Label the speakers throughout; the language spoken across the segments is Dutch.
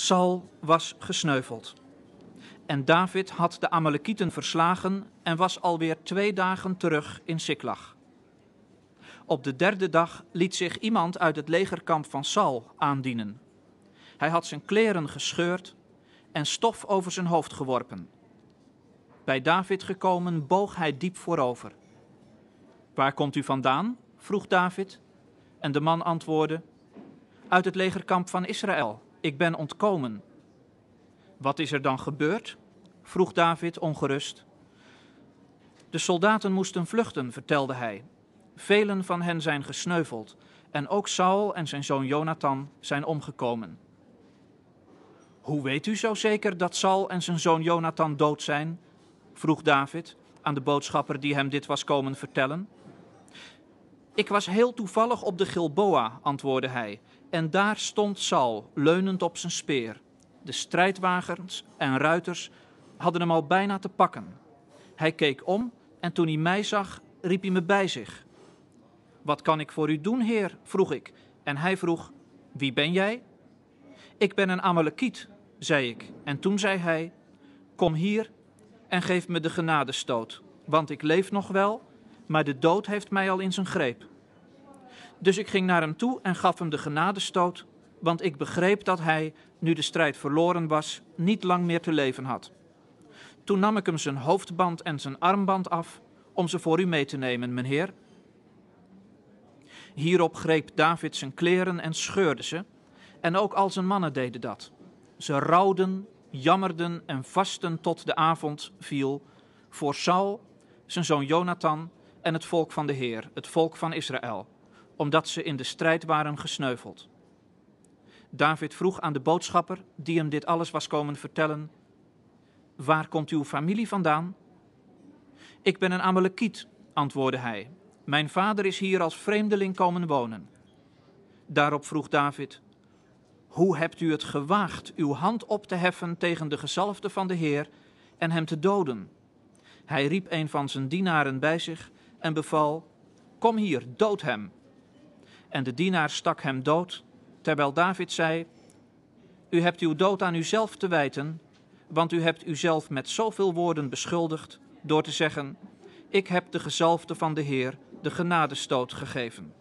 Speaker 1: Saul was gesneuveld. En David had de Amalekieten verslagen en was alweer twee dagen terug in Siklag. Op de derde dag liet zich iemand uit het legerkamp van Saul aandienen. Hij had zijn kleren gescheurd en stof over zijn hoofd geworpen. Bij David gekomen boog hij diep voorover. Waar komt u vandaan? vroeg David. En de man antwoordde: Uit het legerkamp van Israël. Ik ben ontkomen. Wat is er dan gebeurd? vroeg David ongerust. De soldaten moesten vluchten, vertelde hij. Velen van hen zijn gesneuveld en ook Saul en zijn zoon Jonathan zijn omgekomen. Hoe weet u zo zeker dat Saul en zijn zoon Jonathan dood zijn? vroeg David aan de boodschapper die hem dit was komen vertellen. Ik was heel toevallig op de Gilboa, antwoordde hij, en daar stond Saul, leunend op zijn speer. De strijdwagens en ruiters hadden hem al bijna te pakken. Hij keek om en toen hij mij zag, riep hij me bij zich. Wat kan ik voor u doen, heer? vroeg ik. En hij vroeg: Wie ben jij? Ik ben een Amalekiet, zei ik. En toen zei hij: Kom hier en geef me de genadestoot, want ik leef nog wel, maar de dood heeft mij al in zijn greep. Dus ik ging naar hem toe en gaf hem de genadestoot, want ik begreep dat hij, nu de strijd verloren was, niet lang meer te leven had. Toen nam ik hem zijn hoofdband en zijn armband af om ze voor u mee te nemen, mijnheer. Hierop greep David zijn kleren en scheurde ze, en ook al zijn mannen deden dat. Ze rouwden, jammerden en vasten tot de avond viel voor Saul, zijn zoon Jonathan en het volk van de Heer, het volk van Israël, omdat ze in de strijd waren gesneuveld. David vroeg aan de boodschapper, die hem dit alles was komen vertellen: Waar komt uw familie vandaan? Ik ben een Amalekiet, antwoordde hij. Mijn vader is hier als vreemdeling komen wonen. Daarop vroeg David: Hoe hebt u het gewaagd uw hand op te heffen tegen de gezalfde van de Heer en hem te doden? Hij riep een van zijn dienaren bij zich en beval: Kom hier, dood hem. En de dienaar stak hem dood, terwijl David zei: U hebt uw dood aan uzelf te wijten, want u hebt uzelf met zoveel woorden beschuldigd door te zeggen: Ik heb de gezalfde van de Heer de genadestoot gegeven.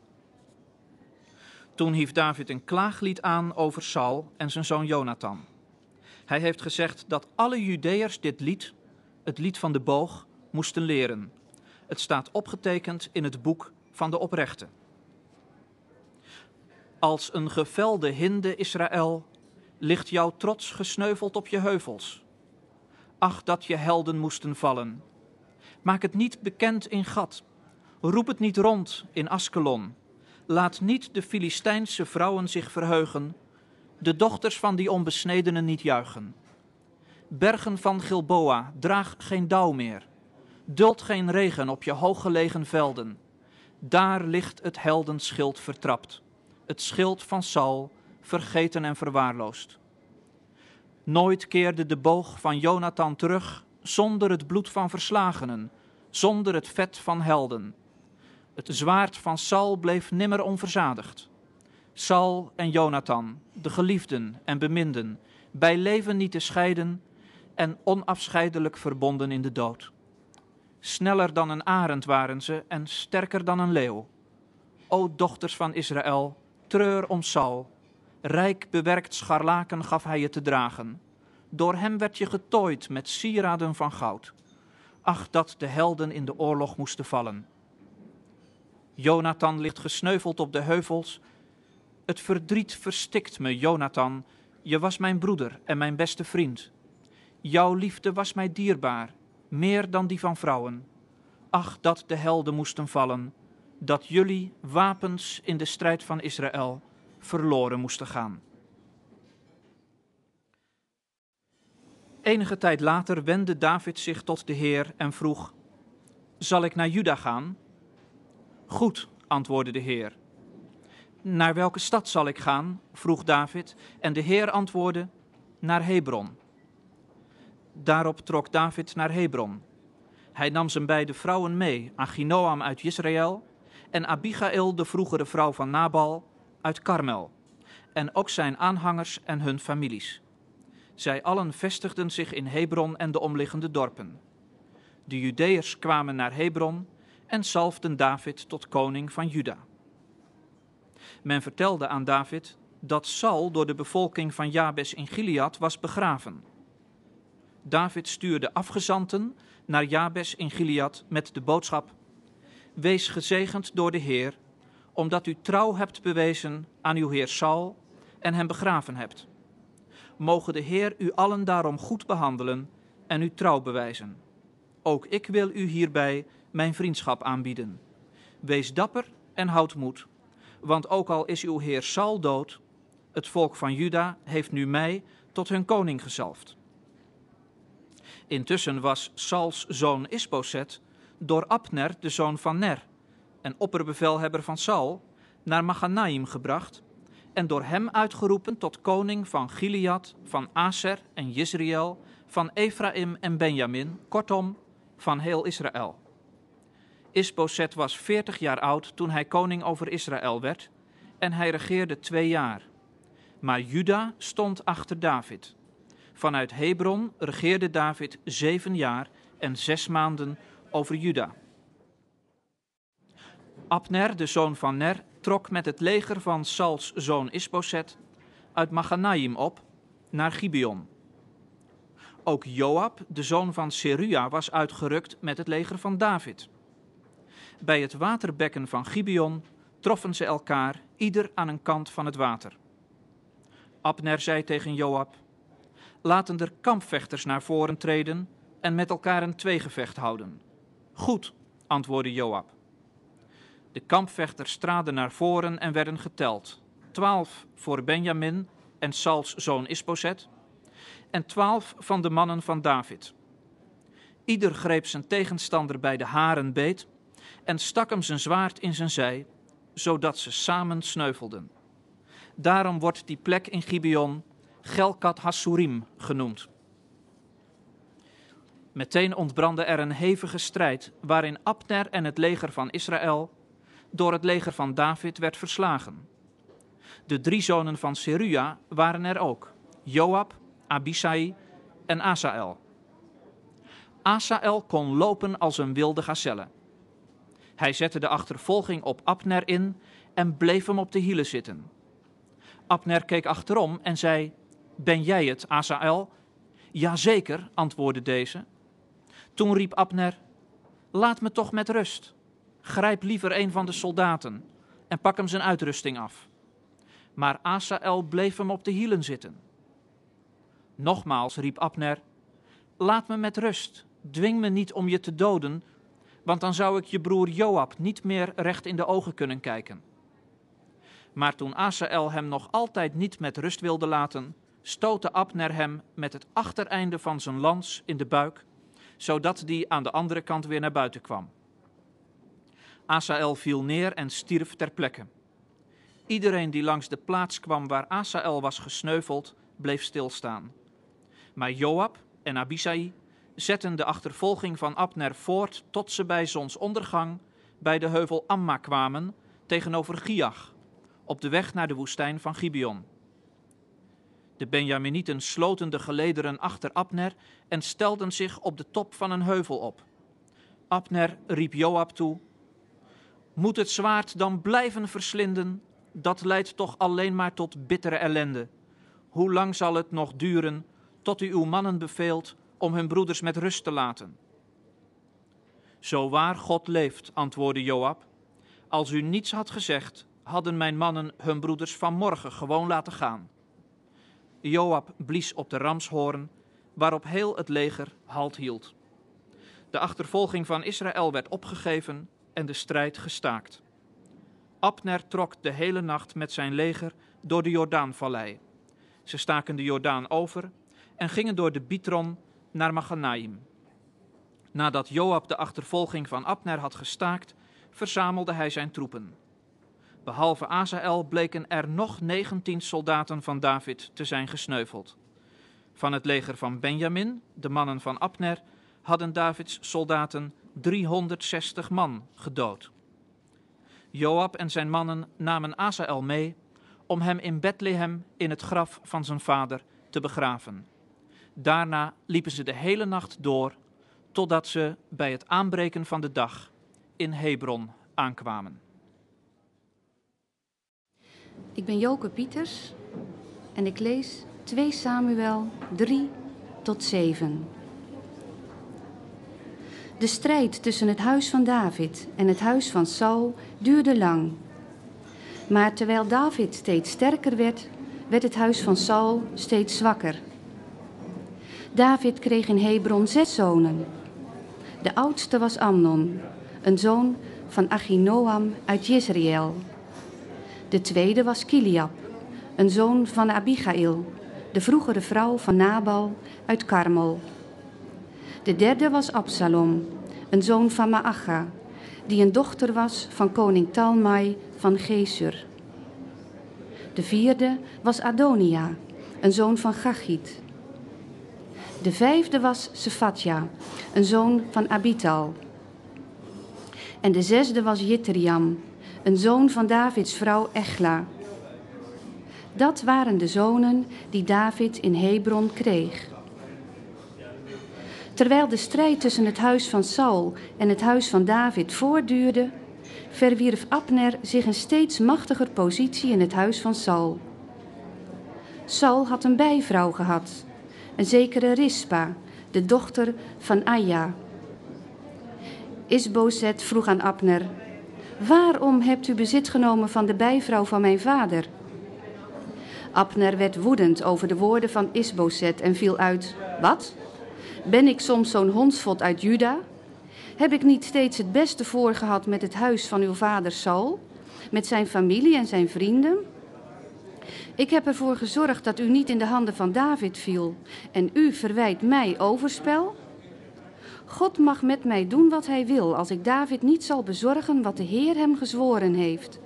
Speaker 1: Toen hief David een klaaglied aan over Saul en zijn zoon Jonathan. Hij heeft gezegd dat alle Judeërs dit lied, het lied van de boog, moesten leren. Het staat opgetekend in het boek van de oprechte. Als een gevelde hinde Israël ligt jouw trots gesneuveld op je heuvels. Ach, dat je helden moesten vallen. Maak het niet bekend in Gad. Roep het niet rond in Askelon. Laat niet de Filistijnse vrouwen zich verheugen, de dochters van die onbesnedenen niet juichen. Bergen van Gilboa, draag geen dauw meer. Duld geen regen op je hooggelegen velden. Daar ligt het heldenschild vertrapt, het schild van Saul, vergeten en verwaarloosd. Nooit keerde de boog van Jonathan terug zonder het bloed van verslagenen, zonder het vet van helden. Het zwaard van Saul bleef nimmer onverzadigd. Saul en Jonathan, de geliefden en beminden, bij leven niet te scheiden en onafscheidelijk verbonden in de dood. Sneller dan een arend waren ze en sterker dan een leeuw. O dochters van Israël, treur om Saul. Rijk bewerkt scharlaken gaf hij je te dragen. Door hem werd je getooid met sieraden van goud. Ach, dat de helden in de oorlog moesten vallen. Jonathan ligt gesneuveld op de heuvels. Het verdriet verstikt me, Jonathan. Je was mijn broeder en mijn beste vriend. Jouw liefde was mij dierbaar, meer dan die van vrouwen. Ach, dat de helden moesten vallen, dat jullie wapens in de strijd van Israël verloren moesten gaan. Enige tijd later wendde David zich tot de Heer en vroeg: Zal ik naar Juda gaan? Goed, antwoordde de Heer. Naar welke stad zal ik gaan? vroeg David, en de Heer antwoordde: Naar Hebron. Daarop trok David naar Hebron. Hij nam zijn beide vrouwen mee, Achinoam uit Israël en Abigail, de vroegere vrouw van Nabal, uit Karmel, en ook zijn aanhangers en hun families. Zij allen vestigden zich in Hebron en de omliggende dorpen. De Judeërs kwamen naar Hebron en zalfden David tot koning van Juda. Men vertelde aan David dat Saul door de bevolking van Jabes in Gilead was begraven. David stuurde afgezanten naar Jabes in Gilead met de boodschap: Wees gezegend door de Heer, omdat u trouw hebt bewezen aan uw heer Saul en hem begraven hebt. Mogen de Heer u allen daarom goed behandelen en u trouw bewijzen. Ook ik wil u hierbij mijn vriendschap aanbieden. Wees dapper en houd moed, want ook al is uw heer Saul dood, het volk van Juda heeft nu mij tot hun koning gezalfd. Intussen was Sauls zoon Isboset door Abner, de zoon van Ner, en opperbevelhebber van Saul, naar Maganaim gebracht en door hem uitgeroepen tot koning van Gilead, van Aser en Jezreel, van Ephraim en Benjamin, kortom, van heel Israël. Isboset was veertig jaar oud toen hij koning over Israël werd en hij regeerde twee jaar. Maar Juda stond achter David. Vanuit Hebron regeerde David zeven jaar en zes maanden over Juda. Abner, de zoon van Ner, trok met het leger van Sauls zoon Isboset uit Maganaim op naar Gibeon. Ook Joab, de zoon van Seruja, was uitgerukt met het leger van David. Bij het waterbekken van Gibeon troffen ze elkaar, ieder aan een kant van het water. Abner zei tegen Joab: Laten er kampvechters naar voren treden en met elkaar een tweegevecht houden. Goed, antwoordde Joab. De kampvechters traden naar voren en werden geteld. Twaalf voor Benjamin en Sauls zoon Isboset, en twaalf van de mannen van David. Ieder greep zijn tegenstander bij de haren beet en stak hem zijn zwaard in zijn zij, zodat ze samen sneuvelden. Daarom wordt die plek in Gibeon Gelkat Hassurim genoemd. Meteen ontbrandde er een hevige strijd waarin Abner en het leger van Israël door het leger van David werd verslagen. De drie zonen van Seruja waren er ook: Joab, Abisai en Asael. Asael kon lopen als een wilde gazelle. Hij zette de achtervolging op Abner in en bleef hem op de hielen zitten. Abner keek achterom en zei: Ben jij het, Asael? Jazeker, antwoordde deze. Toen riep Abner: Laat me toch met rust. Grijp liever een van de soldaten en pak hem zijn uitrusting af. Maar Asael bleef hem op de hielen zitten. Nogmaals riep Abner: Laat me met rust, dwing me niet om je te doden, want dan zou ik je broer Joab niet meer recht in de ogen kunnen kijken. Maar toen Asael hem nog altijd niet met rust wilde laten, stootte Abner hem met het achtereinde van zijn lans in de buik, zodat die aan de andere kant weer naar buiten kwam. Asael viel neer en stierf ter plekke. Iedereen die langs de plaats kwam waar Asael was gesneuveld, bleef stilstaan. Maar Joab en Abisai zetten de achtervolging van Abner voort tot ze bij zonsondergang bij de heuvel Amma kwamen tegenover Giach, op de weg naar de woestijn van Gibeon. De Benjaminieten sloten de gelederen achter Abner en stelden zich op de top van een heuvel op. Abner riep Joab toe: Moet het zwaard dan blijven verslinden? Dat leidt toch alleen maar tot bittere ellende. Hoe lang zal het nog duren tot u uw mannen beveelt om hun broeders met rust te laten? Zo waar God leeft, antwoordde Joab. Als u niets had gezegd, hadden mijn mannen hun broeders vanmorgen gewoon laten gaan. Joab blies op de ramshoorn, waarop heel het leger halt hield. De achtervolging van Israël werd opgegeven en de strijd gestaakt. Abner trok de hele nacht met zijn leger door de Jordaanvallei. Ze staken de Jordaan over en gingen door de Bitron naar Maganaim. Nadat Joab de achtervolging van Abner had gestaakt, verzamelde hij zijn troepen. Behalve Azael bleken er nog 19 soldaten van David te zijn gesneuveld. Van het leger van Benjamin, de mannen van Abner, hadden Davids soldaten 360 man gedood. Joab en zijn mannen namen Asael mee om hem in Bethlehem in het graf van zijn vader te begraven. Daarna liepen ze de hele nacht door, totdat ze bij het aanbreken van de dag in Hebron aankwamen.
Speaker 2: Ik ben Joke Pieters en ik lees 2 Samuel 3 tot 7. De strijd tussen het huis van David en het huis van Saul duurde lang. Maar terwijl David steeds sterker werd, werd het huis van Saul steeds zwakker. David kreeg in Hebron zes zonen. De oudste was Amnon, een zoon van Achinoam uit Jezreel. De tweede was Kiliab, een zoon van Abigail, de vroegere vrouw van Nabal uit Karmel. De derde was Absalom, een zoon van Maacha, die een dochter was van koning Talmai van Gesur. De vierde was Adonia, een zoon van Gachit. De vijfde was Sephatja, een zoon van Abital. En de zesde was Jitriam, een zoon van Davids vrouw Echla. Dat waren de zonen die David in Hebron kreeg. Terwijl de strijd tussen het huis van Saul en het huis van David voortduurde, verwierf Abner zich een steeds machtiger positie in het huis van Saul. Saul had een bijvrouw gehad, een zekere Rispa, de dochter van Aya. Isbozet vroeg aan Abner: Waarom hebt u bezit genomen van de bijvrouw van mijn vader? Abner werd woedend over de woorden van Isbozet en viel uit: Wat? Ben ik soms zo'n hondsvot uit Juda? Heb ik niet steeds het beste voorgehad met het huis van uw vader Saul, met zijn familie en zijn vrienden? Ik heb ervoor gezorgd dat u niet in de handen van David viel en u verwijt mij overspel? God mag met mij doen wat hij wil als ik David niet zal bezorgen wat de Heer hem gezworen heeft.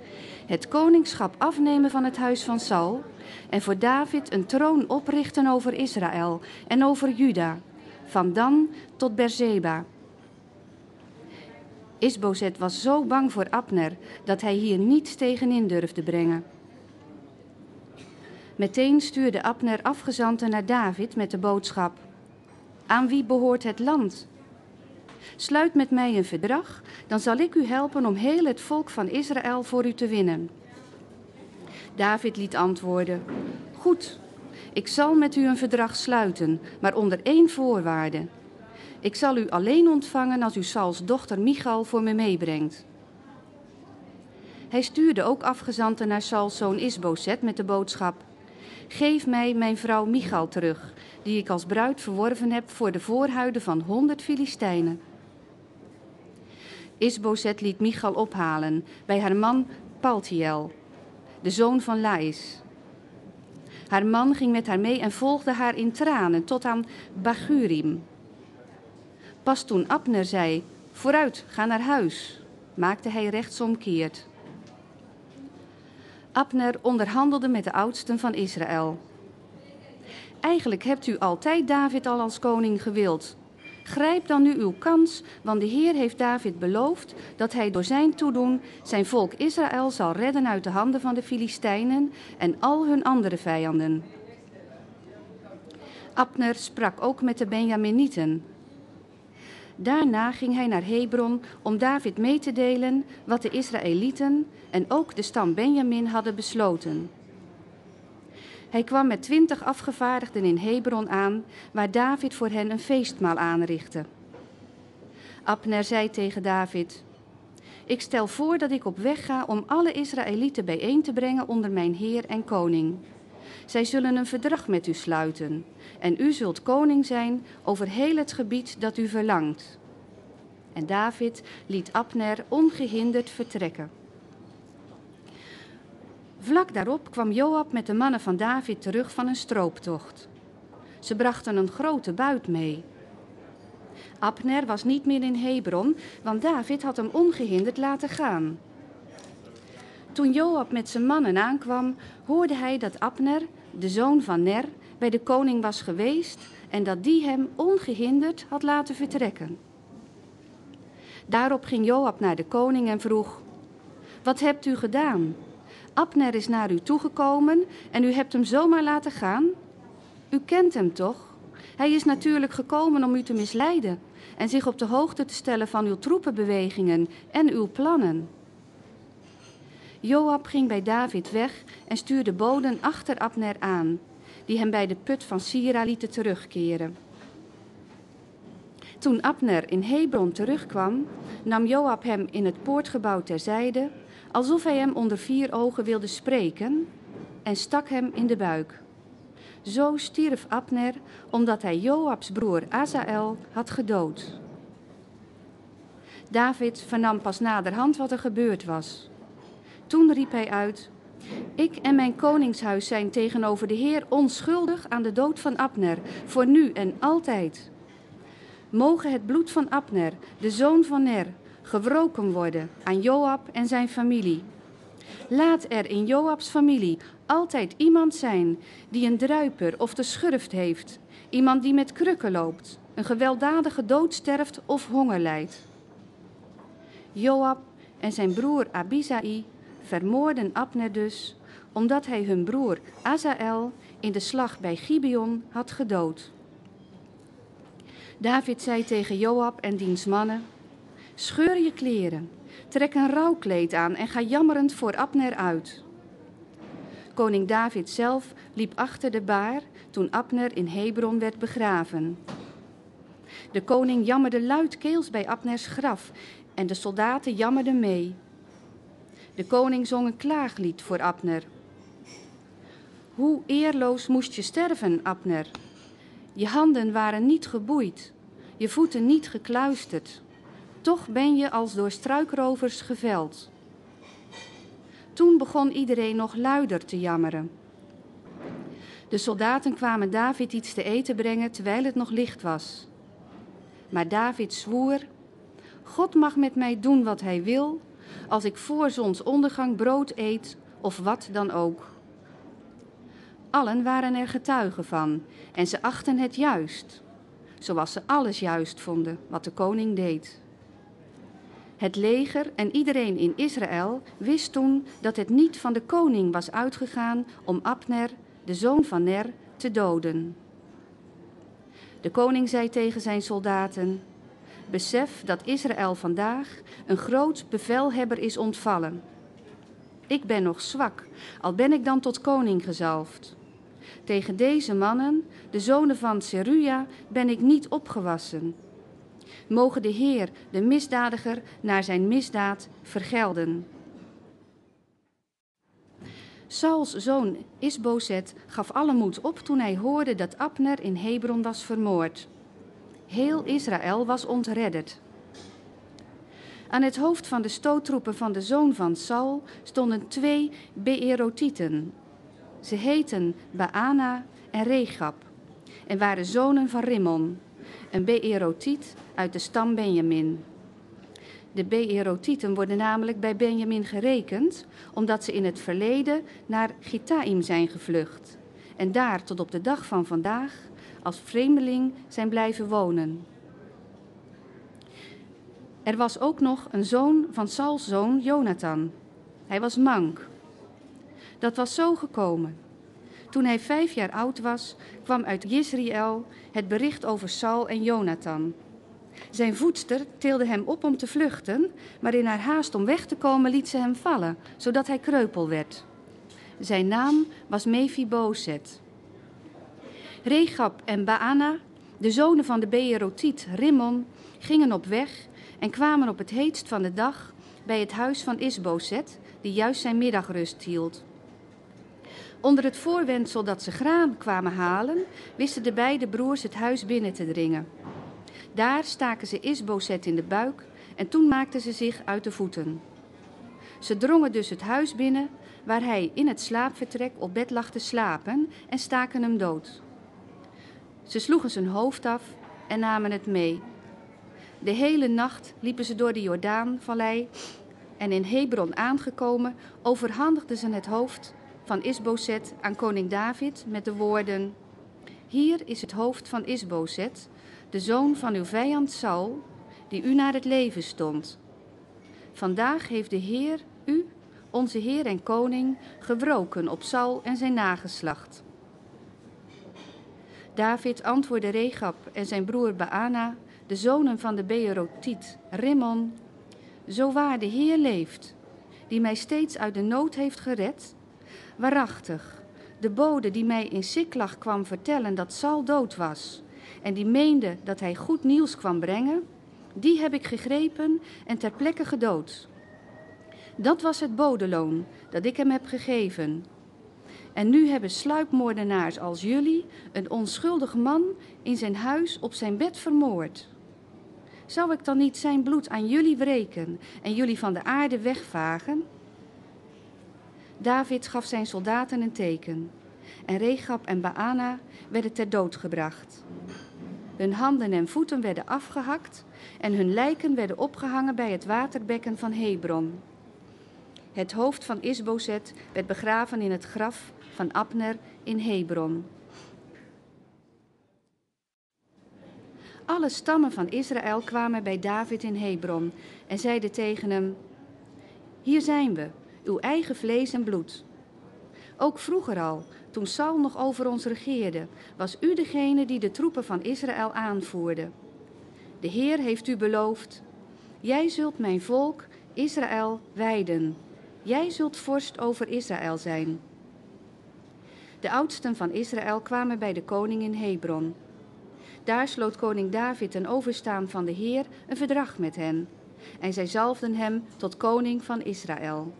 Speaker 2: Het koningschap afnemen van het huis van Saul en voor David een troon oprichten over Israël en over Juda, van Dan tot Berzeba. Isbozet was zo bang voor Abner dat hij hier niets tegenin durfde brengen. Meteen stuurde Abner afgezanten naar David met de boodschap: Aan wie behoort het land? Sluit met mij een verdrag, dan zal ik u helpen om heel het volk van Israël voor u te winnen. David liet antwoorden: Goed, ik zal met u een verdrag sluiten, maar onder één voorwaarde. Ik zal u alleen ontvangen als u Sauls dochter Michal voor me meebrengt. Hij stuurde ook afgezanten naar Sauls zoon Isbozet met de boodschap: Geef mij mijn vrouw Michal terug, die ik als bruid verworven heb voor de voorhuiden van honderd Filistijnen. Isbozet liet Michal ophalen bij haar man Paltiel, de zoon van Lais. Haar man ging met haar mee en volgde haar in tranen tot aan Bagurim. Pas toen Abner zei: Vooruit, ga naar huis, maakte hij rechtsomkeerd. Abner onderhandelde met de oudsten van Israël. Eigenlijk hebt u altijd David al als koning gewild. Grijp dan nu uw kans, want de Heer heeft David beloofd dat hij door zijn toedoen zijn volk Israël zal redden uit de handen van de Filistijnen en al hun andere vijanden. Abner sprak ook met de Benjaminieten. Daarna ging hij naar Hebron om David mee te delen wat de Israëlieten en ook de stam Benjamin hadden besloten. Hij kwam met twintig afgevaardigden in Hebron aan, waar David voor hen een feestmaal aanrichtte. Abner zei tegen David: Ik stel voor dat ik op weg ga om alle Israëlieten bijeen te brengen onder mijn heer en koning. Zij zullen een verdrag met u sluiten, en u zult koning zijn over heel het gebied dat u verlangt. En David liet Abner ongehinderd vertrekken. Vlak daarop kwam Joab met de mannen van David terug van een strooptocht. Ze brachten een grote buit mee. Abner was niet meer in Hebron, want David had hem ongehinderd laten gaan. Toen Joab met zijn mannen aankwam, hoorde hij dat Abner, de zoon van Ner, bij de koning was geweest en dat die hem ongehinderd had laten vertrekken. Daarop ging Joab naar de koning en vroeg: Wat hebt u gedaan? Abner is naar u toegekomen en u hebt hem zomaar laten gaan? U kent hem toch? Hij is natuurlijk gekomen om u te misleiden en zich op de hoogte te stellen van uw troepenbewegingen en uw plannen. Joab ging bij David weg en stuurde boden achter Abner aan, die hem bij de put van Sira lieten terugkeren. Toen Abner in Hebron terugkwam, nam Joab hem in het poortgebouw terzijde, alsof hij hem onder vier ogen wilde spreken, en stak hem in de buik. Zo stierf Abner omdat hij Joabs broer Azael had gedood. David vernam pas naderhand wat er gebeurd was. Toen riep hij uit: Ik en mijn koningshuis zijn tegenover de Heer onschuldig aan de dood van Abner, voor nu en altijd. Mogen het bloed van Abner, de zoon van Ner, gewroken worden aan Joab en zijn familie. Laat er in Joabs familie altijd iemand zijn die een druiper of de schurft heeft, iemand die met krukken loopt, een gewelddadige dood sterft of honger lijdt. Joab en zijn broer Abisai vermoorden Abner dus, omdat hij hun broer Azael in de slag bij Gibeon had gedood. David zei tegen Joab en diens mannen: Scheur je kleren, trek een rouwkleed aan en ga jammerend voor Abner uit. Koning David zelf liep achter de baar toen Abner in Hebron werd begraven. De koning jammerde luidkeels bij Abners graf en de soldaten jammerden mee. De koning zong een klaaglied voor Abner. Hoe eerloos moest je sterven, Abner? Je handen waren niet geboeid, je voeten niet gekluisterd. Toch ben je als door struikrovers geveld. Toen begon iedereen nog luider te jammeren. De soldaten kwamen David iets te eten brengen terwijl het nog licht was. Maar David zwoer: God mag met mij doen wat hij wil, als ik voor zonsondergang brood eet of wat dan ook. Allen waren er getuigen van en ze achten het juist, zoals ze alles juist vonden wat de koning deed. Het leger en iedereen in Israël wist toen dat het niet van de koning was uitgegaan om Abner, de zoon van Ner, te doden. De koning zei tegen zijn soldaten: Besef dat Israël vandaag een groot bevelhebber is ontvallen. Ik ben nog zwak, al ben ik dan tot koning gezalfd. Tegen deze mannen, de zonen van Seruja, ben ik niet opgewassen. Mogen de Heer de misdadiger naar zijn misdaad vergelden. Sauls zoon Isbozet gaf alle moed op toen hij hoorde dat Abner in Hebron was vermoord. Heel Israël was ontredderd. Aan het hoofd van de stoottroepen van de zoon van Saul stonden twee Beerotieten. Ze heten Baana en Regab en waren zonen van Rimmon, een Beerotiet uit de stam Benjamin. De Beerotieten worden namelijk bij Benjamin gerekend omdat ze in het verleden naar Gitaim zijn gevlucht en daar tot op de dag van vandaag als vreemdeling zijn blijven wonen. Er was ook nog een zoon van Sauls zoon Jonathan. Hij was mank. Dat was zo gekomen. Toen hij vijf jaar oud was, kwam uit Jezreel het bericht over Saul en Jonathan. Zijn voedster tilde hem op om te vluchten, maar in haar haast om weg te komen liet ze hem vallen, zodat hij kreupel werd. Zijn naam was Mephibozet. Regab en Baana, de zonen van de Beerotiet Rimmon, gingen op weg en kwamen op het heetst van de dag bij het huis van Isbozet, die juist zijn middagrust hield. Onder het voorwendsel dat ze graan kwamen halen, wisten de beide broers het huis binnen te dringen. Daar staken ze Isbozet in de buik en toen maakten ze zich uit de voeten. Ze drongen dus het huis binnen, waar hij in het slaapvertrek op bed lag te slapen en staken hem dood. Ze sloegen zijn hoofd af en namen het mee. De hele nacht liepen ze door de Jordaanvallei en in Hebron aangekomen overhandigden ze het hoofd van Isbozet aan koning David met de woorden: Hier is het hoofd van Isbozet, de zoon van uw vijand Saul, die u naar het leven stond. Vandaag heeft de Heer u, onze Heer en Koning, gewroken op Saul en zijn nageslacht. David antwoordde Regab en zijn broer Baana, de zonen van de Beerotiet, Rimmon, Zo waar de Heer leeft, die mij steeds uit de nood heeft gered, waarachtig, de bode die mij in Siklag kwam vertellen dat Saul dood was en die meende dat hij goed nieuws kwam brengen, die heb ik gegrepen en ter plekke gedood. Dat was het bodeloon dat ik hem heb gegeven. En nu hebben sluipmoordenaars als jullie een onschuldig man in zijn huis op zijn bed vermoord. Zou ik dan niet zijn bloed aan jullie wreken en jullie van de aarde wegvagen? David gaf zijn soldaten een teken. En Regab en Baana werden ter dood gebracht. Hun handen en voeten werden afgehakt en hun lijken werden opgehangen bij het waterbekken van Hebron. Het hoofd van Isbozet werd begraven in het graf van Abner in Hebron. Alle stammen van Israël kwamen bij David in Hebron en zeiden tegen hem: Hier zijn we, uw eigen vlees en bloed. Ook vroeger al, toen Saul nog over ons regeerde, was u degene die de troepen van Israël aanvoerde. De Heer heeft u beloofd: Jij zult mijn volk, Israël, wijden. Jij zult vorst over Israël zijn. De oudsten van Israël kwamen bij de koning in Hebron. Daar sloot koning David een overstaan van de Heer een verdrag met hen. En zij zalfden hem tot koning van Israël.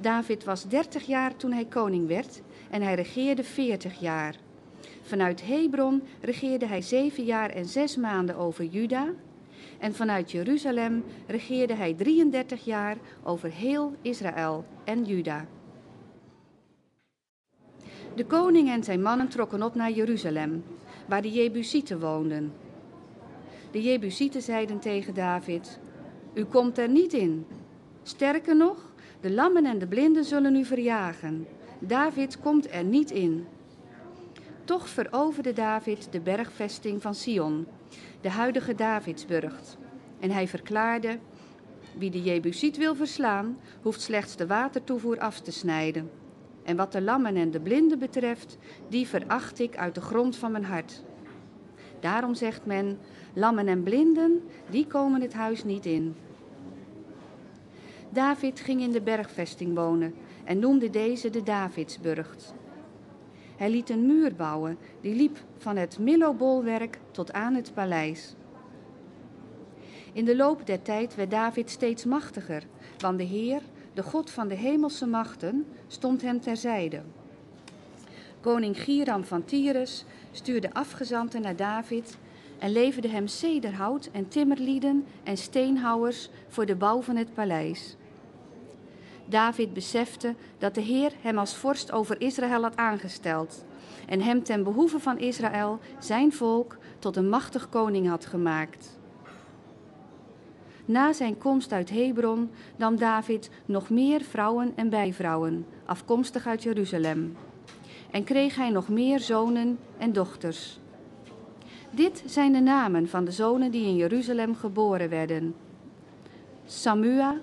Speaker 2: David was dertig jaar toen hij koning werd en hij regeerde veertig jaar. Vanuit Hebron regeerde hij zeven jaar en zes maanden over Juda. En vanuit Jeruzalem regeerde hij 33 jaar over heel Israël en Juda. De koning en zijn mannen trokken op naar Jeruzalem, waar de Jebusieten woonden. De Jebusieten zeiden tegen David: U komt er niet in. Sterker nog, de lammen en de blinden zullen u verjagen. David komt er niet in. Toch veroverde David de bergvesting van Sion, de huidige Davidsburg. En hij verklaarde: Wie de Jebusiet wil verslaan, hoeft slechts de watertoevoer af te snijden. En wat de lammen en de blinden betreft, die veracht ik uit de grond van mijn hart. Daarom zegt men: lammen en blinden, die komen het huis niet in. David ging in de bergvesting wonen en noemde deze de Davidsburgt. Hij liet een muur bouwen die liep van het Millobolwerk tot aan het paleis. In de loop der tijd werd David steeds machtiger, want de Heer, de God van de hemelse machten, stond hem terzijde. Koning Giram van Tyrus stuurde afgezanten naar David en leverde hem cederhout en timmerlieden en steenhouwers voor de bouw van het paleis. David besefte dat de Heer hem als vorst over Israël had aangesteld en hem ten behoeve van Israël, zijn volk, tot een machtig koning had gemaakt. Na zijn komst uit Hebron nam David nog meer vrouwen en bijvrouwen, afkomstig uit Jeruzalem. En kreeg hij nog meer zonen en dochters. Dit zijn de namen van de zonen die in Jeruzalem geboren werden: Samua,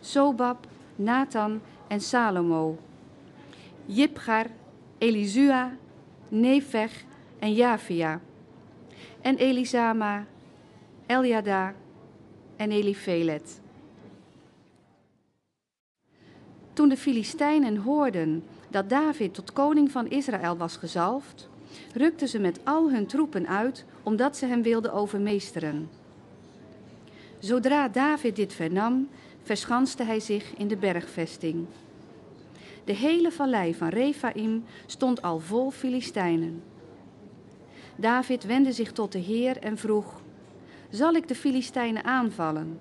Speaker 2: Sobab, Nathan en Salomo. Jipgar, Elisua, Nefeg en Javia. En Elisama, Eliada en Elifelet. Toen de Filistijnen hoorden dat David tot koning van Israël was gezalfd, rukten ze met al hun troepen uit omdat ze hem wilden overmeesteren. Zodra David dit vernam, verschanste hij zich in de bergvesting. De hele vallei van Rephaim stond al vol Filistijnen. David wendde zich tot de Heer en vroeg: Zal ik de Filistijnen aanvallen?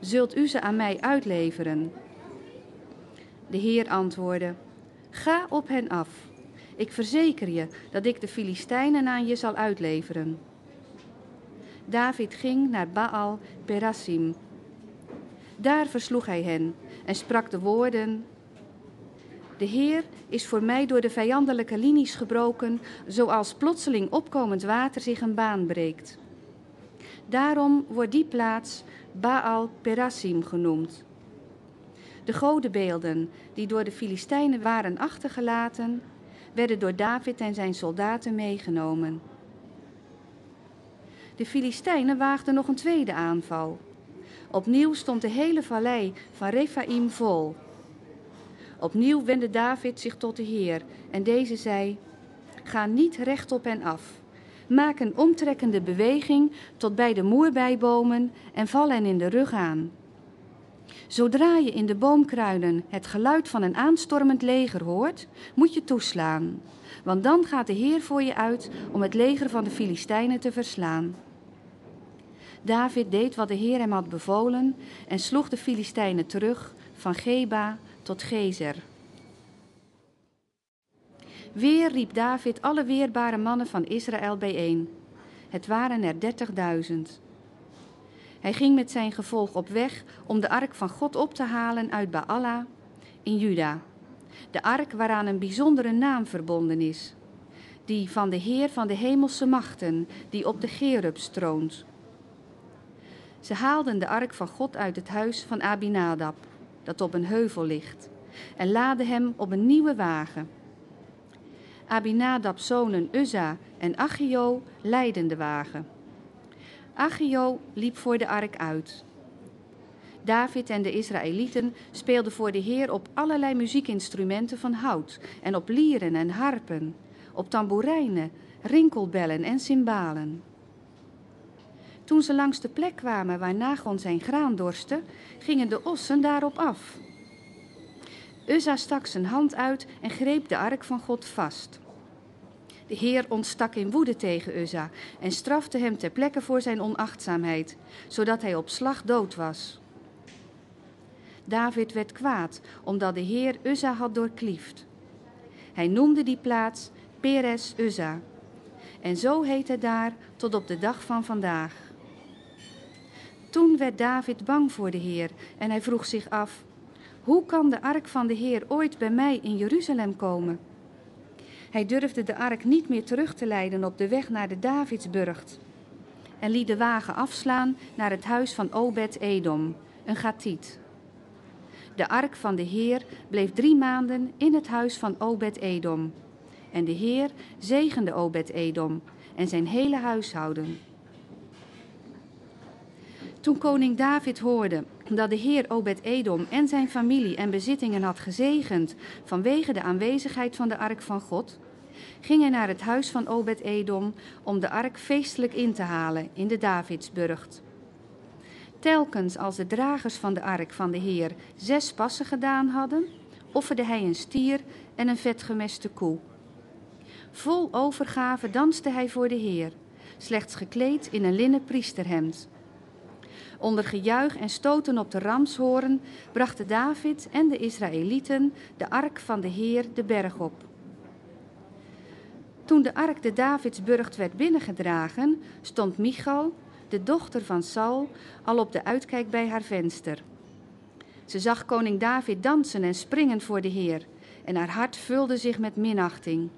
Speaker 2: Zult u ze aan mij uitleveren? De Heer antwoordde: Ga op hen af. Ik verzeker je dat ik de Filistijnen aan je zal uitleveren. David ging naar Baal Perasim. Daar versloeg hij hen en sprak de woorden: De Heer is voor mij door de vijandelijke linies gebroken, zoals plotseling opkomend water zich een baan breekt. Daarom wordt die plaats Baal Perasim genoemd. De godenbeelden die door de Filistijnen waren achtergelaten, werden door David en zijn soldaten meegenomen. De Filistijnen waagden nog een tweede aanval. Opnieuw stond de hele vallei van Rephaim vol. Opnieuw wendde David zich tot de Heer en deze zei: Ga niet recht op hen af. Maak een omtrekkende beweging tot bij de moerbijbomen en val hen in de rug aan. Zodra je in de boomkruinen het geluid van een aanstormend leger hoort, moet je toeslaan. Want dan gaat de Heer voor je uit om het leger van de Filistijnen te verslaan. David deed wat de Heer hem had bevolen en sloeg de Filistijnen terug van Geba tot Gezer. Weer riep David alle weerbare mannen van Israël bijeen. Het waren er dertigduizend. Hij ging met zijn gevolg op weg om de ark van God op te halen uit Baala in Juda. De ark waaraan een bijzondere naam verbonden is. Die van de Heer van de hemelse machten, die op de Gerub stroont. Ze haalden de ark van God uit het huis van Abinadab, dat op een heuvel ligt, en laden hem op een nieuwe wagen. Abinadab's zonen Uzza en Achio leidden de wagen. Achio liep voor de ark uit. David en de Israëlieten speelden voor de Heer op allerlei muziekinstrumenten van hout en op lieren en harpen, op tamboerijnen, rinkelbellen en cymbalen. Toen ze langs de plek kwamen waar Nagon zijn graan dorste, gingen de ossen daarop af. Uzza stak zijn hand uit en greep de ark van God vast. De Heer ontstak in woede tegen Uzza en strafte hem ter plekke voor zijn onachtzaamheid, zodat hij op slag dood was. David werd kwaad omdat de Heer Uzza had doorkliefd. Hij noemde die plaats Peres Uzza. En zo heet het daar tot op de dag van vandaag. Toen werd David bang voor de Heer en hij vroeg zich af: Hoe kan de ark van de Heer ooit bij mij in Jeruzalem komen? Hij durfde de ark niet meer terug te leiden op de weg naar de Davidsburcht en liet de wagen afslaan naar het huis van Obed-Edom, een Gatiet. De ark van de Heer bleef drie maanden in het huis van Obed-Edom. En de Heer zegende Obed-Edom en zijn hele huishouden. Toen koning David hoorde dat de Heer Obed-Edom en zijn familie en bezittingen had gezegend vanwege de aanwezigheid van de ark van God, ging hij naar het huis van Obed-Edom om de ark feestelijk in te halen in de Davidsburcht. Telkens als de dragers van de ark van de Heer zes passen gedaan hadden, offerde hij een stier en een vetgemeste koe. Vol overgave danste hij voor de Heer, slechts gekleed in een linnen priesterhemd. Onder gejuich en stoten op de ramshoorn brachten David en de Israëlieten de ark van de Heer de berg op. Toen de ark de Davidsburcht werd binnengedragen, stond Michal, de dochter van Saul, al op de uitkijk bij haar venster. Ze zag koning David dansen en springen voor de Heer, en haar hart vulde zich met minachting.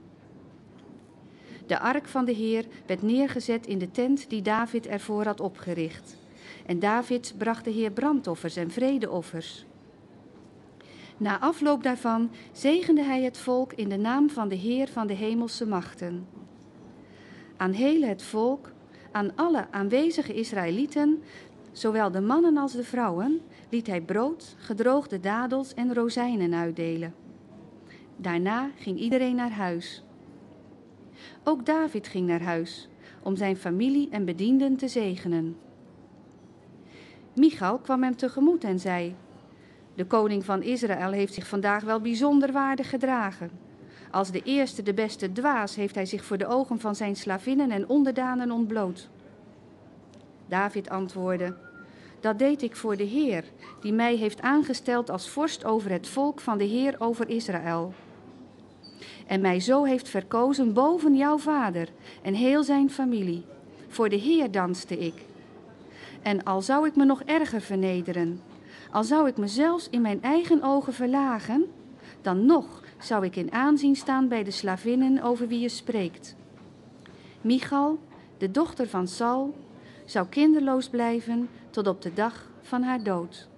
Speaker 2: De ark van de Heer werd neergezet in de tent die David ervoor had opgericht. En David bracht de Heer brandoffers en vredeoffers. Na afloop daarvan zegende hij het volk in de naam van de Heer van de hemelse machten. Aan heel het volk, aan alle aanwezige Israëlieten, zowel de mannen als de vrouwen, liet hij brood, gedroogde dadels en rozijnen uitdelen. Daarna ging iedereen naar huis. Ook David ging naar huis om zijn familie en bedienden te zegenen. Michal kwam hem tegemoet en zei: De koning van Israël heeft zich vandaag wel bijzonder waardig gedragen. Als de eerste, de beste dwaas, heeft hij zich voor de ogen van zijn slavinnen en onderdanen ontbloot. David antwoordde: Dat deed ik voor de Heer, die mij heeft aangesteld als vorst over het volk van de Heer over Israël. En mij zo heeft verkozen boven jouw vader en heel zijn familie. Voor de Heer danste ik. En al zou ik me nog erger vernederen, al zou ik me zelfs in mijn eigen ogen verlagen, dan nog zou ik in aanzien staan bij de slavinnen over wie je spreekt. Michal, de dochter van Saul, zou kinderloos blijven tot op de dag van haar dood.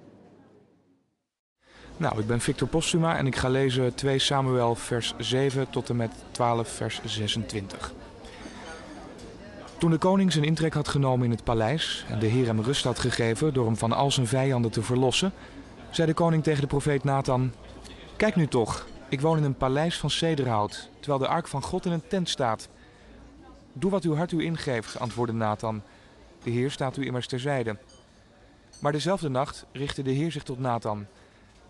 Speaker 3: Nou, ik ben Victor Postuma en ik ga lezen 2 Samuel vers 7 tot en met 12 vers 26. Toen de koning zijn intrek had genomen in het paleis en de Heer hem rust had gegeven door hem van al zijn vijanden te verlossen, zei de koning tegen de profeet Nathan: Kijk nu toch, ik woon in een paleis van cederhout, terwijl de ark van God in een tent staat. Doe wat uw hart u ingeeft, antwoordde Nathan. De Heer staat u immers terzijde. Maar dezelfde nacht richtte de Heer zich tot Nathan.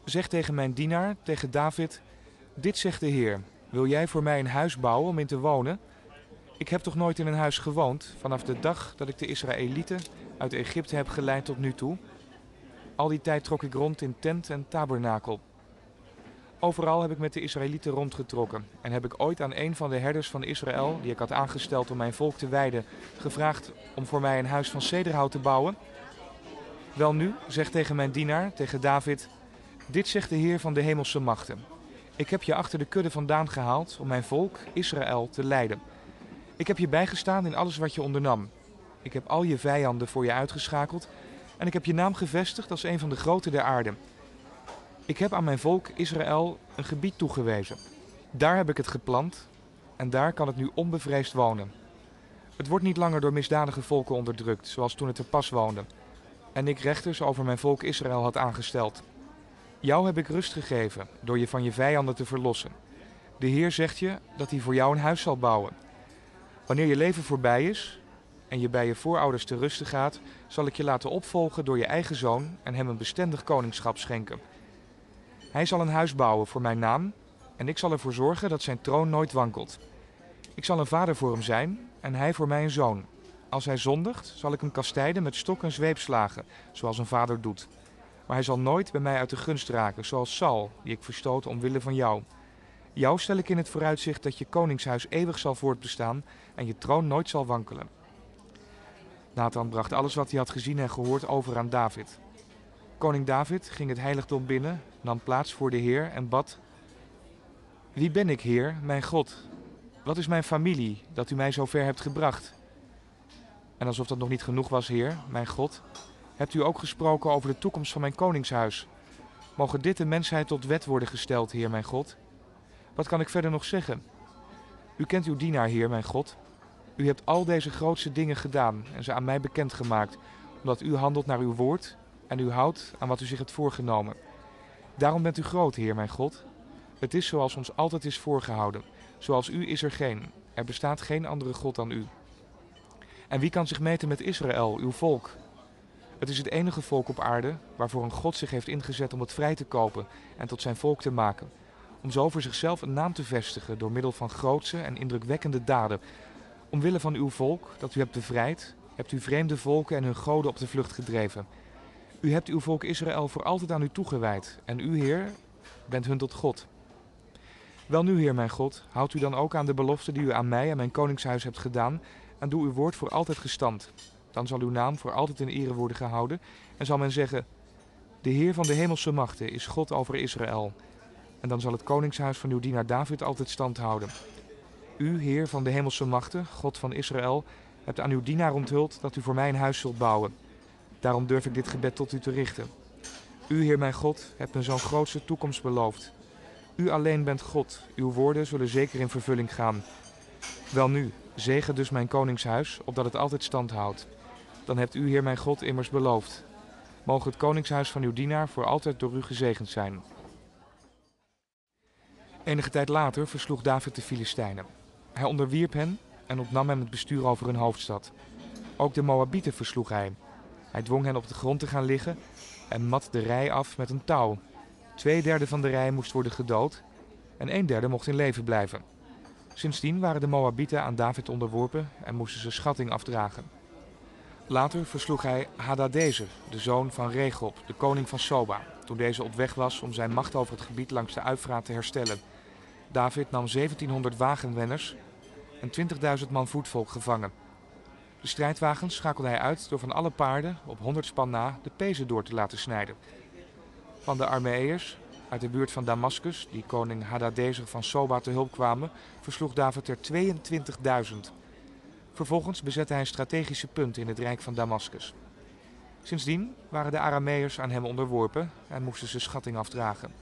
Speaker 3: Zeg tegen mijn dienaar, tegen David: Dit zegt de Heer: Wil jij voor mij een huis bouwen om in te wonen? Ik heb toch nooit in een huis gewoond, vanaf de dag dat ik de Israëlieten uit Egypte heb geleid tot nu toe? Al die tijd trok ik rond in tent en tabernakel. Overal heb ik met de Israëlieten rondgetrokken en heb ik ooit aan een van de herders van Israël, die ik had aangesteld om mijn volk te wijden, gevraagd om voor mij een huis van cederhout te bouwen? Wel nu, zeg tegen mijn dienaar, tegen David, dit zegt de Heer van de hemelse machten. Ik heb je achter de kudde vandaan gehaald om mijn volk, Israël, te leiden. Ik heb je bijgestaan in alles wat je ondernam. Ik heb al je vijanden voor je uitgeschakeld en ik heb je naam gevestigd als een van de grote der aarde. Ik heb aan mijn volk Israël een gebied toegewezen. Daar heb ik het geplant en daar kan het nu onbevreesd wonen. Het wordt niet langer door misdadige volken onderdrukt, zoals toen het er pas woonde. En ik rechters over mijn volk Israël had aangesteld. Jou heb ik rust gegeven door je van je vijanden te verlossen. De Heer zegt je dat hij voor jou een huis zal bouwen. Wanneer je leven voorbij is en je bij je voorouders te rusten gaat, zal ik je laten opvolgen door je eigen zoon en hem een bestendig koningschap schenken. Hij zal een huis bouwen voor mijn naam en ik zal ervoor zorgen dat zijn troon nooit wankelt. Ik zal een vader voor hem zijn en hij voor mij een zoon. Als hij zondigt, zal ik hem kastijden met stok en zweepslagen, zoals een vader doet. Maar hij zal nooit bij mij uit de gunst raken, zoals Saul, die ik verstoot omwille van jou. Jou stel ik in het vooruitzicht dat je koningshuis eeuwig zal voortbestaan en je troon nooit zal wankelen. Nathan bracht alles wat hij had gezien en gehoord over aan David. Koning David ging het heiligdom binnen, nam plaats voor de Heer en bad: Wie ben ik, Heer, mijn God? Wat is mijn familie dat u mij zo ver hebt gebracht? En alsof dat nog niet genoeg was, Heer, mijn God, hebt u ook gesproken over de toekomst van mijn koningshuis. Mogen dit de mensheid tot wet worden gesteld, Heer, mijn God? Wat kan ik verder nog zeggen? U kent uw dienaar, Heer, mijn God. U hebt al deze grootste dingen gedaan en ze aan mij bekendgemaakt, omdat u handelt naar uw woord en u houdt aan wat u zich hebt voorgenomen. Daarom bent u groot, Heer, mijn God. Het is zoals ons altijd is voorgehouden. Zoals u is er geen. Er bestaat geen andere God dan u. En wie kan zich meten met Israël, uw volk? Het is het enige volk op aarde waarvoor een God zich heeft ingezet om het vrij te kopen en tot zijn volk te maken. Om zo voor zichzelf een naam te vestigen door middel van grootse en indrukwekkende daden. Omwille van uw volk dat u hebt bevrijd, hebt u vreemde volken en hun goden op de vlucht gedreven. U hebt uw volk Israël voor altijd aan u toegewijd en u, Heer, bent hun tot God. Wel nu, Heer mijn God, houdt u dan ook aan de belofte die u aan mij en mijn koningshuis hebt gedaan en doe uw woord voor altijd gestand. Dan zal uw naam voor altijd in ere worden gehouden en zal men zeggen, de Heer van de hemelse machten is God over Israël. En dan zal het koningshuis van uw dienaar David altijd stand houden. U, Heer van de hemelse machten, God van Israël, hebt aan uw dienaar onthuld dat u voor mij een huis zult bouwen. Daarom durf ik dit gebed tot u te richten. U, Heer mijn God, hebt me zo'n grootste toekomst beloofd. U alleen bent God, uw woorden zullen zeker in vervulling gaan. Welnu, zegen dus mijn koningshuis, opdat het altijd stand houdt. Dan hebt u, Heer mijn God, immers beloofd. Mogen het koningshuis van uw dienaar voor altijd door u gezegend zijn. Enige tijd later versloeg David de Filistijnen. Hij onderwierp hen en ontnam hem het bestuur over hun hoofdstad. Ook de Moabieten versloeg hij. Hij dwong hen op de grond te gaan liggen en mat de rij af met een touw. Twee derde van de rij moest worden gedood en een derde mocht in leven blijven. Sindsdien waren de Moabieten aan David onderworpen en moesten ze schatting afdragen. Later versloeg hij Hadadezer, de zoon van Regob, de koning van Soba, toen deze op weg was om zijn macht over het gebied langs de Uifraat te herstellen. David nam 1700 wagenwenners en 20.000 man voetvolk gevangen. De strijdwagens schakelde hij uit door van alle paarden op 100 span na de pezen door te laten snijden. Van de Armeeërs uit de buurt van Damascus, die koning Hadadezer van Soba te hulp kwamen, versloeg David er 22.000. Vervolgens bezette hij strategische punt in het rijk van Damascus. Sindsdien waren de Arameërs aan hem onderworpen en moesten ze schatting afdragen.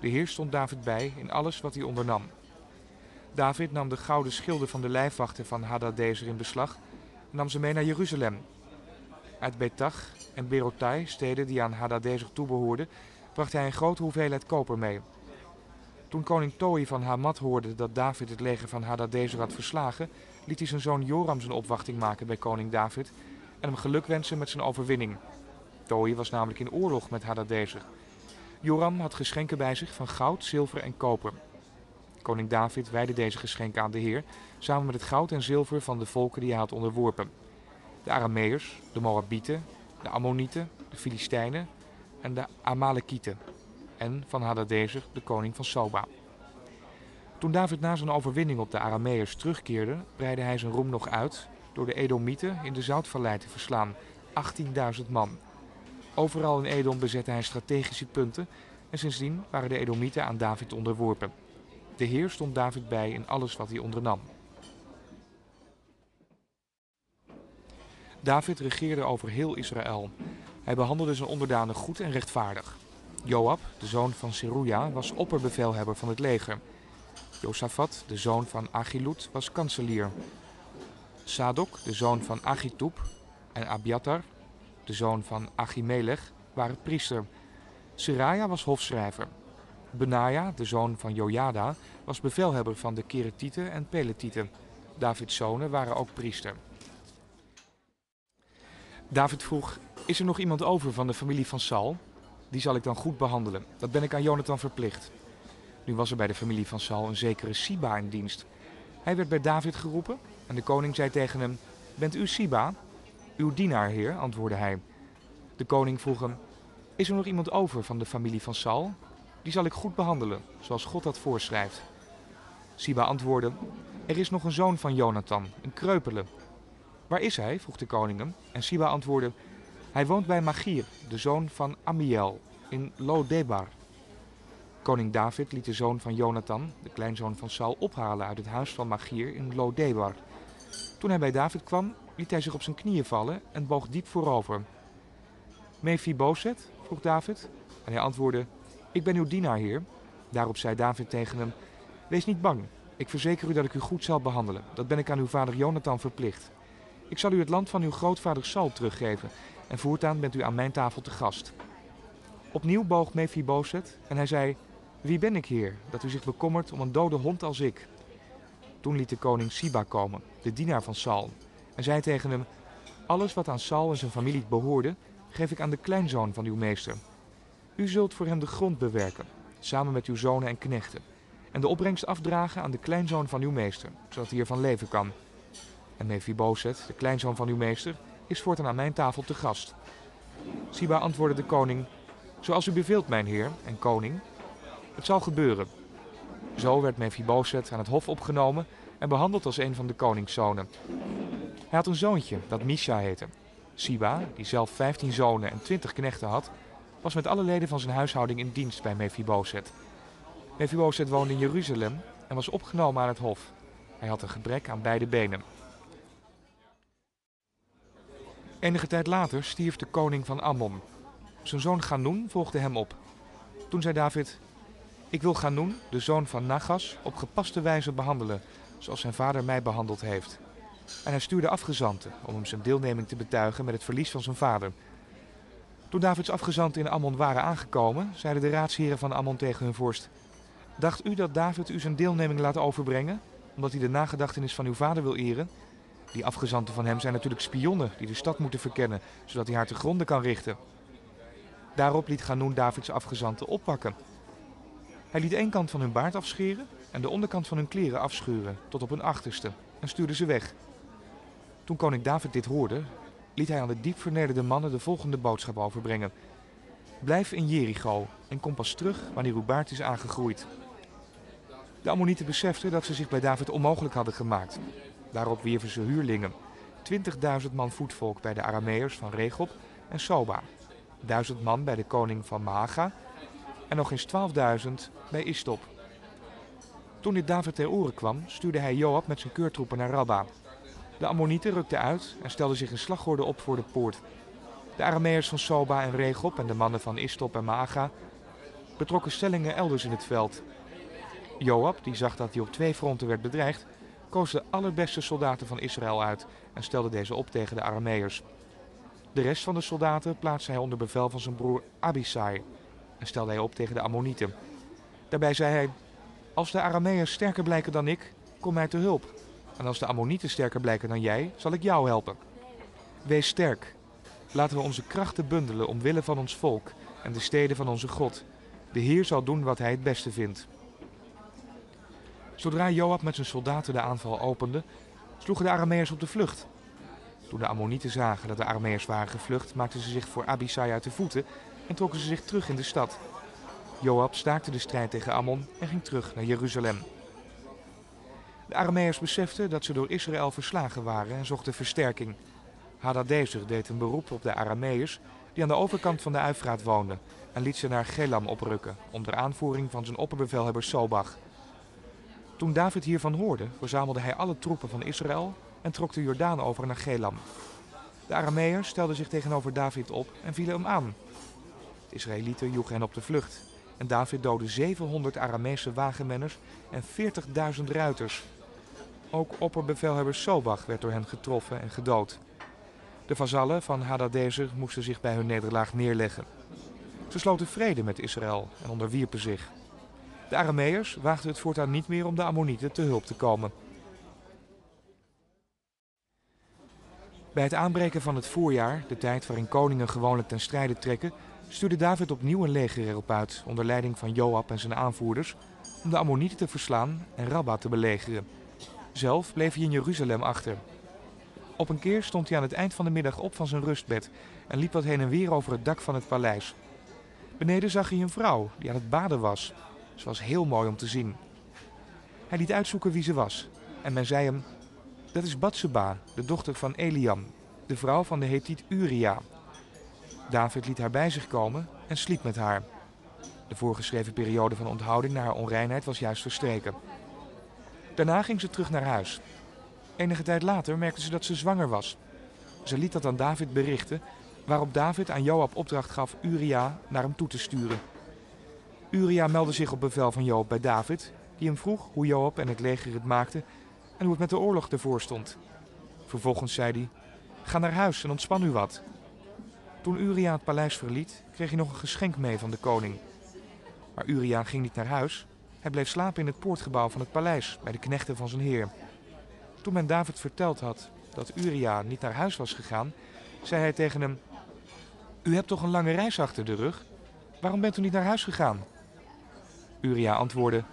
Speaker 3: De Heer stond David bij in alles wat hij ondernam. David nam de gouden schilden van de lijfwachten van Hadadezer in beslag en nam ze mee naar Jeruzalem. Uit Betach en Berotai, steden die aan Hadadezer toebehoorden, bracht hij een grote hoeveelheid koper mee. Toen koning Toi van Hamat hoorde dat David het leger van Hadadezer had verslagen, liet hij zijn zoon Joram zijn opwachting maken bij koning David en hem gelukwensen met zijn overwinning. Toi was namelijk in oorlog met Hadadezer. Joram had geschenken bij zich van goud, zilver en koper. Koning David wijde deze geschenken aan de Heer, samen met het goud en zilver van de volken die hij had onderworpen. De Arameërs, de Moabieten, de Ammonieten, de Filistijnen en de Amalekieten. En van Hadadezer, de koning van Soba. Toen David na zijn overwinning op de Arameërs terugkeerde, breidde hij zijn roem nog uit door de Edomieten in de Zoutvallei te verslaan, 18.000 man. Overal in Edom bezette hij strategische punten en sindsdien waren de Edomieten aan David onderworpen. De Heer stond David bij in alles wat hij ondernam. David regeerde over heel Israël. Hij behandelde zijn onderdanen goed en rechtvaardig. Joab, de zoon van Seruja, was opperbevelhebber van het leger. Josafat, de zoon van Achilud, was kanselier. Sadok, de zoon van Achitub, en Abiatar, de zoon van Achimelech, waren priester. Seraya was hofschrijver. Benaja, de zoon van Jojada, was bevelhebber van de Keretieten en Peletieten. Davids zonen waren ook priester. David vroeg, is er nog iemand over van de familie van Saul? Die zal ik dan goed behandelen. Dat ben ik aan Jonathan verplicht. Nu was er bij de familie van Saul een zekere Siba in dienst. Hij werd bij David geroepen en de koning zei tegen hem, Bent u Siba? Uw dienaar, heer, antwoordde hij. De koning vroeg hem, Is er nog iemand over van de familie van Saul? Die zal ik goed behandelen, zoals God dat voorschrijft. Siba antwoordde, Er is nog een zoon van Jonathan, een kreupele. Waar is hij? vroeg de koning hem. En Siba antwoordde, Hij woont bij Magier, de zoon van Amiel, in Lodebar. Koning David liet de zoon van Jonathan, de kleinzoon van Saul, ophalen uit het huis van Magier in Lodebar. Toen hij bij David kwam, liet hij zich op zijn knieën vallen en boog diep voorover. Mephibosheth? vroeg David. En hij antwoordde, ik ben uw dienaar, heer. Daarop zei David tegen hem, wees niet bang. Ik verzeker u dat ik u goed zal behandelen. Dat ben ik aan uw vader Jonathan verplicht. Ik zal u het land van uw grootvader Saul teruggeven en voortaan bent u aan mijn tafel te gast. Opnieuw boog Mephibosheth en hij zei, wie ben ik, heer, dat u zich bekommert om een dode hond als ik? Toen liet de koning Siba komen, de dienaar van Saul, en zei tegen hem, alles wat aan Saul en zijn familie behoorde, geef ik aan de kleinzoon van uw meester. U zult voor hem de grond bewerken, samen met uw zonen en knechten, en de opbrengst afdragen aan de kleinzoon van uw meester, zodat hij ervan leven kan. En Mephibosheth, de kleinzoon van uw meester, is voortaan aan mijn tafel te gast. Siba antwoordde de koning, zoals u beveelt, mijn heer en koning, het zal gebeuren. Zo werd Mephibosheth aan het hof opgenomen en behandeld als een van de koningszonen. Hij had een zoontje dat Misha heette. Siba, die zelf vijftien zonen en twintig knechten had, was met alle leden van zijn huishouding in dienst bij Mephibosheth. Mephibosheth woonde in Jeruzalem en was opgenomen aan het hof. Hij had een gebrek aan beide benen. Enige tijd later stierf de koning van Ammon. Zijn zoon Ganun volgde hem op. Toen zei David: Ik wil Ganun, de zoon van Nagas, op gepaste wijze behandelen, zoals zijn vader mij behandeld heeft. En hij stuurde afgezanten om hem zijn deelneming te betuigen met het verlies van zijn vader. Toen Davids afgezanten in Ammon waren aangekomen, zeiden de raadsheren van Ammon tegen hun vorst: Dacht u dat David u zijn deelneming laat overbrengen, omdat hij de nagedachtenis van uw vader wil eren? Die afgezanten van hem zijn natuurlijk spionnen die de stad moeten verkennen, zodat hij haar te gronden kan richten. Daarop liet Ganoen Davids afgezanten oppakken. Hij liet één kant van hun baard afscheren en de onderkant van hun kleren afschuren tot op hun achterste en stuurde ze weg. Toen koning David dit hoorde, liet hij aan de diep vernederde mannen de volgende boodschap overbrengen. Blijf in Jericho en kom pas terug wanneer uw baard is aangegroeid. De Ammonieten beseften dat ze zich bij David onmogelijk hadden gemaakt. Daarop wierven ze huurlingen. 20.000 man voetvolk bij de Arameërs van Regob en Soba. 1000 man bij de koning van Maaga en nog eens 12.000 bij Istop. Toen dit David ter oren kwam, stuurde hij Joab met zijn keurtroepen naar Rabba. De Ammonieten rukten uit en stelden zich in slagorde op voor de poort. De Arameërs van Soba en Regob en de mannen van Istop en Maaga betrokken stellingen elders in het veld. Joab, die zag dat hij op twee fronten werd bedreigd, koos de allerbeste soldaten van Israël uit en stelde deze op tegen de Arameërs. De rest van de soldaten plaatste hij onder bevel van zijn broer Abisai en stelde hij op tegen de Ammonieten. Daarbij zei hij: Als de Arameërs sterker blijken dan ik, kom mij te hulp. En als de Ammonieten sterker blijken dan jij, zal ik jou helpen. Wees sterk. Laten we onze krachten bundelen omwille van ons volk en de steden van onze God. De Heer zal doen wat hij het beste vindt. Zodra Joab met zijn soldaten de aanval opende, sloegen de Arameërs op de vlucht. Toen de Ammonieten zagen dat de Arameërs waren gevlucht, maakten ze zich voor Abisai uit de voeten en trokken ze zich terug in de stad. Joab staakte de strijd tegen Ammon en ging terug naar Jeruzalem. De Arameërs beseften dat ze door Israël verslagen waren en zochten versterking. Hadadezer deed een beroep op de Arameërs die aan de overkant van de Uifraat woonden en liet ze naar Gelam oprukken onder aanvoering van zijn opperbevelhebber Sobach. Toen David hiervan hoorde, verzamelde hij alle troepen van Israël en trok de Jordaan over naar Gelam. De Arameërs stelden zich tegenover David op en vielen hem aan. De Israëlieten joegen hen op de vlucht en David doodde 700 Arameese wagenmenners en 40.000 ruiters. Ook opperbevelhebber Sobach werd door hen getroffen en gedood. De vazallen van Hadadezer moesten zich bij hun nederlaag neerleggen. Ze sloten vrede met Israël en onderwierpen zich. De Arameërs waagden het voortaan niet meer om de Ammonieten te hulp te komen. Bij het aanbreken van het voorjaar, de tijd waarin koningen gewoonlijk ten strijde trekken, stuurde David opnieuw een leger erop uit, onder leiding van Joab en zijn aanvoerders, om de Ammonieten te verslaan en Rabba te belegeren. Zelf bleef hij in Jeruzalem achter. Op een keer stond hij aan het eind van de middag op van zijn rustbed en liep wat heen en weer over het dak van het paleis. Beneden zag hij een vrouw die aan het baden was. Ze was heel mooi om te zien. Hij liet uitzoeken wie ze was en men zei hem: Dat is Batseba, de dochter van Eliam, de vrouw van de Hethiet Uria. David liet haar bij zich komen en sliep met haar. De voorgeschreven periode van onthouding naar haar onreinheid was juist verstreken. Daarna ging ze terug naar huis. Enige tijd later merkte ze dat ze zwanger was. Ze liet dat aan David berichten, waarop David aan Joab opdracht gaf Uria naar hem toe te sturen. Uria meldde zich op bevel van Joab bij David, die hem vroeg hoe Joab en het leger het maakten en hoe het met de oorlog ervoor stond. Vervolgens zei hij: Ga naar huis en ontspan u wat. Toen Uria het paleis verliet, kreeg hij nog een geschenk mee van de koning. Maar Uria ging niet naar huis. Hij bleef slapen in het poortgebouw van het paleis bij de knechten van zijn heer. Toen men David verteld had dat Uria niet naar huis was gegaan, zei hij tegen hem: U hebt toch een lange reis achter de rug? Waarom bent u niet naar huis gegaan? Uria antwoordde: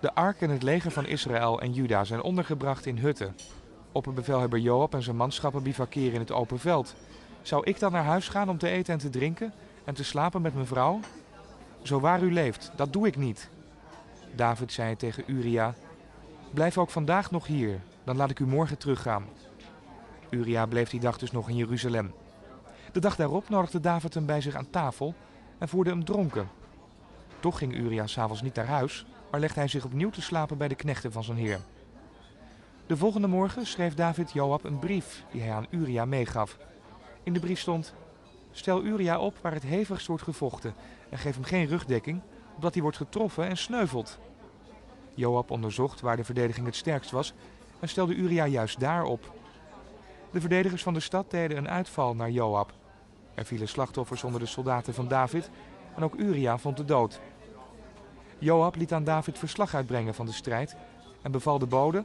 Speaker 3: De ark en het leger van Israël en Juda zijn ondergebracht in hutten. Opperbevelhebber Joab en zijn manschappen bivakeren in het open veld. Zou ik dan naar huis gaan om te eten en te drinken en te slapen met mijn vrouw? Zo waar u leeft, dat doe ik niet. David zei tegen Uria: Blijf ook vandaag nog hier, dan laat ik u morgen teruggaan. Uria bleef die dag dus nog in Jeruzalem. De dag daarop nodigde David hem bij zich aan tafel en voerde hem dronken. Toch ging Uria s'avonds niet naar huis, maar legde hij zich opnieuw te slapen bij de knechten van zijn heer. De volgende morgen schreef David Joab een brief die hij aan Uria meegaf. In de brief stond: Stel Uria op waar het hevigst wordt gevochten en geef hem geen rugdekking, opdat hij wordt getroffen en sneuvelt. Joab onderzocht waar de verdediging het sterkst was en stelde Uria juist daar op. De verdedigers van de stad deden een uitval naar Joab. Er vielen slachtoffers onder de soldaten van David en ook Uria vond de dood. Joab liet aan David verslag uitbrengen van de strijd en beval de bode: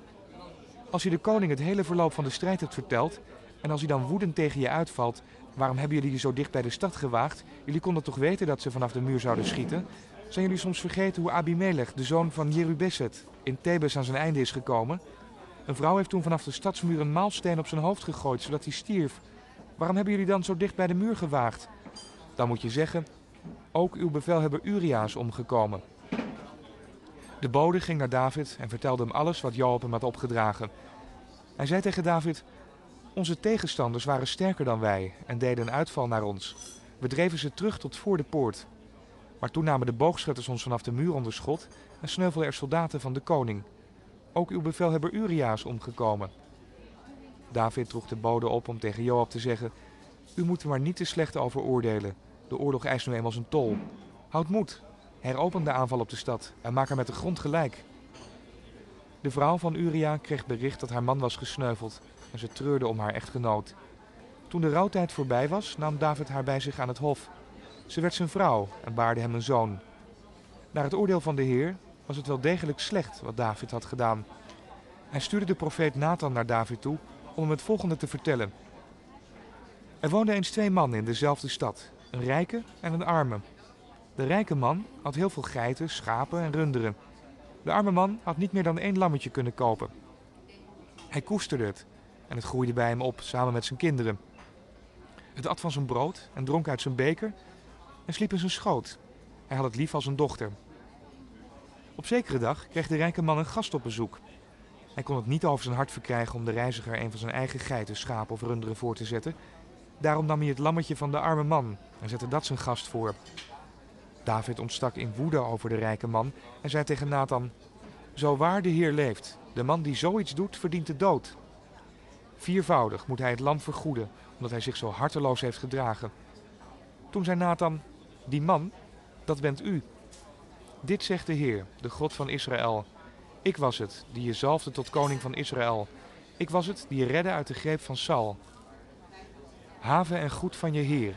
Speaker 3: Als je de koning het hele verloop van de strijd hebt verteld en als hij dan woedend tegen je uitvalt, waarom hebben jullie je zo dicht bij de stad gewaagd? Jullie konden toch weten dat ze vanaf de muur zouden schieten? Zijn jullie soms vergeten hoe Abimelech, de zoon van Jerubeset, in Thebes aan zijn einde is gekomen? Een vrouw heeft toen vanaf de stadsmuur een maalsteen op zijn hoofd gegooid, zodat hij stierf. Waarom hebben jullie dan zo dicht bij de muur gewaagd? Dan moet je zeggen, ook uw bevelhebber Uria is omgekomen. De bode ging naar David en vertelde hem alles wat Joab hem had opgedragen. Hij zei tegen David, onze tegenstanders waren sterker dan wij en deden een uitval naar ons. We dreven ze terug tot voor de poort. Maar toen namen de boogschutters ons vanaf de muur onder schot en sneuvelden er soldaten van de koning. Ook uw bevelhebber Uria is omgekomen. David droeg de bode op om tegen Joab te zeggen: U moet er maar niet te slecht over oordelen. De oorlog eist nu eenmaal zijn tol. Houd moed. Heropen de aanval op de stad en maak haar met de grond gelijk. De vrouw van Uria kreeg bericht dat haar man was gesneuveld en ze treurde om haar echtgenoot. Toen de rouwtijd voorbij was, nam David haar bij zich aan het hof. Ze werd zijn vrouw en baarde hem een zoon. Naar het oordeel van de Heer was het wel degelijk slecht wat David had gedaan. Hij stuurde de profeet Nathan naar David toe om hem het volgende te vertellen. Er woonden eens twee mannen in dezelfde stad, een rijke en een arme. De rijke man had heel veel geiten, schapen en runderen. De arme man had niet meer dan één lammetje kunnen kopen. Hij koesterde het en het groeide bij hem op samen met zijn kinderen. Het at van zijn brood en dronk uit zijn beker en sliep in zijn schoot. Hij had het lief als een dochter. Op zekere dag kreeg de rijke man een gast op bezoek. Hij kon het niet over zijn hart verkrijgen om de reiziger een van zijn eigen geiten, schapen of runderen voor te zetten. Daarom nam hij het lammetje van de arme man en zette dat zijn gast voor. David ontstak in woede over de rijke man en zei tegen Nathan: Zo waar de Heer leeft, de man die zoiets doet, verdient de dood. Viervoudig moet hij het lam vergoeden, omdat hij zich zo harteloos heeft gedragen. Toen zei Nathan: Die man, dat bent u. Dit zegt de Heer, de God van Israël. Ik was het die je zalfde tot koning van Israël. Ik was het die je redde uit de greep van Saul. Haven en goed van je Heer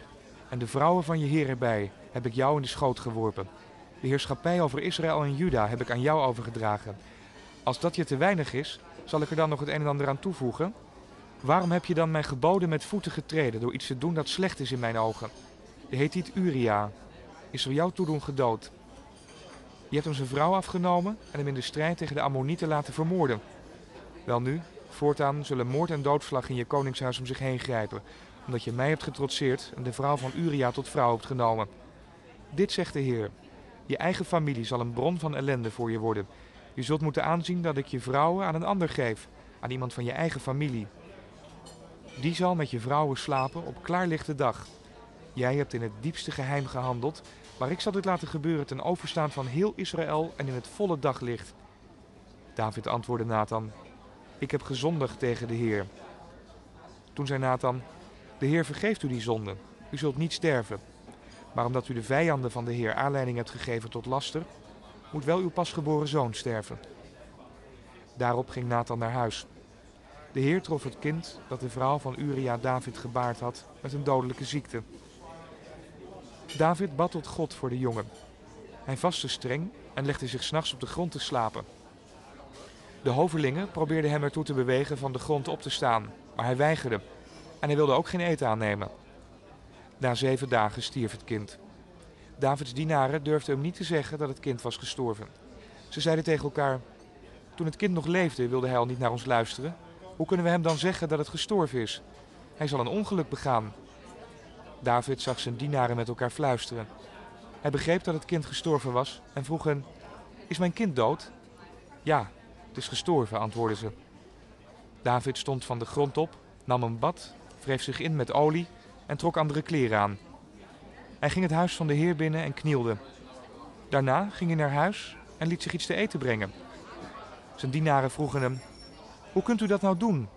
Speaker 3: en de vrouwen van je Heer erbij heb ik jou in de schoot geworpen. De heerschappij over Israël en Juda heb ik aan jou overgedragen. Als dat je te weinig is, zal ik er dan nog het een en ander aan toevoegen? Waarom heb je dan mijn geboden met voeten getreden door iets te doen dat slecht is in mijn ogen? De Hethiet Uria is er jouw toedoen gedood. Je hebt hem zijn vrouw afgenomen en hem in de strijd tegen de Ammonieten laten vermoorden. Welnu, voortaan zullen moord en doodslag in je koningshuis om zich heen grijpen, omdat je mij hebt getrotseerd en de vrouw van Uria tot vrouw hebt genomen. Dit zegt de Heer: Je eigen familie zal een bron van ellende voor je worden. Je zult moeten aanzien dat ik je vrouwen aan een ander geef, aan iemand van je eigen familie. Die zal met je vrouwen slapen op klaarlichte dag. Jij hebt in het diepste geheim gehandeld, maar ik zal dit laten gebeuren ten overstaan van heel Israël en in het volle daglicht. David antwoordde Nathan: Ik heb gezondigd tegen de Heer. Toen zei Nathan: De Heer vergeeft u die zonde. U zult niet sterven. Maar omdat u de vijanden van de Heer aanleiding hebt gegeven tot laster, moet wel uw pasgeboren zoon sterven. Daarop ging Nathan naar huis. De Heer trof het kind dat de vrouw van Uria David gebaard had met een dodelijke ziekte. David bad tot God voor de jongen. Hij vastte streng en legde zich s'nachts op de grond te slapen. De hovelingen probeerden hem ertoe te bewegen van de grond op te staan, maar hij weigerde en hij wilde ook geen eten aannemen. Na zeven dagen stierf het kind. Davids dienaren durfden hem niet te zeggen dat het kind was gestorven. Ze zeiden tegen elkaar: Toen het kind nog leefde, wilde hij al niet naar ons luisteren. Hoe kunnen we hem dan zeggen dat het gestorven is? Hij zal een ongeluk begaan. David zag zijn dienaren met elkaar fluisteren. Hij begreep dat het kind gestorven was en vroeg hen: Is mijn kind dood? Ja, het is gestorven, antwoordden ze. David stond van de grond op, nam een bad, wreef zich in met olie en trok andere kleren aan. Hij ging het huis van de Heer binnen en knielde. Daarna ging hij naar huis en liet zich iets te eten brengen. Zijn dienaren vroegen hem: Hoe kunt u dat nou doen?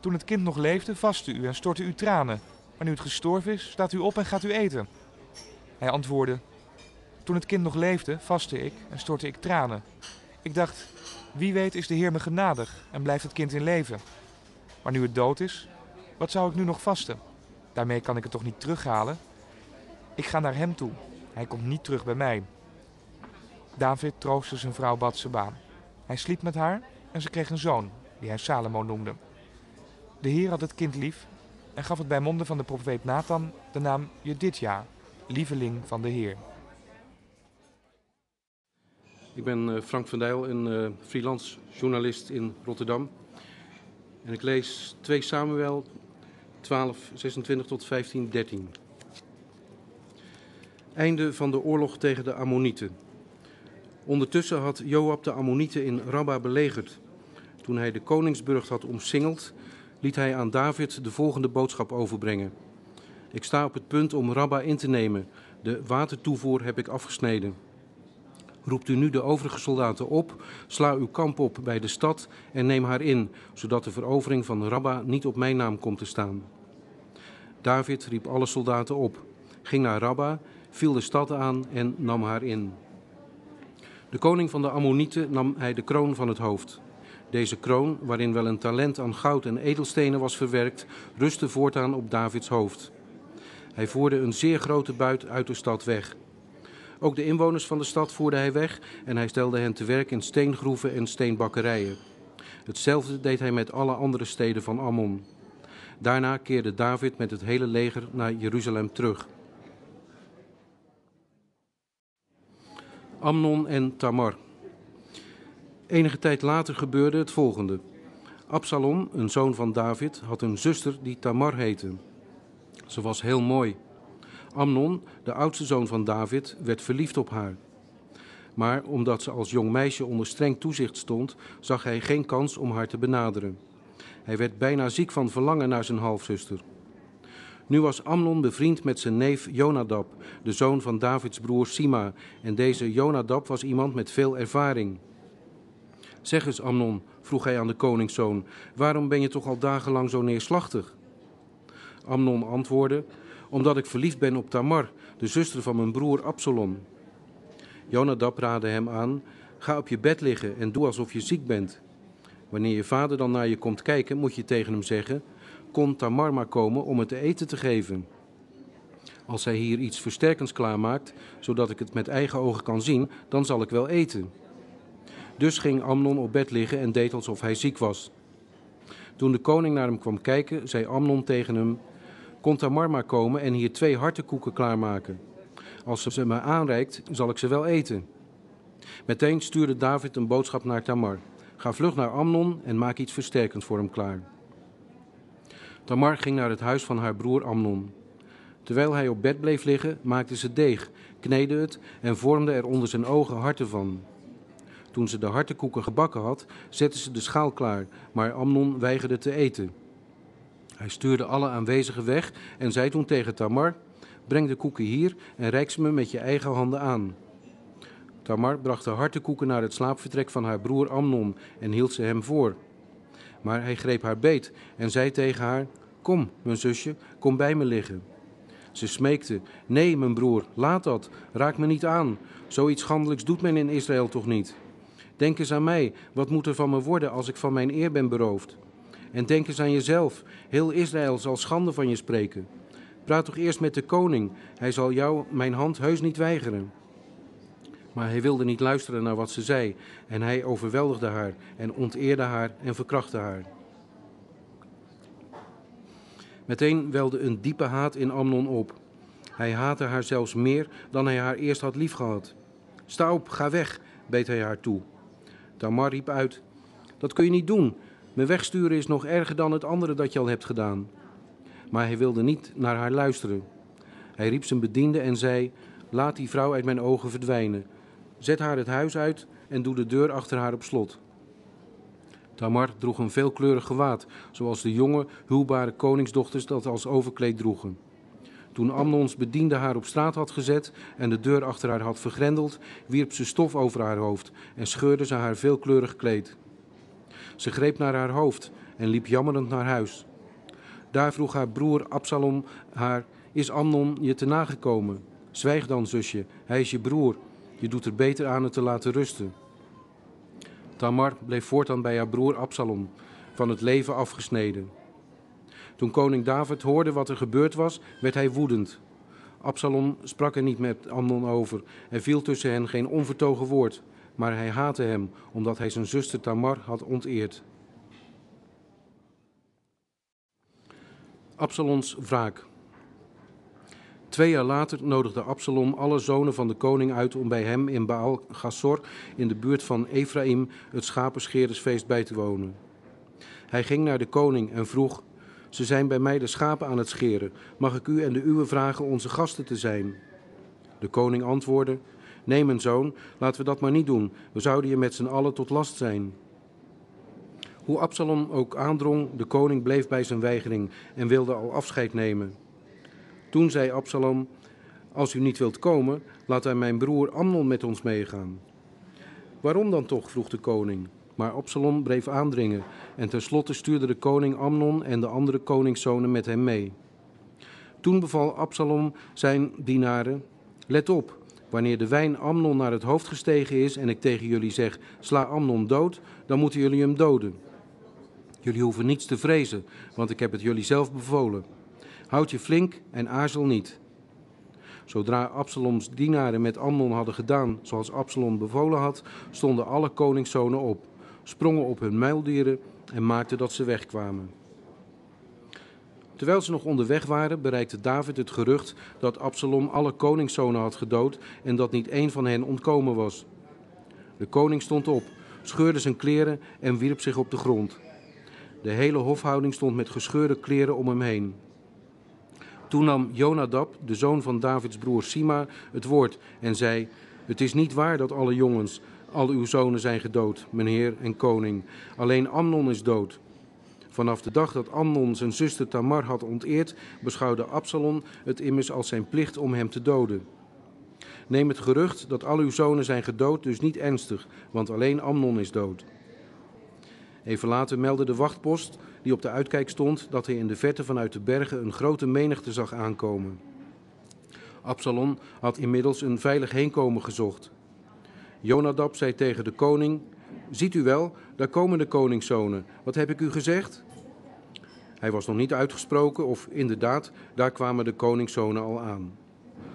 Speaker 3: Toen het kind nog leefde, vastte u en stortte u tranen. Maar nu het gestorven is, staat u op en gaat u eten. Hij antwoordde: Toen het kind nog leefde, vastte ik en stortte ik tranen. Ik dacht: Wie weet is de Heer me genadig en blijft het kind in leven. Maar nu het dood is, wat zou ik nu nog vasten? Daarmee kan ik het toch niet terughalen? Ik ga naar hem toe. Hij komt niet terug bij mij. David troostte zijn vrouw Batseba. Hij sliep met haar en ze kreeg een zoon, die hij Salomo noemde. De Heer had het kind lief en gaf het bij monden van de profeet Nathan de naam Jedidja, lieveling van de Heer.
Speaker 4: Ik ben eh, Frank van Dijl, een uh, freelance journalist in Rotterdam. En ik lees 2 Samuel 12, 26 tot 15, 13. Einde van de oorlog tegen de Ammonieten. Ondertussen had Joab de Ammonieten in Rabba belegerd. Toen hij de koningsburg had omsingeld, liet hij aan David de volgende boodschap overbrengen. Ik sta op het punt om Rabba in te nemen. De watertoevoer heb ik afgesneden. Roept u nu de overige soldaten op, sla uw kamp op bij de stad en neem haar in, zodat de verovering van Rabba niet op mijn naam komt te staan. David riep alle soldaten op, ging naar Rabba, viel de stad aan en nam haar in. De koning van de Ammonieten nam hij de kroon van het hoofd. Deze kroon, waarin wel een talent aan goud en edelstenen was verwerkt, rustte voortaan op Davids hoofd. Hij voerde een zeer grote buit uit de stad weg. Ook de inwoners van de stad voerde hij weg en hij stelde hen te werk in steengroeven en steenbakkerijen. Hetzelfde deed hij met alle andere steden van Ammon. Daarna keerde David met het hele leger naar Jeruzalem terug. Amnon en Tamar. Enige tijd later gebeurde het volgende. Absalom, een zoon van David, had een zuster die Tamar heette. Ze was heel mooi. Amnon, de oudste zoon van David, werd verliefd op haar. Maar omdat ze als jong meisje onder streng toezicht stond, zag hij geen kans om haar te benaderen. Hij werd bijna ziek van verlangen naar zijn halfzuster. Nu was Amnon bevriend met zijn neef Jonadab, de zoon van Davids broer Sima, en deze Jonadab was iemand met veel ervaring. Zeg eens, Amnon, vroeg hij aan de koningszoon, waarom ben je toch al dagenlang zo neerslachtig? Amnon antwoordde, omdat ik verliefd ben op Tamar, de zuster van mijn broer Absalom. Jonadab raadde hem aan, ga op je bed liggen en doe alsof je ziek bent. Wanneer je vader dan naar je komt kijken, moet je tegen hem zeggen, kon Tamar maar komen om het te eten te geven. Als hij hier iets versterkends klaarmaakt, zodat ik het met eigen ogen kan zien, dan zal ik wel eten. Dus ging Amnon op bed liggen en deed alsof hij ziek was. Toen de koning naar hem kwam kijken, zei Amnon tegen hem: Kon Tamar maar komen en hier twee hartekoeken klaarmaken. Als ze ze me aanreikt, zal ik ze wel eten. Meteen stuurde David een boodschap naar Tamar: Ga vlug naar Amnon en maak iets versterkends voor hem klaar. Tamar ging naar het huis van haar broer Amnon. Terwijl hij op bed bleef liggen, maakte ze deeg, kneedde het en vormde er onder zijn ogen harten van. Toen ze de hartenkoeken gebakken had, zette ze de schaal klaar, maar Amnon weigerde te eten. Hij stuurde alle aanwezigen weg en zei toen tegen Tamar: Breng de koeken hier en reik ze me met je eigen handen aan. Tamar bracht de hartenkoeken naar het slaapvertrek van haar broer Amnon en hield ze hem voor. Maar hij greep haar beet en zei tegen haar: Kom, mijn zusje, kom bij me liggen. Ze smeekte: Nee, mijn broer, laat dat, raak me niet aan. Zoiets schandelijks doet men in Israël toch niet. Denk eens aan mij, wat moet er van me worden als ik van mijn eer ben beroofd? En denk eens aan jezelf, heel Israël zal schande van je spreken. Praat toch eerst met de koning, hij zal jou mijn hand heus niet weigeren. Maar hij wilde niet luisteren naar wat ze zei en hij overweldigde haar en onteerde haar en verkrachtte haar. Meteen welde een diepe haat in Amnon op. Hij haatte haar zelfs meer dan hij haar eerst had liefgehad. Sta op, ga weg, beet hij haar toe. Tamar riep uit: Dat kun je niet doen. Me wegsturen is nog erger dan het andere dat je al hebt gedaan. Maar hij wilde niet naar haar luisteren. Hij riep zijn bediende en zei: Laat die vrouw uit mijn ogen verdwijnen. Zet haar het huis uit en doe de deur achter haar op slot. Tamar droeg een veelkleurig gewaad, zoals de jonge, huwbare koningsdochters dat als overkleed droegen. Toen Amnons bediende haar op straat had gezet en de deur achter haar had vergrendeld, wierp ze stof over haar hoofd en scheurde ze haar veelkleurig kleed. Ze greep naar haar hoofd en liep jammerend naar huis. Daar vroeg haar broer Absalom haar: Is Amnon je te nagekomen? Zwijg dan, zusje, hij is je broer. Je doet er beter aan het te laten rusten. Tamar bleef voortaan bij haar broer Absalom, van het leven afgesneden. Toen koning David hoorde wat er gebeurd was, werd hij woedend. Absalom sprak er niet met Amnon over en viel tussen hen geen onvertogen woord, maar hij haatte hem omdat hij zijn zuster Tamar had onteerd. Absaloms wraak. Twee jaar later nodigde Absalom alle zonen van de koning uit om bij hem in Baal Gassor in de buurt van Ephraim het schapenscherersfeest bij te wonen. Hij ging naar de koning en vroeg: Ze zijn bij mij de schapen aan het scheren. Mag ik u en de uwe vragen onze gasten te zijn? De koning antwoordde: Nee, mijn zoon, laten we dat maar niet doen. We zouden je met z'n allen tot last zijn. Hoe Absalom ook aandrong, de koning bleef bij zijn weigering en wilde al afscheid nemen. Toen zei Absalom: Als u niet wilt komen, laat hij mijn broer Amnon met ons meegaan. Waarom dan toch? vroeg de koning. Maar Absalom bleef aandringen en tenslotte stuurde de koning Amnon en de andere koningszonen met hem mee. Toen beval Absalom zijn dienaren: Let op, wanneer de wijn Amnon naar het hoofd gestegen is en ik tegen jullie zeg: Sla Amnon dood, dan moeten jullie hem doden. Jullie hoeven niets te vrezen, want ik heb het jullie zelf bevolen. Houd je flink en aarzel niet. Zodra Absaloms dienaren met Amnon hadden gedaan zoals Absalom bevolen had, stonden alle koningszonen op, sprongen op hun muildieren en maakten dat ze wegkwamen. Terwijl ze nog onderweg waren, bereikte David het gerucht dat Absalom alle koningszonen had gedood en dat niet één van hen ontkomen was. De koning stond op, scheurde zijn kleren en wierp zich op de grond. De hele hofhouding stond met gescheurde kleren om hem heen. Toen nam Jonadab, de zoon van Davids broer Sima, het woord en zei: Het is niet waar dat alle jongens, al uw zonen zijn gedood, mijn heer en koning. Alleen Amnon is dood. Vanaf de dag dat Amnon zijn zuster Tamar had onteerd, beschouwde Absalom het immers als zijn plicht om hem te doden. Neem het gerucht dat al uw zonen zijn gedood dus niet ernstig, want alleen Amnon is dood. Even later meldde de wachtpost, die op de uitkijk stond, dat hij in de verte vanuit de bergen een grote menigte zag aankomen. Absalom had inmiddels een veilig heenkomen gezocht. Jonadab zei tegen de koning: Ziet u wel, daar komen de koningszonen. Wat heb ik u gezegd? Hij was nog niet uitgesproken, of inderdaad, daar kwamen de koningszonen al aan.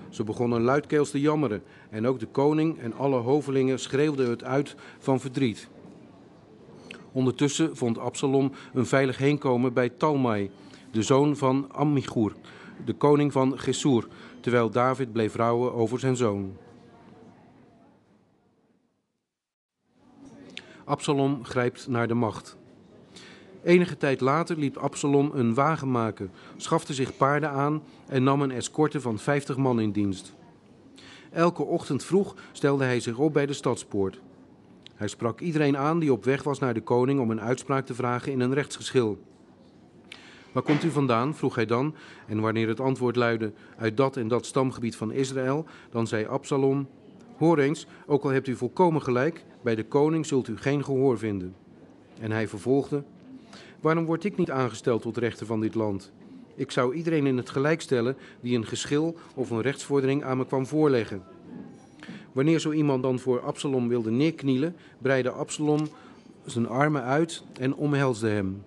Speaker 4: Ze begonnen luidkeels te jammeren, en ook de koning en alle hovelingen schreeuwden het uit van verdriet. Ondertussen vond Absalom een veilig heenkomen bij Talmai, de zoon van Ammichur, de koning van Gesur, terwijl David bleef rouwen over zijn zoon. Absalom grijpt naar de macht. Enige tijd later liep Absalom een wagen maken, schafte zich paarden aan en nam een escorte van vijftig man in dienst. Elke ochtend vroeg stelde hij zich op bij de stadspoort. Hij sprak iedereen aan die op weg was naar de koning om een uitspraak te vragen in een rechtsgeschil. Waar komt u vandaan? vroeg hij dan. En wanneer het antwoord luidde uit dat en dat stamgebied van Israël, dan zei Absalom: Hoor eens, ook al hebt u volkomen gelijk, bij de koning zult u geen gehoor vinden. En hij vervolgde: Waarom word ik niet aangesteld tot rechter van dit land? Ik zou iedereen in het gelijk stellen die een geschil of een rechtsvordering aan me kwam voorleggen. Wanneer zo iemand dan voor Absalom wilde neerknielen, breidde Absalom zijn armen uit en omhelsde hem.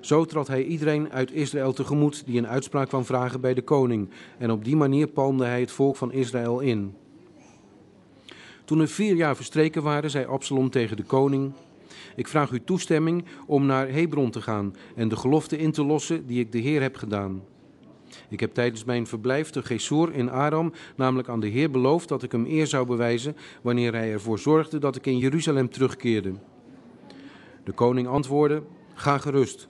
Speaker 4: Zo trad hij iedereen uit Israël tegemoet die een uitspraak kwam vragen bij de koning, en op die manier palmde hij het volk van Israël in. Toen er vier jaar verstreken waren, zei Absalom tegen de koning: Ik vraag u toestemming om naar Hebron te gaan en de gelofte in te lossen die ik de Heer heb gedaan. Ik heb tijdens mijn verblijf te Gesur in Aram namelijk aan de Heer beloofd dat ik hem eer zou bewijzen wanneer hij ervoor zorgde dat ik in Jeruzalem terugkeerde. De koning antwoordde: Ga gerust.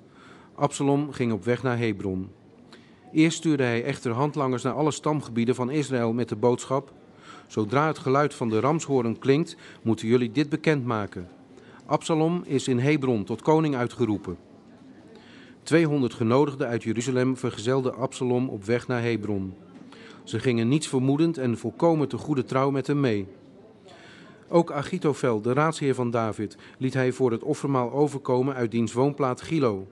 Speaker 4: Absalom ging op weg naar Hebron. Eerst stuurde hij echter handlangers naar alle stamgebieden van Israël met de boodschap: Zodra het geluid van de ramshoorn klinkt, moeten jullie dit bekendmaken. Absalom is in Hebron tot koning uitgeroepen. 200 genodigden uit Jeruzalem vergezelden Absalom op weg naar Hebron. Ze gingen niets vermoedend en volkomen te goede trouw met hem mee. Ook Achitophel, de raadsheer van David, liet hij voor het offermaal overkomen uit diens woonplaats Gilo.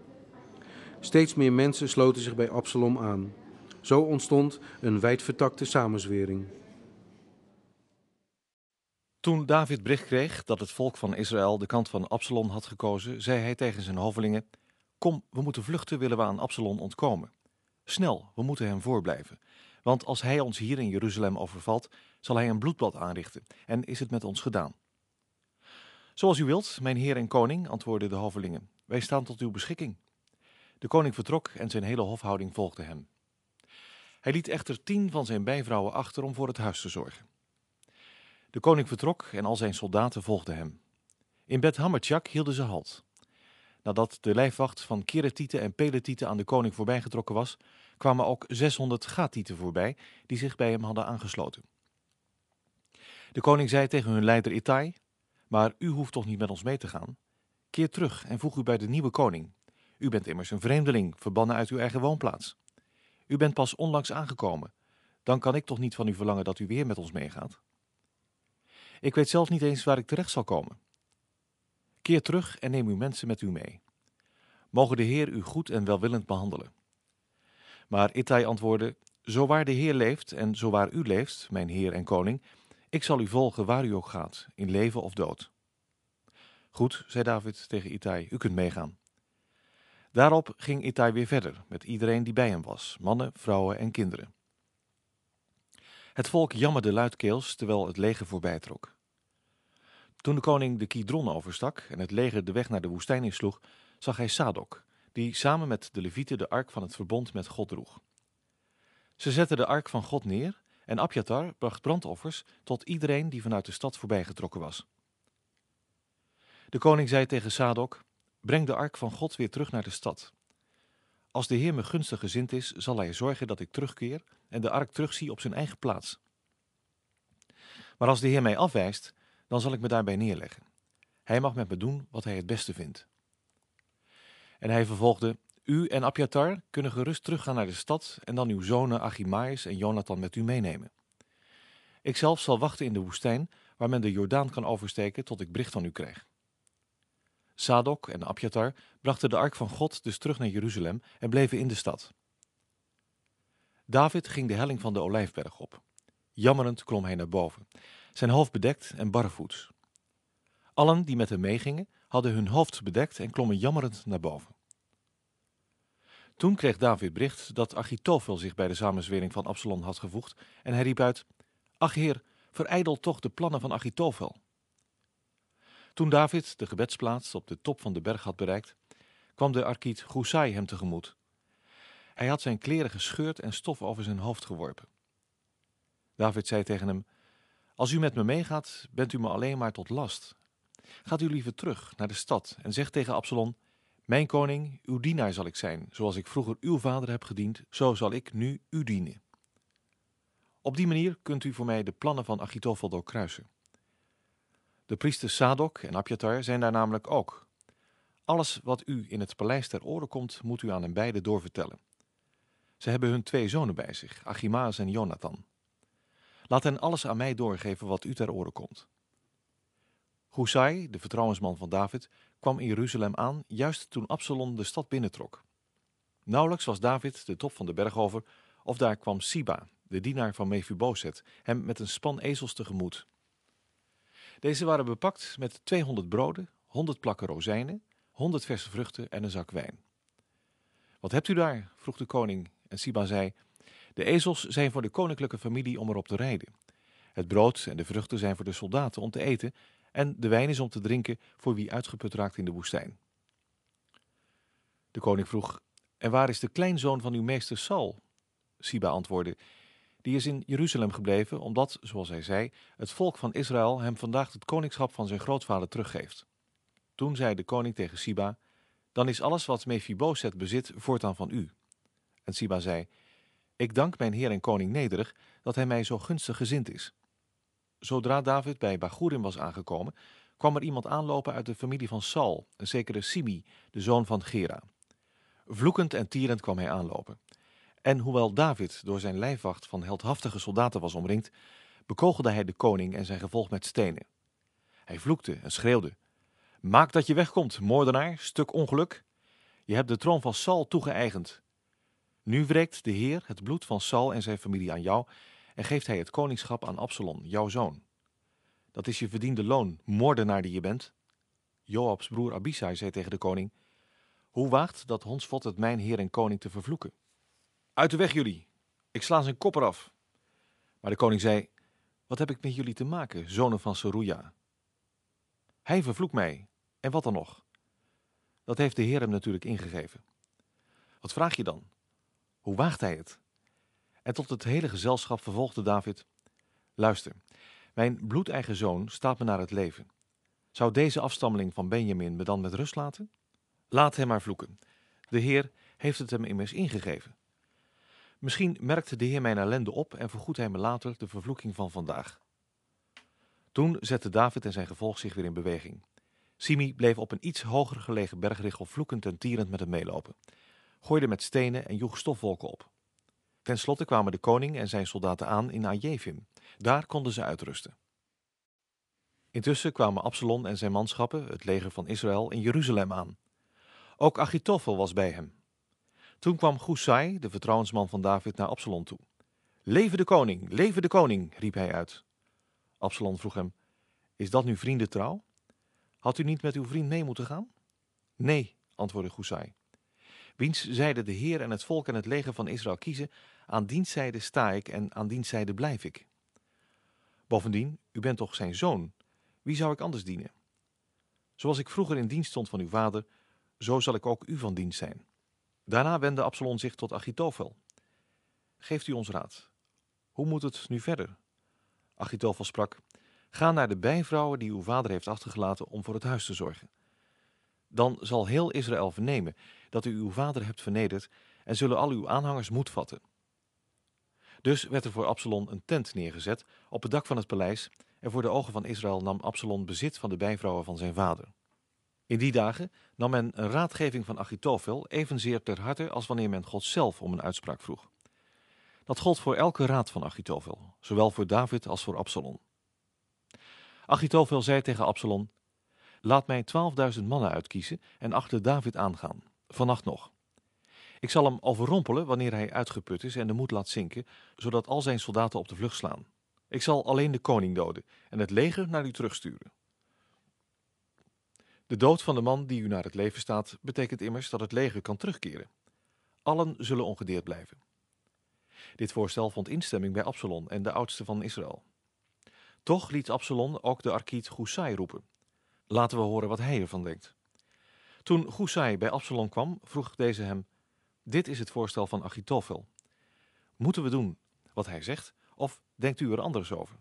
Speaker 4: Steeds meer mensen sloten zich bij Absalom aan. Zo ontstond een wijdvertakte samenzwering.
Speaker 5: Toen David bericht kreeg dat het volk van Israël de kant van Absalom had gekozen, zei hij tegen zijn hovelingen: Kom, we moeten vluchten, willen we aan Absalom ontkomen. Snel, we moeten hem voorblijven. Want als hij ons hier in Jeruzalem overvalt, zal hij een bloedbad aanrichten, en is het met ons gedaan. Zoals u wilt, mijn heer en koning, antwoordden de hovelingen, wij staan tot uw beschikking. De koning vertrok en zijn hele hofhouding volgde hem. Hij liet echter tien van zijn bijvrouwen achter om voor het huis te zorgen. De koning vertrok en al zijn soldaten volgden hem. In Bet Hamertjak hielden ze halt. Nadat de lijfwacht van Keretieten en Peletieten aan de koning voorbijgetrokken was, kwamen ook 600 Gatieten voorbij die zich bij hem hadden aangesloten. De koning zei tegen hun leider Itai, maar u hoeft toch niet met ons mee te gaan? Keer terug en voeg u bij de nieuwe koning. U bent immers een vreemdeling, verbannen uit uw eigen woonplaats. U bent pas onlangs aangekomen. Dan kan ik toch niet van u verlangen dat u weer met ons meegaat? Ik weet zelf niet eens waar ik terecht zal komen. Keer terug en neem uw mensen met u mee. Mogen de Heer u goed en welwillend behandelen. Maar Ittai antwoordde, zo waar de Heer leeft en zo waar u leeft, mijn Heer en Koning, ik zal u volgen waar u ook gaat, in leven of dood. Goed, zei David tegen Ittai, u kunt meegaan. Daarop ging Ittai weer verder met iedereen die bij hem was, mannen, vrouwen en kinderen. Het volk jammerde luidkeels terwijl het leger voorbij trok. Toen de koning de Kidron overstak en het leger de weg naar de woestijn insloeg, zag hij Sadok, die samen met de levieten de ark van het verbond met God droeg. Ze zetten de ark van God neer en Abjatar bracht brandoffers tot iedereen die vanuit de stad voorbijgetrokken was. De koning zei tegen Sadok, breng de ark van God weer terug naar de stad. Als de Heer me gunstig gezind is, zal hij zorgen dat ik terugkeer en de ark terugzie op zijn eigen plaats. Maar als de Heer mij afwijst, dan zal ik me daarbij neerleggen. Hij mag met me doen wat hij het beste vindt. En hij vervolgde, u en Abjatar kunnen gerust teruggaan naar de stad en dan uw zonen Achimaïs en Jonathan met u meenemen. Ikzelf zal wachten in de woestijn, waar men de Jordaan kan oversteken tot ik bericht van u krijg. Sadok en Abjatar brachten de ark van God dus terug naar Jeruzalem en bleven in de stad. David ging de helling van de Olijfberg op. Jammerend klom hij naar boven, zijn hoofd bedekt en barrevoets. Allen die met hem meegingen, hadden hun hoofd bedekt en klommen jammerend naar boven. Toen kreeg David bericht dat Achitofel zich bij de samenzwering van Absalom had gevoegd en hij riep uit, Ach heer, verijdel toch de plannen van Achitofel. Toen David de gebedsplaats op de top van de berg had bereikt, kwam de arkiet Gusai hem tegemoet. Hij had zijn kleren gescheurd en stof over zijn hoofd geworpen. David zei tegen hem, Als u met me meegaat, bent u me alleen maar tot last. Gaat u liever terug naar de stad en zeg tegen Absalom, Mijn koning, uw dienaar zal ik zijn, zoals ik vroeger uw vader heb gediend, zo zal ik nu u dienen. Op die manier kunt u voor mij de plannen van Achitofel doorkruisen. De priesters Sadok en Abjatar zijn daar namelijk ook. Alles wat u in het paleis ter oren komt, moet u aan hen beiden doorvertellen. Ze hebben hun twee zonen bij zich, Achimaas en Jonathan. Laat hen alles aan mij doorgeven wat u ter oren komt. Husai, de vertrouwensman van David, kwam in Jeruzalem aan juist toen Absalom de stad binnentrok. Nauwelijks was David de top van de berg over, of daar kwam Siba, de dienaar van Mephiboset, hem met een span ezels tegemoet. Deze waren bepakt met 200 broden, 100 plakken rozijnen, 100 verse vruchten en een zak wijn. Wat hebt u daar? vroeg de koning en Siba zei, de ezels zijn voor de koninklijke familie om erop te rijden. Het brood en de vruchten zijn voor de soldaten om te eten en de wijn is om te drinken voor wie uitgeput raakt in de woestijn. De koning vroeg, en waar is de kleinzoon van uw meester Saul? Siba antwoordde, die is in Jeruzalem gebleven, omdat, zoals hij zei, het volk van Israël hem vandaag het koningschap van zijn grootvader teruggeeft. Toen zei de koning tegen Siba, dan is alles wat Mephiboset bezit voortaan van u. En Siba zei, ik dank mijn heer en koning nederig dat hij mij zo gunstig gezind is. Zodra David bij Bagurim was aangekomen, kwam er iemand aanlopen uit de familie van Saul, een zekere Simi, de zoon van Gera. Vloekend en tierend kwam hij aanlopen. En hoewel David door zijn lijfwacht van heldhaftige soldaten was omringd, bekogelde hij de koning en zijn gevolg met stenen. Hij vloekte en schreeuwde: Maak dat je wegkomt, moordenaar, stuk ongeluk. Je hebt de troon van Saul toegeëigend. Nu wreekt de Heer het bloed van Saul en zijn familie aan jou en geeft hij het koningschap aan Absalom, jouw zoon. Dat is je verdiende loon, moordenaar die je bent. Joabs broer Abisai zei tegen de koning: Hoe waagt dat hondsvot het mijn heer en koning te vervloeken? Uit de weg jullie, ik sla zijn kop eraf. Maar de koning zei, wat heb ik met jullie te maken, zonen van Seruja? Hij vervloekt mij, en wat dan nog? Dat heeft de Heer hem natuurlijk ingegeven. Wat vraag je dan? Hoe waagt hij het? En tot het hele gezelschap vervolgde David, luister, mijn bloedeigen zoon staat me naar het leven. Zou deze afstammeling van Benjamin me dan met rust laten? Laat hem maar vloeken. De Heer heeft het hem immers ingegeven. Misschien merkte de Heer mijn ellende op en vergoedt hij me later de vervloeking van vandaag. Toen zette David en zijn gevolg zich weer in beweging. Simi bleef op een iets hoger gelegen bergrichel vloekend en tierend met hem meelopen, gooide met stenen en joeg stofwolken op. Ten slotte kwamen de koning en zijn soldaten aan in Ajevim. Daar konden ze uitrusten. Intussen kwamen Absalom en zijn manschappen, het leger van Israël, in Jeruzalem aan. Ook Achitophel was bij hem. Toen kwam Gusai, de vertrouwensman van David, naar Absalom toe. Leven de koning, leven de koning, riep hij uit. Absalom vroeg hem, is dat nu vriendentrouw? Had u niet met uw vriend mee moeten gaan? Nee, antwoordde Gusai. Wiens zijde de Heer en het volk en het leger van Israël kiezen, aan dienstzijde sta ik en aan dienstzijde blijf ik. Bovendien, u bent toch zijn zoon? Wie zou ik anders dienen? Zoals ik vroeger in dienst stond van uw vader, zo zal ik ook u van dienst zijn. Daarna wendde Absalom zich tot Achitofel. Geeft u ons raad. Hoe moet het nu verder? Achitofel sprak, ga naar de bijvrouwen die uw vader heeft achtergelaten om voor het huis te zorgen. Dan zal heel Israël vernemen dat u uw vader hebt vernederd en zullen al uw aanhangers moed vatten. Dus werd er voor Absalom een tent neergezet op het dak van het paleis en voor de ogen van Israël nam Absalom bezit van de bijvrouwen van zijn vader. In die dagen nam men een raadgeving van Achitofel evenzeer ter harte als wanneer men God zelf om een uitspraak vroeg. Dat gold voor elke raad van Achitofel, zowel voor David als voor Absalom. Achitofel zei tegen Absalom, laat mij twaalfduizend mannen uitkiezen en achter David aangaan, vannacht nog. Ik zal hem overrompelen wanneer hij uitgeput is en de moed laat zinken, zodat al zijn soldaten op de vlucht slaan. Ik zal alleen de koning doden en het leger naar u terugsturen. De dood van de man die u naar het leven staat, betekent immers dat het leger kan terugkeren. Allen zullen ongedeerd blijven. Dit voorstel vond instemming bij Absalom en de oudste van Israël. Toch liet Absalom ook de arkiet Gusai roepen. Laten we horen wat hij ervan denkt. Toen Gusai bij Absalom kwam, vroeg deze hem: Dit is het voorstel van Achitofel. Moeten we doen wat hij zegt, of denkt u er anders over?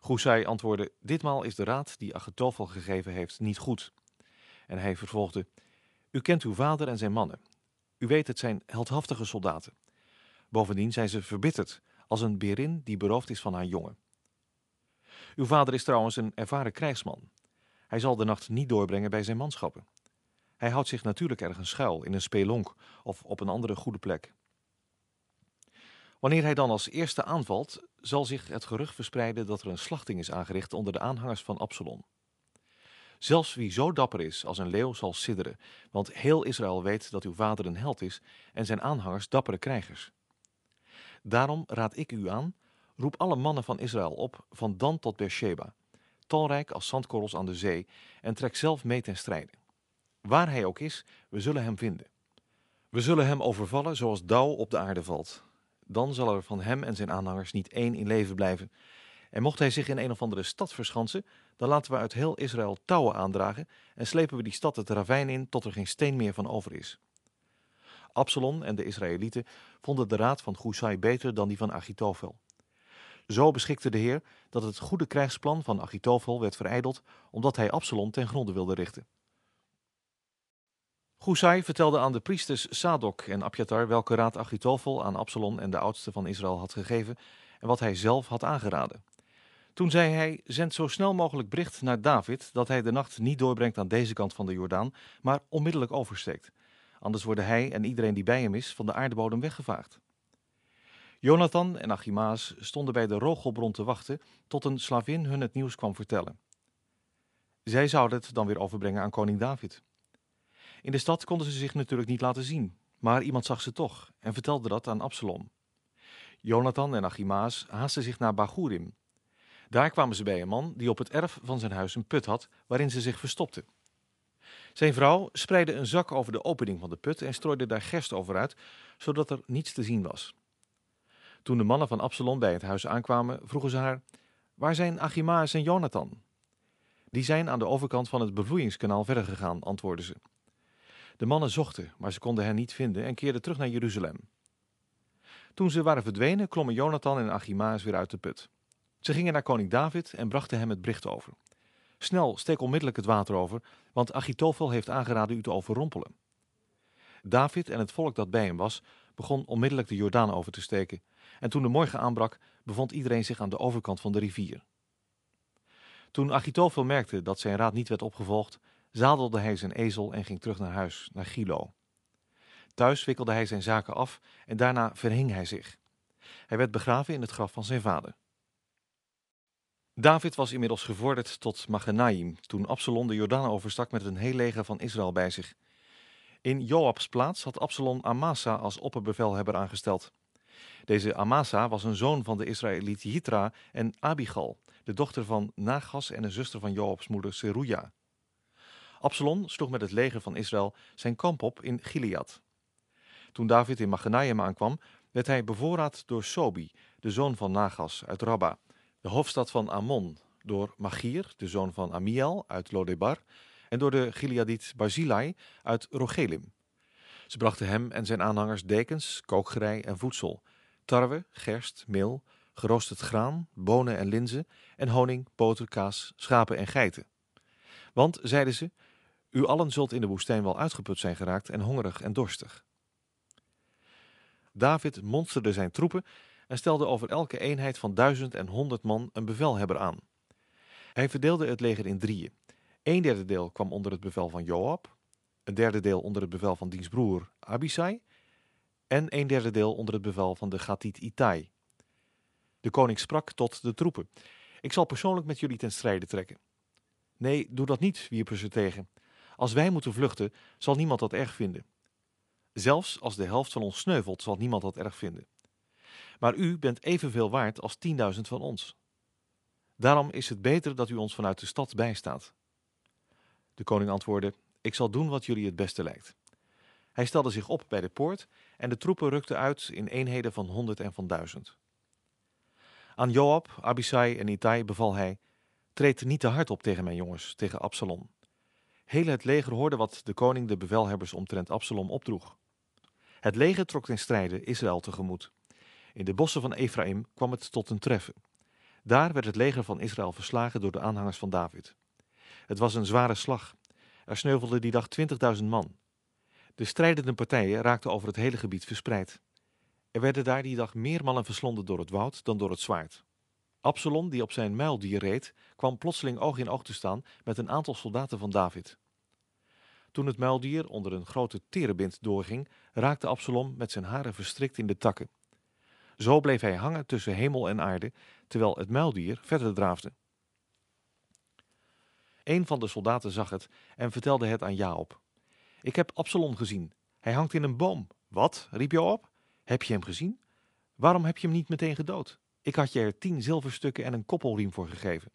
Speaker 5: Gusai antwoordde: Ditmaal is de raad die Achitofel gegeven heeft niet goed. En hij vervolgde: U kent uw vader en zijn mannen. U weet het zijn heldhaftige soldaten. Bovendien zijn ze verbitterd, als een berin die beroofd is van haar jongen. Uw vader is trouwens een ervaren krijgsman. Hij zal de nacht niet doorbrengen bij zijn manschappen. Hij houdt zich natuurlijk ergens schuil, in een spelonk of op een andere goede plek. Wanneer hij dan als eerste aanvalt, zal zich het gerucht verspreiden dat er een slachting is aangericht onder de aanhangers van Absalom. Zelfs wie zo dapper is als een leeuw zal sidderen, want heel Israël weet dat uw vader een held is en zijn aanhangers dappere krijgers. Daarom raad ik u aan, roep alle mannen van Israël op, van Dan tot Beersheba, talrijk als zandkorrels aan de zee, en trek zelf mee ten strijde. Waar hij ook is, we zullen hem vinden. We zullen hem overvallen zoals dauw op de aarde valt. Dan zal er van hem en zijn aanhangers niet één in leven blijven. En mocht hij zich in een of andere stad verschansen, dan laten we uit heel Israël touwen aandragen en slepen we die stad het ravijn in tot er geen steen meer van over is. Absalom en de Israëlieten vonden de raad van Gusai beter dan die van Achitofel. Zo beschikte de Heer dat het goede krijgsplan van Achitofel werd verijdeld omdat hij Absalom ten gronde wilde richten. Gusai vertelde aan de priesters Sadok en Abjatar welke raad Achitofel aan Absalom en de oudste van Israël had gegeven en wat hij zelf had aangeraden. Toen zei hij, zend zo snel mogelijk bericht naar David dat hij de nacht niet doorbrengt aan deze kant van de Jordaan, maar onmiddellijk oversteekt. Anders worden hij en iedereen die bij hem is van de aardebodem weggevaagd. Jonathan en Achimaas stonden bij de Rochelbron te wachten tot een slavin hun het nieuws kwam vertellen. Zij zouden het dan weer overbrengen aan koning David. In de stad konden ze zich natuurlijk niet laten zien, maar iemand zag ze toch en vertelde dat aan Absalom. Jonathan en Achimaas haasten zich naar Bagurim. Daar kwamen ze bij een man die op het erf van zijn huis een put had waarin ze zich verstopten. Zijn vrouw spreidde een zak over de opening van de put en strooide daar gerst over uit, zodat er niets te zien was. Toen de mannen van Absalom bij het huis aankwamen, vroegen ze haar: Waar zijn Achimaas en Jonathan? Die zijn aan de overkant van het bevloeiingskanaal verder gegaan, antwoordden ze. De mannen zochten, maar ze konden hen niet vinden en keerden terug naar Jeruzalem. Toen ze waren verdwenen, klommen Jonathan en Achimaas weer uit de put. Ze gingen naar koning David en brachten hem het bericht over. Snel, steek onmiddellijk het water over, want Achitofel heeft aangeraden u te overrompelen. David en het volk dat bij hem was, begon onmiddellijk de Jordaan over te steken. En toen de morgen aanbrak, bevond iedereen zich aan de overkant van de rivier. Toen Achitofel merkte dat zijn raad niet werd opgevolgd, zadelde hij zijn ezel en ging terug naar huis, naar Gilo. Thuis wikkelde hij zijn zaken af en daarna verhing hij zich. Hij werd begraven in het graf van zijn vader. David was inmiddels gevorderd tot Maganaim toen Absalom de Jordaan overstak met een heel leger van Israël bij zich. In Joabs plaats had Absalom Amasa als opperbevelhebber aangesteld. Deze Amasa was een zoon van de Israëliet Jitra en Abigal, de dochter van Nagas en een zuster van Joabs moeder Seruja. Absalom sloeg met het leger van Israël zijn kamp op in Gilead. Toen David in Maganaim aankwam, werd hij bevoorraad door Sobi, de zoon van Nagas uit Rabba, de hoofdstad van Ammon, door Magir, de zoon van Amiel uit Lodebar, en door de Gileadiet Barzilai uit Rogelim. Ze brachten hem en zijn aanhangers dekens, kookgerei en voedsel, tarwe, gerst, meel, geroosterd graan, bonen en linzen en honing, boter, kaas, schapen en geiten. Want, zeiden ze, u allen zult in de woestijn wel uitgeput zijn geraakt en hongerig en dorstig. David monsterde zijn troepen en stelde over elke eenheid van duizend en honderd man een bevelhebber aan. Hij verdeelde het leger in drieën. Een derde deel kwam onder het bevel van Joab, een derde deel onder het bevel van diens broer Abisai en een derde deel onder het bevel van de Gathiet Itai. De koning sprak tot de troepen. Ik zal persoonlijk met jullie ten strijde trekken. Nee, doe dat niet, wierpen ze tegen. Als wij moeten vluchten, zal niemand dat erg vinden. Zelfs als de helft van ons sneuvelt, zal niemand dat erg vinden. Maar u bent evenveel waard als tienduizend van ons. Daarom is het beter dat u ons vanuit de stad bijstaat. De koning antwoordde: Ik zal doen wat jullie het beste lijkt. Hij stelde zich op bij de poort en de troepen rukten uit in eenheden van honderd en van duizend. Aan Joab, Abisai en Itai beval hij: Treed niet te hard op tegen mijn jongens, tegen Absalom. Heel het leger hoorde wat de koning de bevelhebbers omtrent Absalom opdroeg. Het leger trok ten strijde Israël tegemoet. In de bossen van Ephraim kwam het tot een treffen. Daar werd het leger van Israël verslagen door de aanhangers van David. Het was een zware slag. Er sneuvelden die dag 20.000 man. De strijdende partijen raakten over het hele gebied verspreid. Er werden daar die dag meer mannen verslonden door het woud dan door het zwaard. Absalom, die op zijn muildier reed, kwam plotseling oog in oog te staan met een aantal soldaten van David. Toen het muildier onder een grote terebint doorging, raakte Absalom met zijn haren verstrikt in de takken. Zo bleef hij hangen tussen hemel en aarde, terwijl het muildier verder draafde. Een van de soldaten zag het en vertelde het aan Jaop. Ik heb Absalom gezien. Hij hangt in een boom. Wat? riep Joab. Heb je hem gezien? Waarom heb je hem niet meteen gedood? Ik had je er tien zilverstukken en een koppelriem voor gegeven.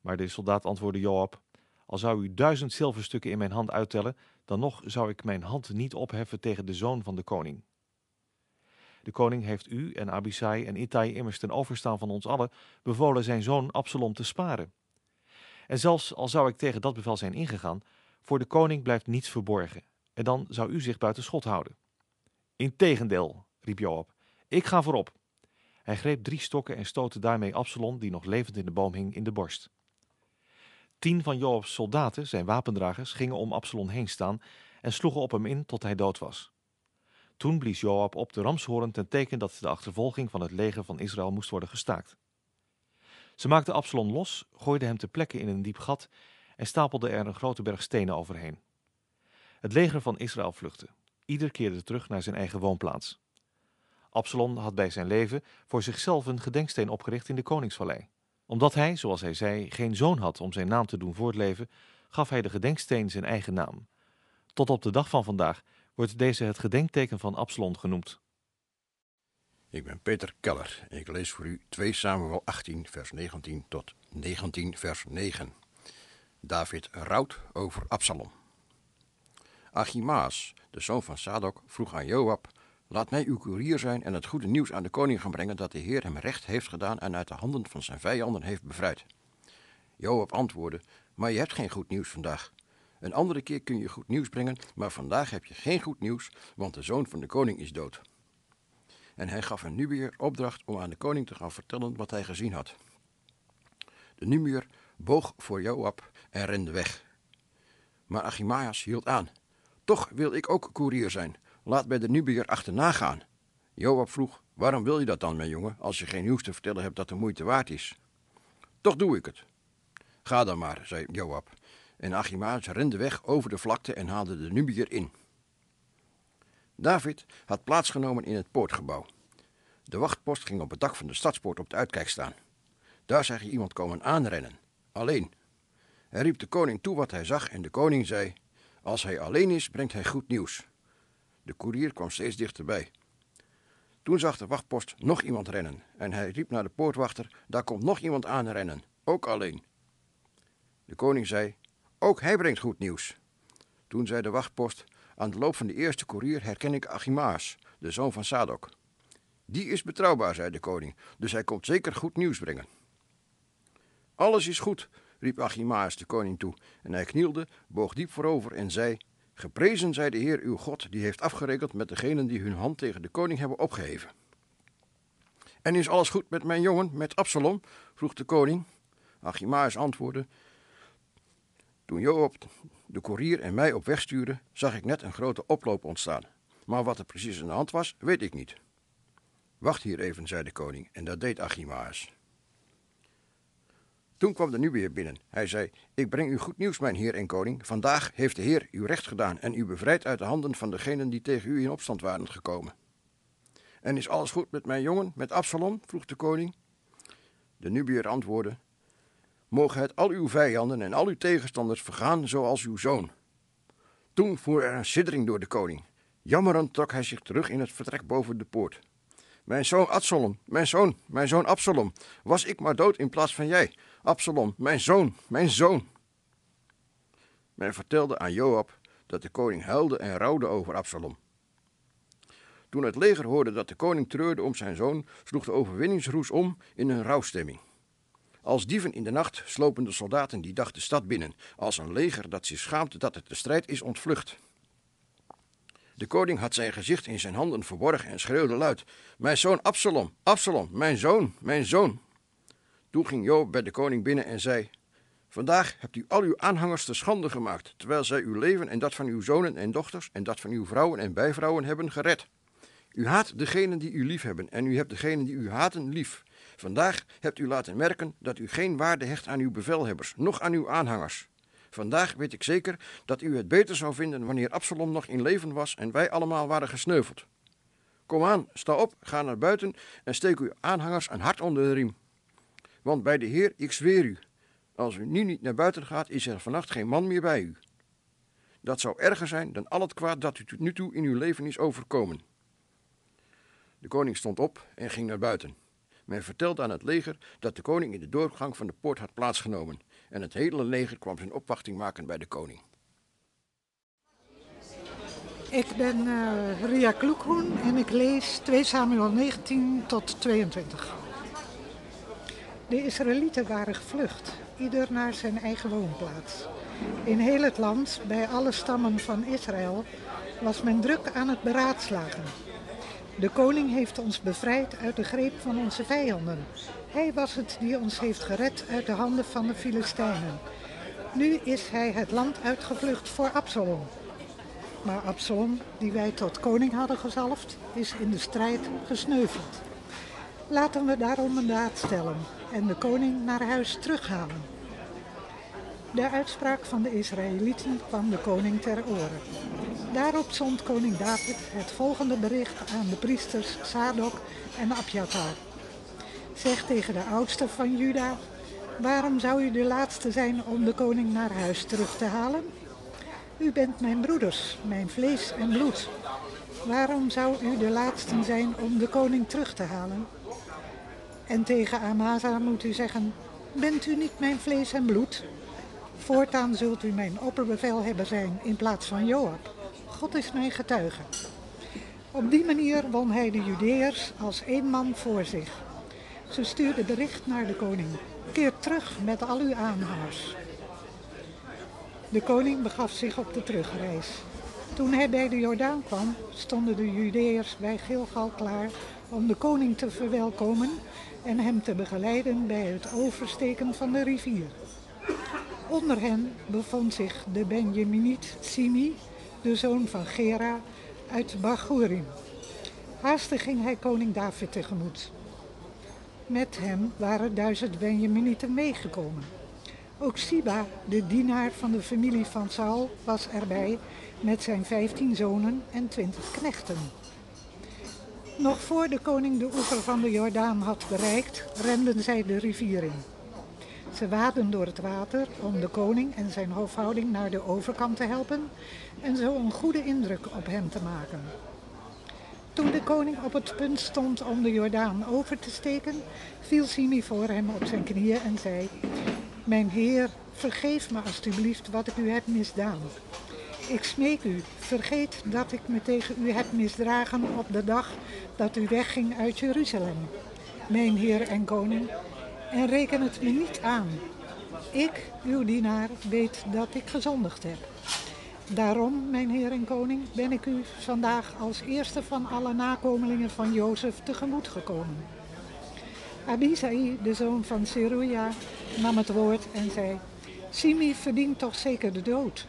Speaker 5: Maar de soldaat antwoordde Joab: Al zou u duizend zilverstukken in mijn hand uittellen, dan nog zou ik mijn hand niet opheffen tegen de zoon van de koning. De koning heeft u en Abisai en Ittai immers ten overstaan van ons allen bevolen zijn zoon Absalom te sparen. En zelfs al zou ik tegen dat bevel zijn ingegaan, voor de koning blijft niets verborgen, en dan zou u zich buiten schot houden. Integendeel, riep Joab, ik ga voorop. Hij greep drie stokken en stootte daarmee Absalom, die nog levend in de boom hing, in de borst. Tien van Joabs soldaten, zijn wapendragers, gingen om Absalom heen staan en sloegen op hem in tot hij dood was. Toen blies Joab op de ramshoorn ten teken dat de achtervolging van het leger van Israël moest worden gestaakt. Ze maakten Absalom los, gooiden hem ter plekke in een diep gat en stapelden er een grote berg stenen overheen. Het leger van Israël vluchtte. Ieder keerde terug naar zijn eigen woonplaats. Absalom had bij zijn leven voor zichzelf een gedenksteen opgericht in de koningsvallei. Omdat hij, zoals hij zei, geen zoon had om zijn naam te doen voortleven, gaf hij de gedenksteen zijn eigen naam. Tot op de dag van vandaag wordt deze het gedenkteken van Absalom genoemd.
Speaker 6: Ik ben Peter Keller en ik lees voor u 2 Samuel 18 vers 19 tot 19 vers 9. David rouwt over Absalom. Achimaas, de zoon van Sadok, vroeg aan Joab Laat mij uw koerier zijn en het goede nieuws aan de koning gaan brengen dat de Heer hem recht heeft gedaan en uit de handen van zijn vijanden heeft bevrijd. Joab antwoordde, maar je hebt geen goed nieuws vandaag. Een andere keer kun je goed nieuws brengen, maar vandaag heb je geen goed nieuws, want de zoon van de koning is dood. En hij gaf een Nubier opdracht om aan de koning te gaan vertellen wat hij gezien had. De Nubier boog voor Joab en rende weg. Maar Achimaas hield aan. Toch wil ik ook koerier zijn, Laat bij de Nubier achterna gaan. Joab vroeg, waarom wil je dat dan, mijn jongen, als je geen nieuws te vertellen hebt dat de moeite waard is? Toch doe ik het. Ga dan maar, zei Joab. En Achimaas rende weg over de vlakte en haalde de Nubier in. David had plaatsgenomen in het poortgebouw. De wachtpost ging op het dak van de stadspoort op de uitkijk staan. Daar zag hij iemand komen aanrennen, alleen. Hij riep de koning toe wat hij zag en de koning zei: Als hij alleen is, brengt hij goed nieuws. De koerier kwam steeds dichterbij. Toen zag de wachtpost nog iemand rennen en hij riep naar de poortwachter: Daar komt nog iemand aanrennen, ook alleen. De koning zei: Ook hij brengt goed nieuws. Toen zei de wachtpost: Aan de loop van de eerste koerier herken ik Achimaas, de zoon van Sadok. Die is betrouwbaar, zei de koning, dus hij komt zeker goed nieuws brengen. Alles is goed, riep Achimaas de koning toe, en hij knielde, boog diep voorover en zei: Geprezen zij de Heer uw God, die heeft afgerekend met degenen die hun hand tegen de koning hebben opgeheven. En is alles goed met mijn jongen, met Absalom? vroeg de koning. Achimaas antwoordde: Toen Joab de koerier en mij op weg stuurde, zag ik net een grote oploop ontstaan. Maar wat er precies aan de hand was, weet ik niet. Wacht hier even, zei de koning, en dat deed Achimaas. Toen kwam de Nubiër binnen. Hij zei: Ik breng u goed nieuws, mijn heer en koning. Vandaag heeft de Heer uw recht gedaan en u bevrijd uit de handen van degenen die tegen u in opstand waren gekomen. En is alles goed met mijn jongen, met Absalom? vroeg de koning. De Nubiër antwoordde: Mogen het al uw vijanden en al uw tegenstanders vergaan zoals uw zoon. Toen voer er een siddering door de koning. Jammerend trok hij zich terug in het vertrek boven de poort. Mijn zoon Absalom, mijn zoon, mijn zoon Absalom, was ik maar dood in plaats van jij. Absalom, mijn zoon, mijn zoon. Men vertelde aan Joab dat de koning huilde en rouwde over Absalom. Toen het leger hoorde dat de koning treurde om zijn zoon, sloeg de overwinningsroes om in een rouwstemming. Als dieven in de nacht slopen de soldaten die dag de stad binnen, als een leger dat zich schaamt dat het de strijd is ontvlucht. De koning had zijn gezicht in zijn handen verborgen en schreeuwde luid: Mijn zoon Absalom, Absalom, mijn zoon, mijn zoon. Toen ging Joab bij de koning binnen en zei: Vandaag hebt u al uw aanhangers te schande gemaakt, terwijl zij uw leven en dat van uw zonen en dochters en dat van uw vrouwen en bijvrouwen hebben gered. U haat degenen die u lief hebben en u hebt degenen die u haten lief. Vandaag hebt u laten merken dat u geen waarde hecht aan uw bevelhebbers, noch aan uw aanhangers. Vandaag weet ik zeker dat u het beter zou vinden wanneer Absalom nog in leven was en wij allemaal waren gesneuveld. Kom aan, sta op, ga naar buiten en steek uw aanhangers een hart onder de riem. Want bij de Heer, ik zweer u, als u nu niet naar buiten gaat, is er vannacht geen man meer bij u. Dat zou erger zijn dan al het kwaad dat u tot nu toe in uw leven is overkomen. De koning stond op en ging naar buiten. Men vertelde aan het leger dat de koning in de doorgang van de poort had plaatsgenomen en het hele leger kwam zijn opwachting maken bij de koning.
Speaker 7: Ik ben uh, Ria Kloekhoen en ik lees 2 Samuel 19 tot 22. De Israëlieten waren gevlucht, ieder naar zijn eigen woonplaats. In heel het land, bij alle stammen van Israël, was men druk aan het beraadslagen. De koning heeft ons bevrijd uit de greep van onze vijanden. Hij was het die ons heeft gered uit de handen van de Filistijnen. Nu is hij het land uitgevlucht voor Absalom. Maar Absalom, die wij tot koning hadden gezalfd, is in de strijd gesneuveld. Laten we daarom een daad stellen en de koning naar huis terughalen. De uitspraak van de Israëlieten kwam de koning ter oren. Daarop zond koning David het volgende bericht aan de priesters Sadok en Abjatar. Zeg tegen de oudste van Juda, waarom zou u de laatste zijn om de koning naar huis terug te halen? U bent mijn broeders, mijn vlees en bloed. Waarom zou u de laatste zijn om de koning terug te halen? En tegen Amasa moet u zeggen, bent u niet mijn vlees en bloed? Voortaan zult u mijn opperbevelhebber zijn in plaats van Joab. God is mijn getuige. Op die manier won hij de Judeërs als één man voor zich. Ze stuurde bericht naar de koning. Keer terug met al uw aanhangers. De koning begaf zich op de terugreis. Toen hij bij de Jordaan kwam, stonden de Judeërs bij Gilgal klaar om de koning te verwelkomen en hem te begeleiden bij het oversteken van de rivier. Onder hen bevond zich de Benjaminiet Simi, de zoon van Gera uit Bagurim. Haastig ging hij koning David tegemoet. Met hem waren duizend Benjaminieten meegekomen. Ook Siba, de dienaar van de familie van Saul, was erbij met zijn vijftien zonen en twintig knechten. Nog voor de koning de oever van de Jordaan had bereikt, renden zij de rivier in. Ze waden door het water om de koning en zijn hofhouding naar de overkant te helpen en zo een goede indruk op hem te maken. Toen de koning op het punt stond om de Jordaan over te steken, viel Simi voor hem op zijn knieën en zei: Mijn heer, vergeef me alstublieft wat ik u heb misdaan. Ik smeek u, vergeet dat ik me tegen u heb misdragen op de dag dat u wegging uit Jeruzalem, mijn heer en koning, en reken het me niet aan. Ik, uw dienaar, weet dat ik gezondigd heb. Daarom, mijn heer en koning, ben ik u vandaag als eerste van alle nakomelingen van Jozef tegemoet gekomen. Abisai, de zoon van Seruja, nam het woord en zei: Simi verdient toch zeker de dood.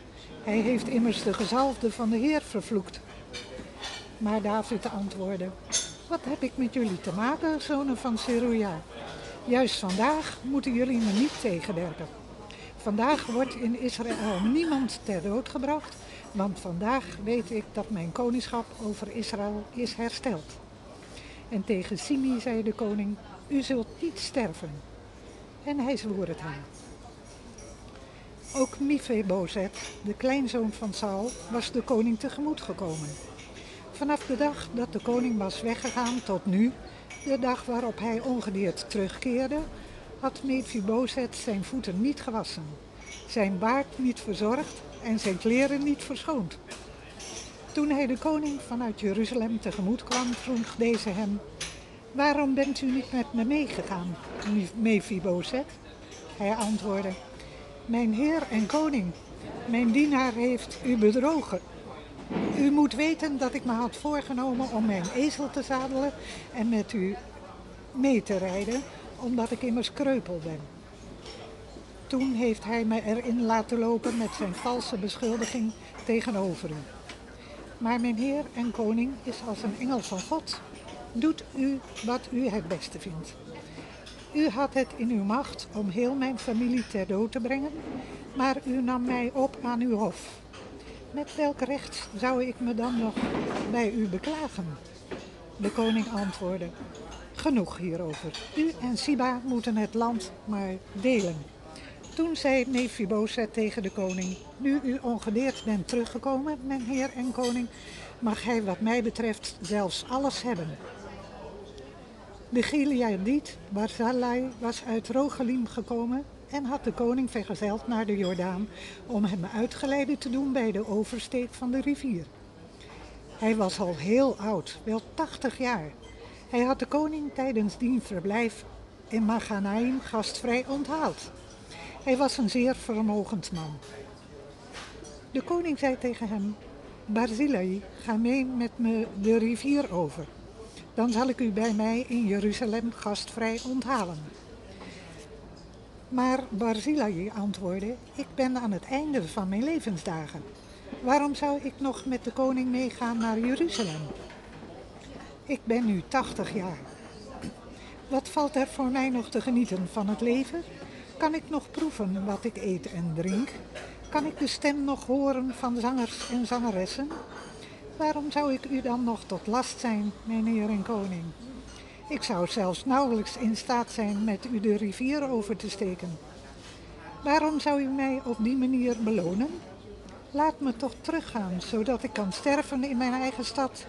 Speaker 7: Hij heeft immers de gezalfde van de Heer vervloekt. Maar David antwoordde: Wat heb ik met jullie te maken, zonen van Seruja? Juist vandaag moeten jullie me niet tegenwerken. Vandaag wordt in Israël niemand ter dood gebracht, want vandaag weet ik dat mijn koningschap over Israël is hersteld. En tegen Simi zei de koning: U zult niet sterven. En hij zwoer het hem. Ook Mifebozet, de kleinzoon van Saul, was de koning tegemoet gekomen. Vanaf de dag dat de koning was weggegaan tot nu, de dag waarop hij ongedeerd terugkeerde, had Mephibosheth zijn voeten niet gewassen, zijn baard niet verzorgd en zijn kleren niet verschoond. Toen hij de koning vanuit Jeruzalem tegemoet kwam, vroeg deze hem: Waarom bent u niet met me meegegaan, Mephibosheth? Hij antwoordde: Mijn heer en koning, mijn dienaar heeft u bedrogen. U moet weten dat ik me had voorgenomen om mijn ezel te zadelen en met u mee te rijden, omdat ik immers kreupel ben. Toen heeft hij me erin laten lopen met zijn valse beschuldiging tegenover u. Maar mijn heer en koning is als een engel van God. Doet u wat u het beste vindt. U had het in uw macht om heel mijn familie ter dood te brengen, maar u nam mij op aan uw hof. Met welk recht zou ik me dan nog bij u beklagen? De koning antwoordde: Genoeg hierover. U en Siba moeten het land maar delen. Toen zei Mephibozet tegen de koning: Nu u ongedeerd bent teruggekomen, mijn heer en koning, mag hij wat mij betreft zelfs alles hebben. De Gileadiet Barzillai was uit Rogelim gekomen en had de koning vergezeld naar de Jordaan om hem uitgeleide te doen bij de oversteek van de rivier. Hij was al heel oud, wel 80 jaar. Hij had de koning tijdens dien verblijf in Maganaim gastvrij onthaald. Hij was een zeer vermogend man. De koning zei tegen hem: Barzillai, ga mee met me de rivier over. Dan zal ik u bij mij in Jeruzalem gastvrij onthalen. Maar Barzillai antwoordde: Ik ben aan het einde van mijn levensdagen. Waarom zou ik nog met de koning meegaan naar Jeruzalem? Ik ben nu 80 jaar. Wat valt er voor mij nog te genieten van het leven? Kan ik nog proeven wat ik eet en drink? Kan ik de stem nog horen van zangers en zangeressen? Waarom zou ik u dan nog tot last zijn, meneer en koning? Ik zou zelfs nauwelijks in staat zijn met u de rivier over te steken. Waarom zou u mij op die manier belonen? Laat me toch teruggaan, zodat ik kan sterven in mijn eigen stad,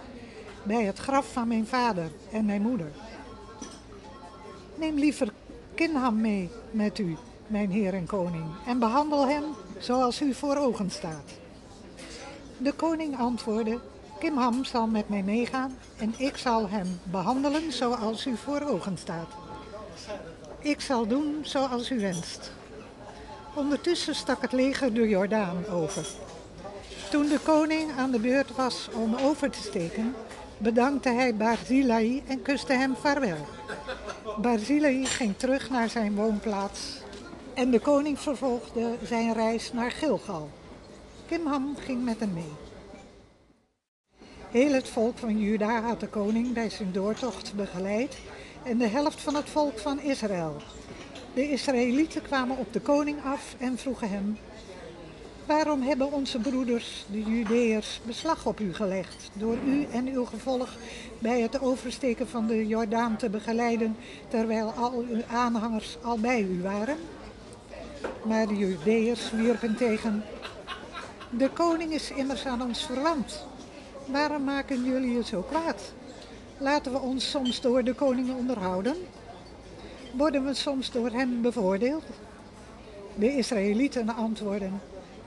Speaker 7: bij het graf van mijn vader en mijn moeder. Neem liever Kinham mee met u, mijn heer en koning, en behandel hem zoals u voor ogen staat. De koning antwoordde: Kimham zal met mij meegaan en ik zal hem behandelen zoals u voor ogen staat. Ik zal doen zoals u wenst. Ondertussen stak het leger de Jordaan over. Toen de koning aan de beurt was om over te steken, bedankte hij Barzilai en kuste hem vaarwel. Barzilai ging terug naar zijn woonplaats en de koning vervolgde zijn reis naar Gilgal. Kimham ging met hem mee. Heel het volk van Juda had de koning bij zijn doortocht begeleid en de helft van het volk van Israël. De Israëlieten kwamen op de koning af en vroegen hem: Waarom hebben onze broeders, de Judeërs, beslag op u gelegd door u en uw gevolg bij het oversteken van de Jordaan te begeleiden terwijl al uw aanhangers al bij u waren? Maar de Judeërs wierpen tegen. De koning is immers aan ons verwant. Waarom maken jullie het zo kwaad? Laten we ons soms door de koning onderhouden? Worden we soms door hem bevoordeeld? De Israëlieten antwoorden: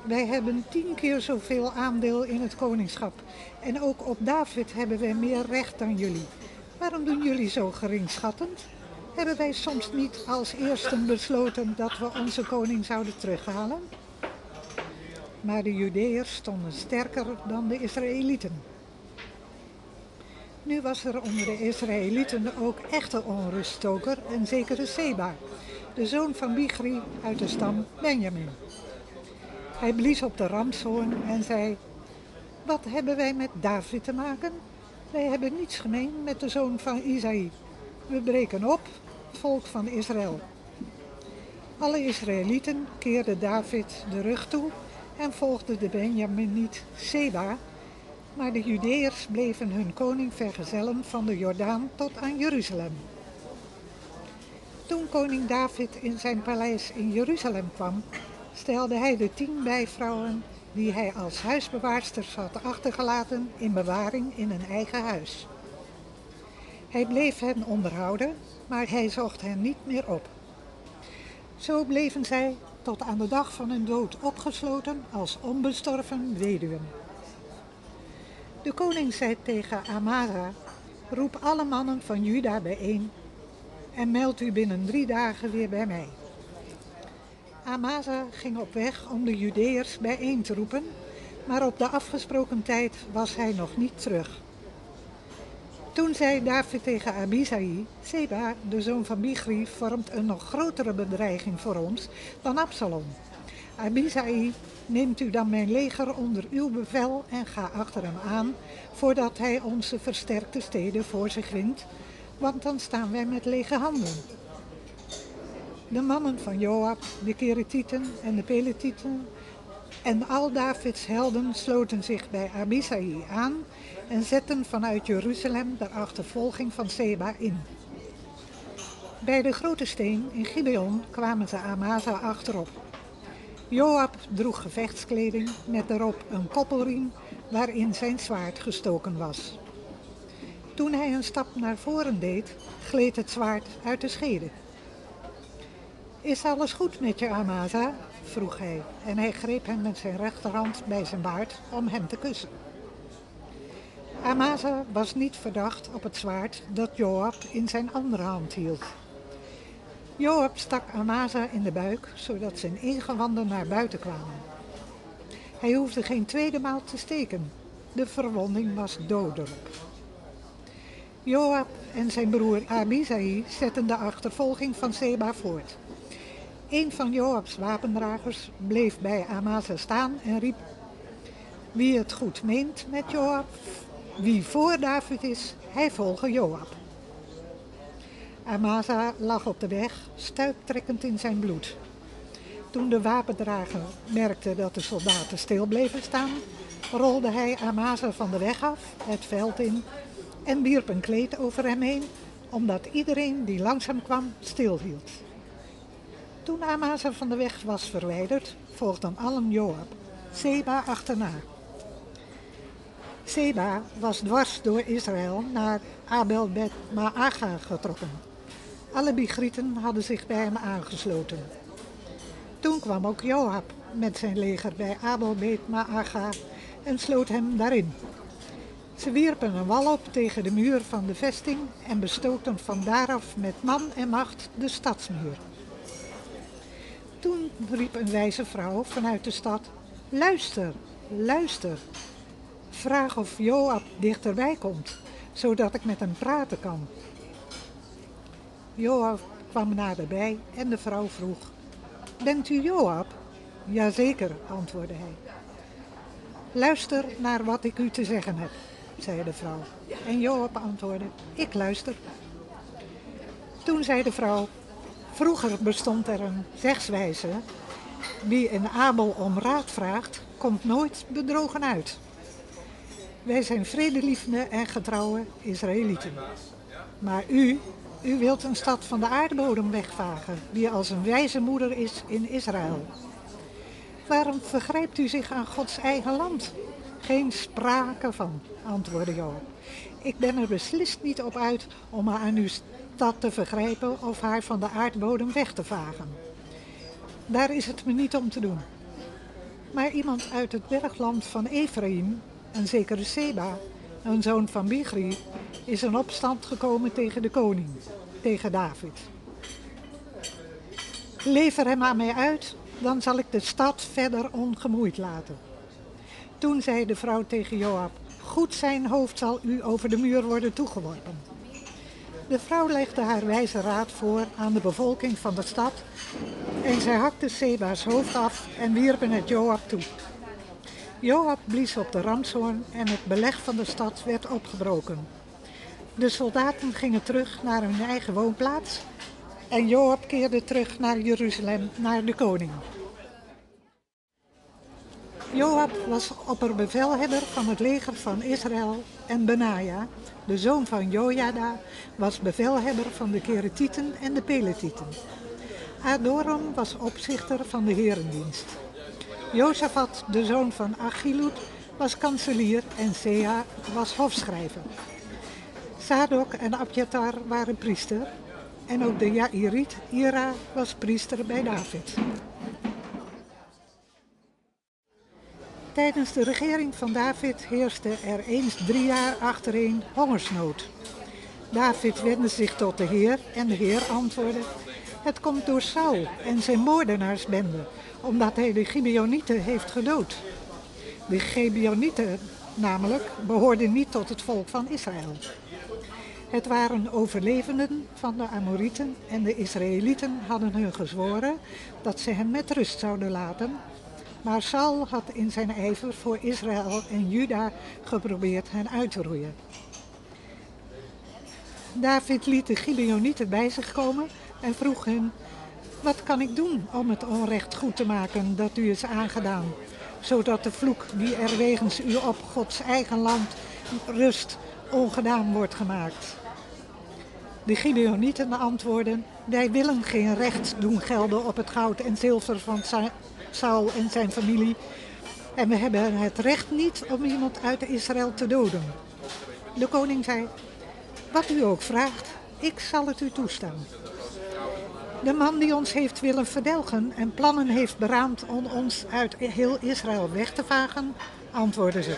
Speaker 7: Wij hebben tien keer zoveel aandeel in het koningschap. En ook op David hebben wij meer recht dan jullie. Waarom doen jullie zo geringschattend? Hebben wij soms niet als eersten besloten dat we onze koning zouden terughalen? Maar de Judeërs stonden sterker dan de Israëlieten. Nu was er onder de Israëlieten ook echte onruststoker, een zekere Seba, de zoon van Bichri uit de stam Benjamin. Hij blies op de ramshoorn en zei: Wat hebben wij met David te maken? Wij hebben niets gemeen met de zoon van Isaï. We breken op, volk van Israël. Alle Israëlieten keerden David de rug toe en volgden de Benjaminiet Seba, maar de Judeërs bleven hun koning vergezellen van de Jordaan tot aan Jeruzalem. Toen koning David in zijn paleis in Jeruzalem kwam, stelde hij de tien bijvrouwen die hij als huisbewaarsters had achtergelaten in bewaring in een eigen huis. Hij bleef hen onderhouden, maar hij zocht hen niet meer op. Zo bleven zij tot aan de dag van hun dood opgesloten als onbestorven weduwen. De koning zei tegen Amara: Roep alle mannen van Juda bijeen en meld u binnen drie dagen weer bij mij. Amasa ging op weg om de Judeërs bijeen te roepen, maar op de afgesproken tijd was hij nog niet terug. Toen zei David tegen Abisai, Seba, de zoon van Bichri, vormt een nog grotere bedreiging voor ons dan Absalom. Abisai, neemt u dan mijn leger onder uw bevel en ga achter hem aan, voordat hij onze versterkte steden voor zich wint, want dan staan wij met lege handen. De mannen van Joab, de Keretieten en de Peletieten en al Davids helden sloten zich bij Abisai aan en zetten vanuit Jeruzalem de achtervolging van Seba in. Bij de grote steen in Gibeon kwamen ze Amasa achterop. Joab droeg gevechtskleding met daarop een koppelriem waarin zijn zwaard gestoken was. Toen hij een stap naar voren deed, gleed het zwaard uit de schede. Is alles goed met je, Amasa? vroeg hij en hij greep hem met zijn rechterhand bij zijn baard om hem te kussen. Amasa was niet verdacht op het zwaard dat Joab in zijn andere hand hield. Joab stak Amasa in de buik, zodat zijn ingewanden naar buiten kwamen. Hij hoefde geen tweede maal te steken. De verwonding was dodelijk. Joab en zijn broer Abisai zetten de achtervolging van Seba voort. Een van Joabs wapendragers bleef bij Amasa staan en riep: Wie het goed meent met Joab, wie voor David is, hij volge Joab. Amasa lag op de weg, stuiptrekkend in zijn bloed. Toen de wapendrager merkte dat de soldaten stil bleven staan, rolde hij Amasa van de weg af, het veld in en wierp een kleed over hem heen, omdat iedereen die langzaam kwam stilhield. Toen Amasa van de weg was verwijderd, volgden allen Joab, Seba achterna. Seba was dwars door Israël naar Abel Bet Maaga getrokken. Alle Bigrieten hadden zich bij hem aangesloten. Toen kwam ook Joab met zijn leger bij Abel Bet Maaga en sloot hem daarin. Ze wierpen een wal op tegen de muur van de vesting en bestookten van daaraf met man en macht de stadsmuur. Toen riep een wijze vrouw vanuit de stad: Luister, luister. Vraag of Joab dichterbij komt, zodat ik met hem praten kan. Joab kwam naderbij en de vrouw vroeg: Bent u Joab? Jazeker, antwoordde hij. Luister naar wat ik u te zeggen heb, zei de vrouw. En Joab antwoordde: Ik luister. Toen zei de vrouw: Vroeger bestond er een zegswijze: wie een Abel om raad vraagt, komt nooit bedrogen uit. Wij zijn vredelievende en getrouwe Israëlieten. Maar u, U wilt een stad van de aardbodem wegvagen, die als een wijze moeder is in Israël. Waarom vergrijpt u zich aan Gods eigen land? Geen sprake van, antwoordde Joab. Ik ben er beslist niet op uit om me aan uw stad te vergrijpen of haar van de aardbodem weg te vagen. Daar is het me niet om te doen. Maar iemand uit het bergland van Ephraim, een zekere Seba, een zoon van Bigri, is in opstand gekomen tegen de koning, tegen David. Lever hem aan mij uit, dan zal ik de stad verder ongemoeid laten. Toen zei de vrouw tegen Joab, goed zijn hoofd zal u over de muur worden toegeworpen. De vrouw legde haar wijze raad voor aan de bevolking van de stad en zij hakte Seba's hoofd af en wierpen het Joab toe. Joab blies op de ramshoorn en het beleg van de stad werd opgebroken. De soldaten gingen terug naar hun eigen woonplaats en Joab keerde terug naar Jeruzalem, naar de koning. Joab was opperbevelhebber van het leger van Israël en Benaja, de zoon van Jojada, was bevelhebber van de Keretieten en de Peletieten. Adoram was opzichter van de herendienst. Jozefat, de zoon van Achilud, was kanselier en Sea was hofschrijver. Sadok en Abjatar waren priester en ook de Jairiet Ira was priester bij David. Tijdens de regering van David heerste er eens drie jaar achtereen hongersnood. David wendde zich tot de Heer en de Heer antwoordde: Het komt door Saul en zijn moordenaarsbende, omdat hij de Gibeonieten heeft gedood. De Gibeonieten namelijk behoorden niet tot het volk van Israël. Het waren overlevenden van de Amorieten en de Israëlieten hadden hun gezworen dat ze hen met rust zouden laten maar Saul had in zijn ijver voor Israël en Juda geprobeerd hen uit te roeien. David liet de Gibeonieten bij zich komen en vroeg hen: Wat kan ik doen om het onrecht goed te maken dat u is aangedaan, zodat de vloek die er wegens u op Gods eigen land rust ongedaan wordt gemaakt? De Gibeonieten antwoorden: Wij willen geen recht doen gelden op het goud en zilver van Saul en zijn familie. En we hebben het recht niet om iemand uit Israël te doden. De koning zei, wat u ook vraagt, ik zal het u toestaan. De man die ons heeft willen verdelgen en plannen heeft beraamd om ons uit heel Israël weg te vagen, antwoordde ze.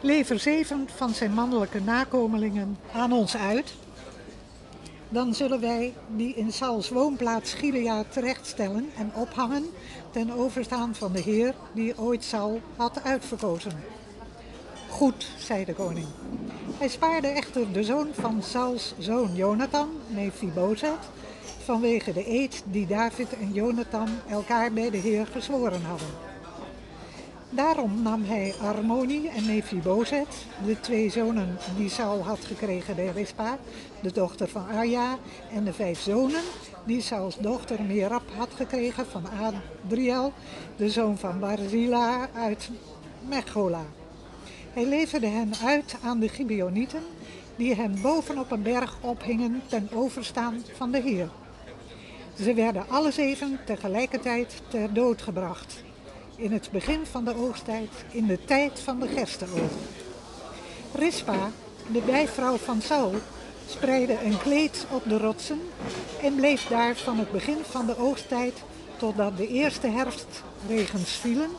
Speaker 7: Lever zeven van zijn mannelijke nakomelingen aan ons uit dan zullen wij die in Sauls woonplaats Gilead terechtstellen en ophangen ten overstaan van de Heer die ooit Saul had uitverkozen. Goed, zei de koning. Hij spaarde echter de zoon van Sauls zoon Jonathan, Mephibozet, vanwege de eed die David en Jonathan elkaar bij de Heer gezworen hadden. Daarom nam hij Armoni en Mephibozet, de twee zonen die Saul had gekregen bij Rispa, de dochter van Arja, en de vijf zonen die Sauls dochter Merab had gekregen van Adriel, de zoon van Barzila uit Mechola. Hij leverde hen uit aan de Gibeonieten, die hen bovenop een berg ophingen ten overstaan van de Heer. Ze werden alle zeven tegelijkertijd ter dood gebracht in het begin van de oogsttijd, in de tijd van de gerstenoogst. Rispa, de bijvrouw van Saul, spreidde een kleed op de rotsen en bleef daar van het begin van de oogsttijd totdat de eerste herfstregens vielen,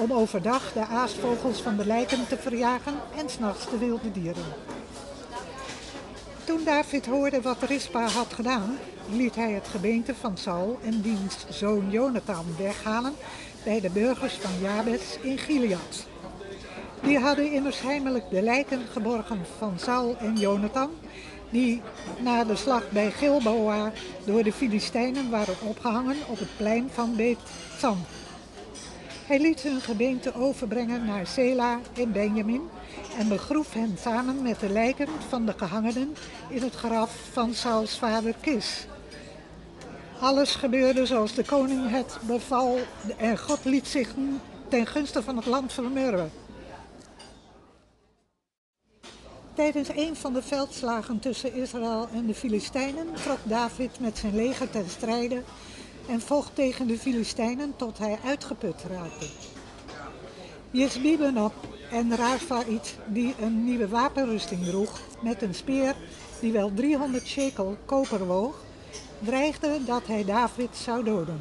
Speaker 7: om overdag de aasvogels van de lijken te verjagen en s'nachts de wilde dieren. Toen David hoorde wat Rispa had gedaan, liet hij het gebeente van Saul en diens zoon Jonathan weghalen bij de burgers van Jabes in Gilead. Die hadden immers heimelijk de lijken geborgen van Saul en Jonathan, die na de slag bij Gilboa door de Filistijnen waren opgehangen op het plein van Bet-San. Hij liet hun gebeente overbrengen naar Sela in Benjamin en begroef hen samen met de lijken van de gehangenen in het graf van Sauls vader Kis. Alles gebeurde zoals de koning het beval en God liet zich ten gunste van het land vermurwen. Tijdens een van de veldslagen tussen Israël en de Filistijnen trok David met zijn leger ten strijde en vocht tegen de Filistijnen tot hij uitgeput raakte. Jesbibenop en Rafaït, die een nieuwe wapenrusting droeg met een speer die wel 300 shekel koper woog, dreigden dat hij David zou doden.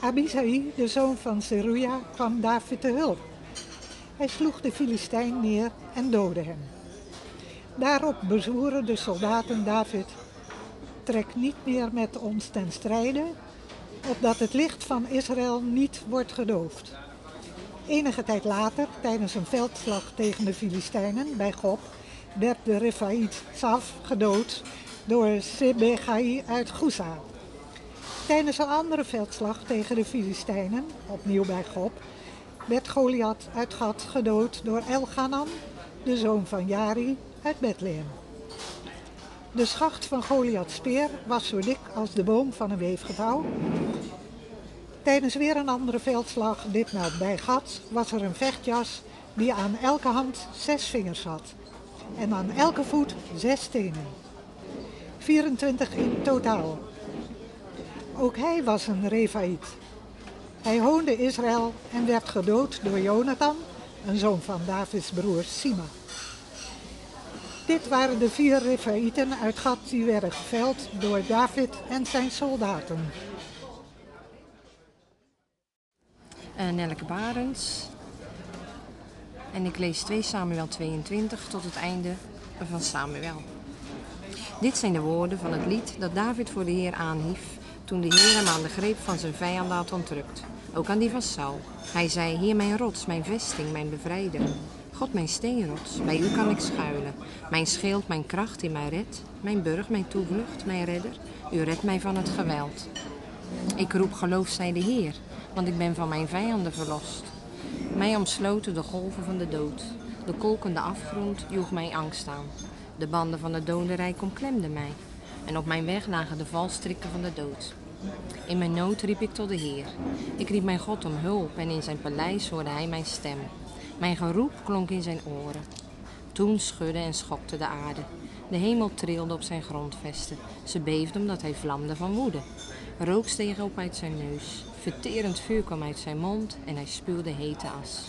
Speaker 7: Abisai, de zoon van Zeruja, kwam David te hulp. Hij sloeg de Filistijn neer en doodde hem. Daarop bezwoeren de soldaten David: Trek niet meer met ons ten strijde, opdat het licht van Israël niet wordt gedoofd. Enige tijd later, tijdens een veldslag tegen de Filistijnen bij Gob, werd de Refaït Saf gedood door Sebegai uit Gusa. Tijdens een andere veldslag tegen de Filistijnen, opnieuw bij Gob, werd Goliath uit Gat gedood door Elganan, de zoon van Jari uit Bethlehem. De schacht van Goliaths speer was zo dik als de boom van een weefgetouw. Tijdens weer een andere veldslag, ditmaal bij Gat, was er een vechtjas die aan elke hand zes vingers had en aan elke voet zes stenen. 24 in totaal. Ook hij was een Refaït. Hij hoonde Israël en werd gedood door Jonathan, een zoon van Davids broer Sima. Dit waren de vier Refaïten uit Gat die werden geveld door David en zijn soldaten.
Speaker 8: Uh, Nelleke Barends. En ik lees 2 Samuel 22 tot het einde van Samuel. Dit zijn de woorden van het lied dat David voor de Heer aanhief toen de Heer hem aan de greep van zijn vijanden had ontrukt. Ook aan die van Saul. Hij zei, Heer mijn rots, mijn vesting, mijn bevrijder. God mijn steenrots, bij u kan ik schuilen. Mijn schild, mijn kracht die mij redt. Mijn burg, mijn toevlucht, mijn redder. U redt mij van het geweld. Ik roep geloof de Heer, want ik ben van mijn vijanden verlost. Mij omsloten de golven van de dood. De kolkende afgrond joeg mij angst aan. De banden van het dodenrijk omklemden mij. En op mijn weg lagen de valstrikken van de dood. In mijn nood riep ik tot de Heer. Ik riep mijn God om hulp en in zijn paleis hoorde hij mijn stem. Mijn geroep klonk in zijn oren. Toen schudde en schokte de aarde. De hemel trilde op zijn grondvesten. Ze beefde omdat hij vlamde van woede. Rook steeg op uit zijn neus. Verterend vuur kwam uit zijn mond en hij spuwde hete as.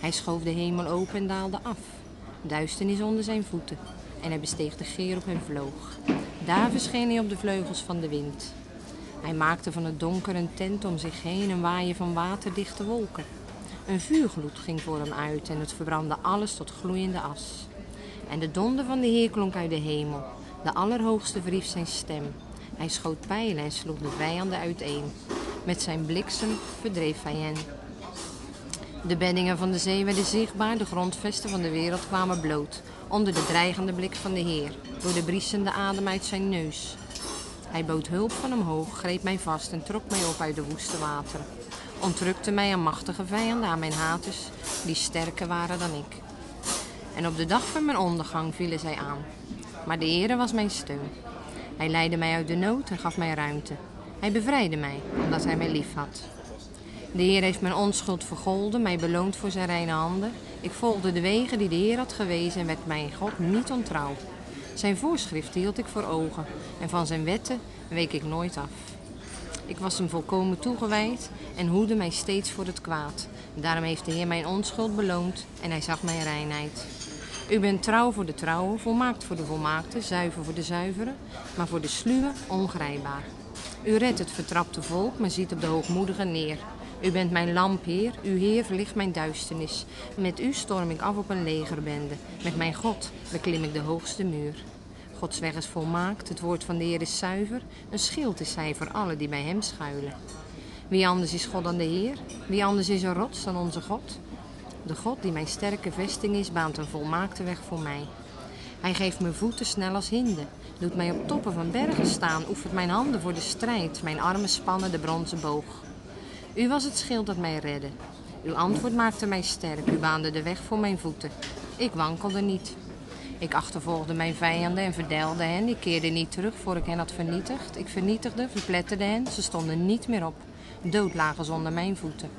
Speaker 8: Hij schoof de hemel open en daalde af. Duisternis onder zijn voeten. En hij besteeg de op en vloog. Daar verscheen hij op de vleugels van de wind. Hij maakte van het donker een tent om zich heen en waaien van waterdichte wolken. Een vuurgloed ging voor hem uit en het verbrandde alles tot gloeiende as. En de donder van de Heer klonk uit de hemel. De Allerhoogste verhief zijn stem. Hij schoot pijlen en sloeg de vijanden uiteen. Met zijn bliksem verdreef hij hen. De beddingen van de zee werden zichtbaar, de grondvesten van de wereld kwamen bloot. Onder de dreigende blik van de Heer, door de briesende adem uit zijn neus. Hij bood hulp van omhoog, greep mij vast en trok mij op uit de woeste wateren. Ontrukte mij aan machtige vijanden, aan mijn haters, die sterker waren dan ik. En op de dag van mijn ondergang vielen zij aan. Maar de Heere was mijn steun. Hij leidde mij uit de nood en gaf mij ruimte. Hij bevrijdde mij, omdat hij mij lief had. De Heer heeft mijn onschuld vergolden, mij beloond voor zijn reine handen. Ik volgde de wegen die de Heer had gewezen en werd mijn God niet ontrouw. Zijn voorschriften hield ik voor ogen en van zijn wetten week ik nooit af. Ik was hem volkomen toegewijd en hoede mij steeds voor het kwaad. Daarom heeft de Heer mijn onschuld beloond en hij zag mijn reinheid. U bent trouw voor de trouwe, volmaakt voor de volmaakte, zuiver voor de zuivere, maar voor de sluwe ongrijpbaar. U redt het vertrapte volk, maar ziet op de hoogmoedige neer. U bent mijn lamp, Heer. Uw Heer verlicht mijn duisternis. Met u storm ik af op een legerbende. Met mijn God beklim ik de hoogste muur. Gods weg is volmaakt, het woord van de Heer is zuiver. Een schild is hij voor allen die bij hem schuilen. Wie anders is God dan de Heer? Wie anders is een rots dan onze God? De God die mijn sterke vesting is, baant een volmaakte weg voor mij. Hij geeft mijn voeten snel als hinden, doet mij op toppen van bergen staan, oefent mijn handen voor de strijd, mijn armen spannen de bronzen boog. U was het schild dat mij redde. Uw antwoord maakte mij sterk, u baande de weg voor mijn voeten. Ik wankelde niet. Ik achtervolgde mijn vijanden en verdeelde hen. Ik keerde niet terug voor ik hen had vernietigd. Ik vernietigde, verpletterde hen. Ze stonden niet meer op. Dood lagen zonder mijn voeten.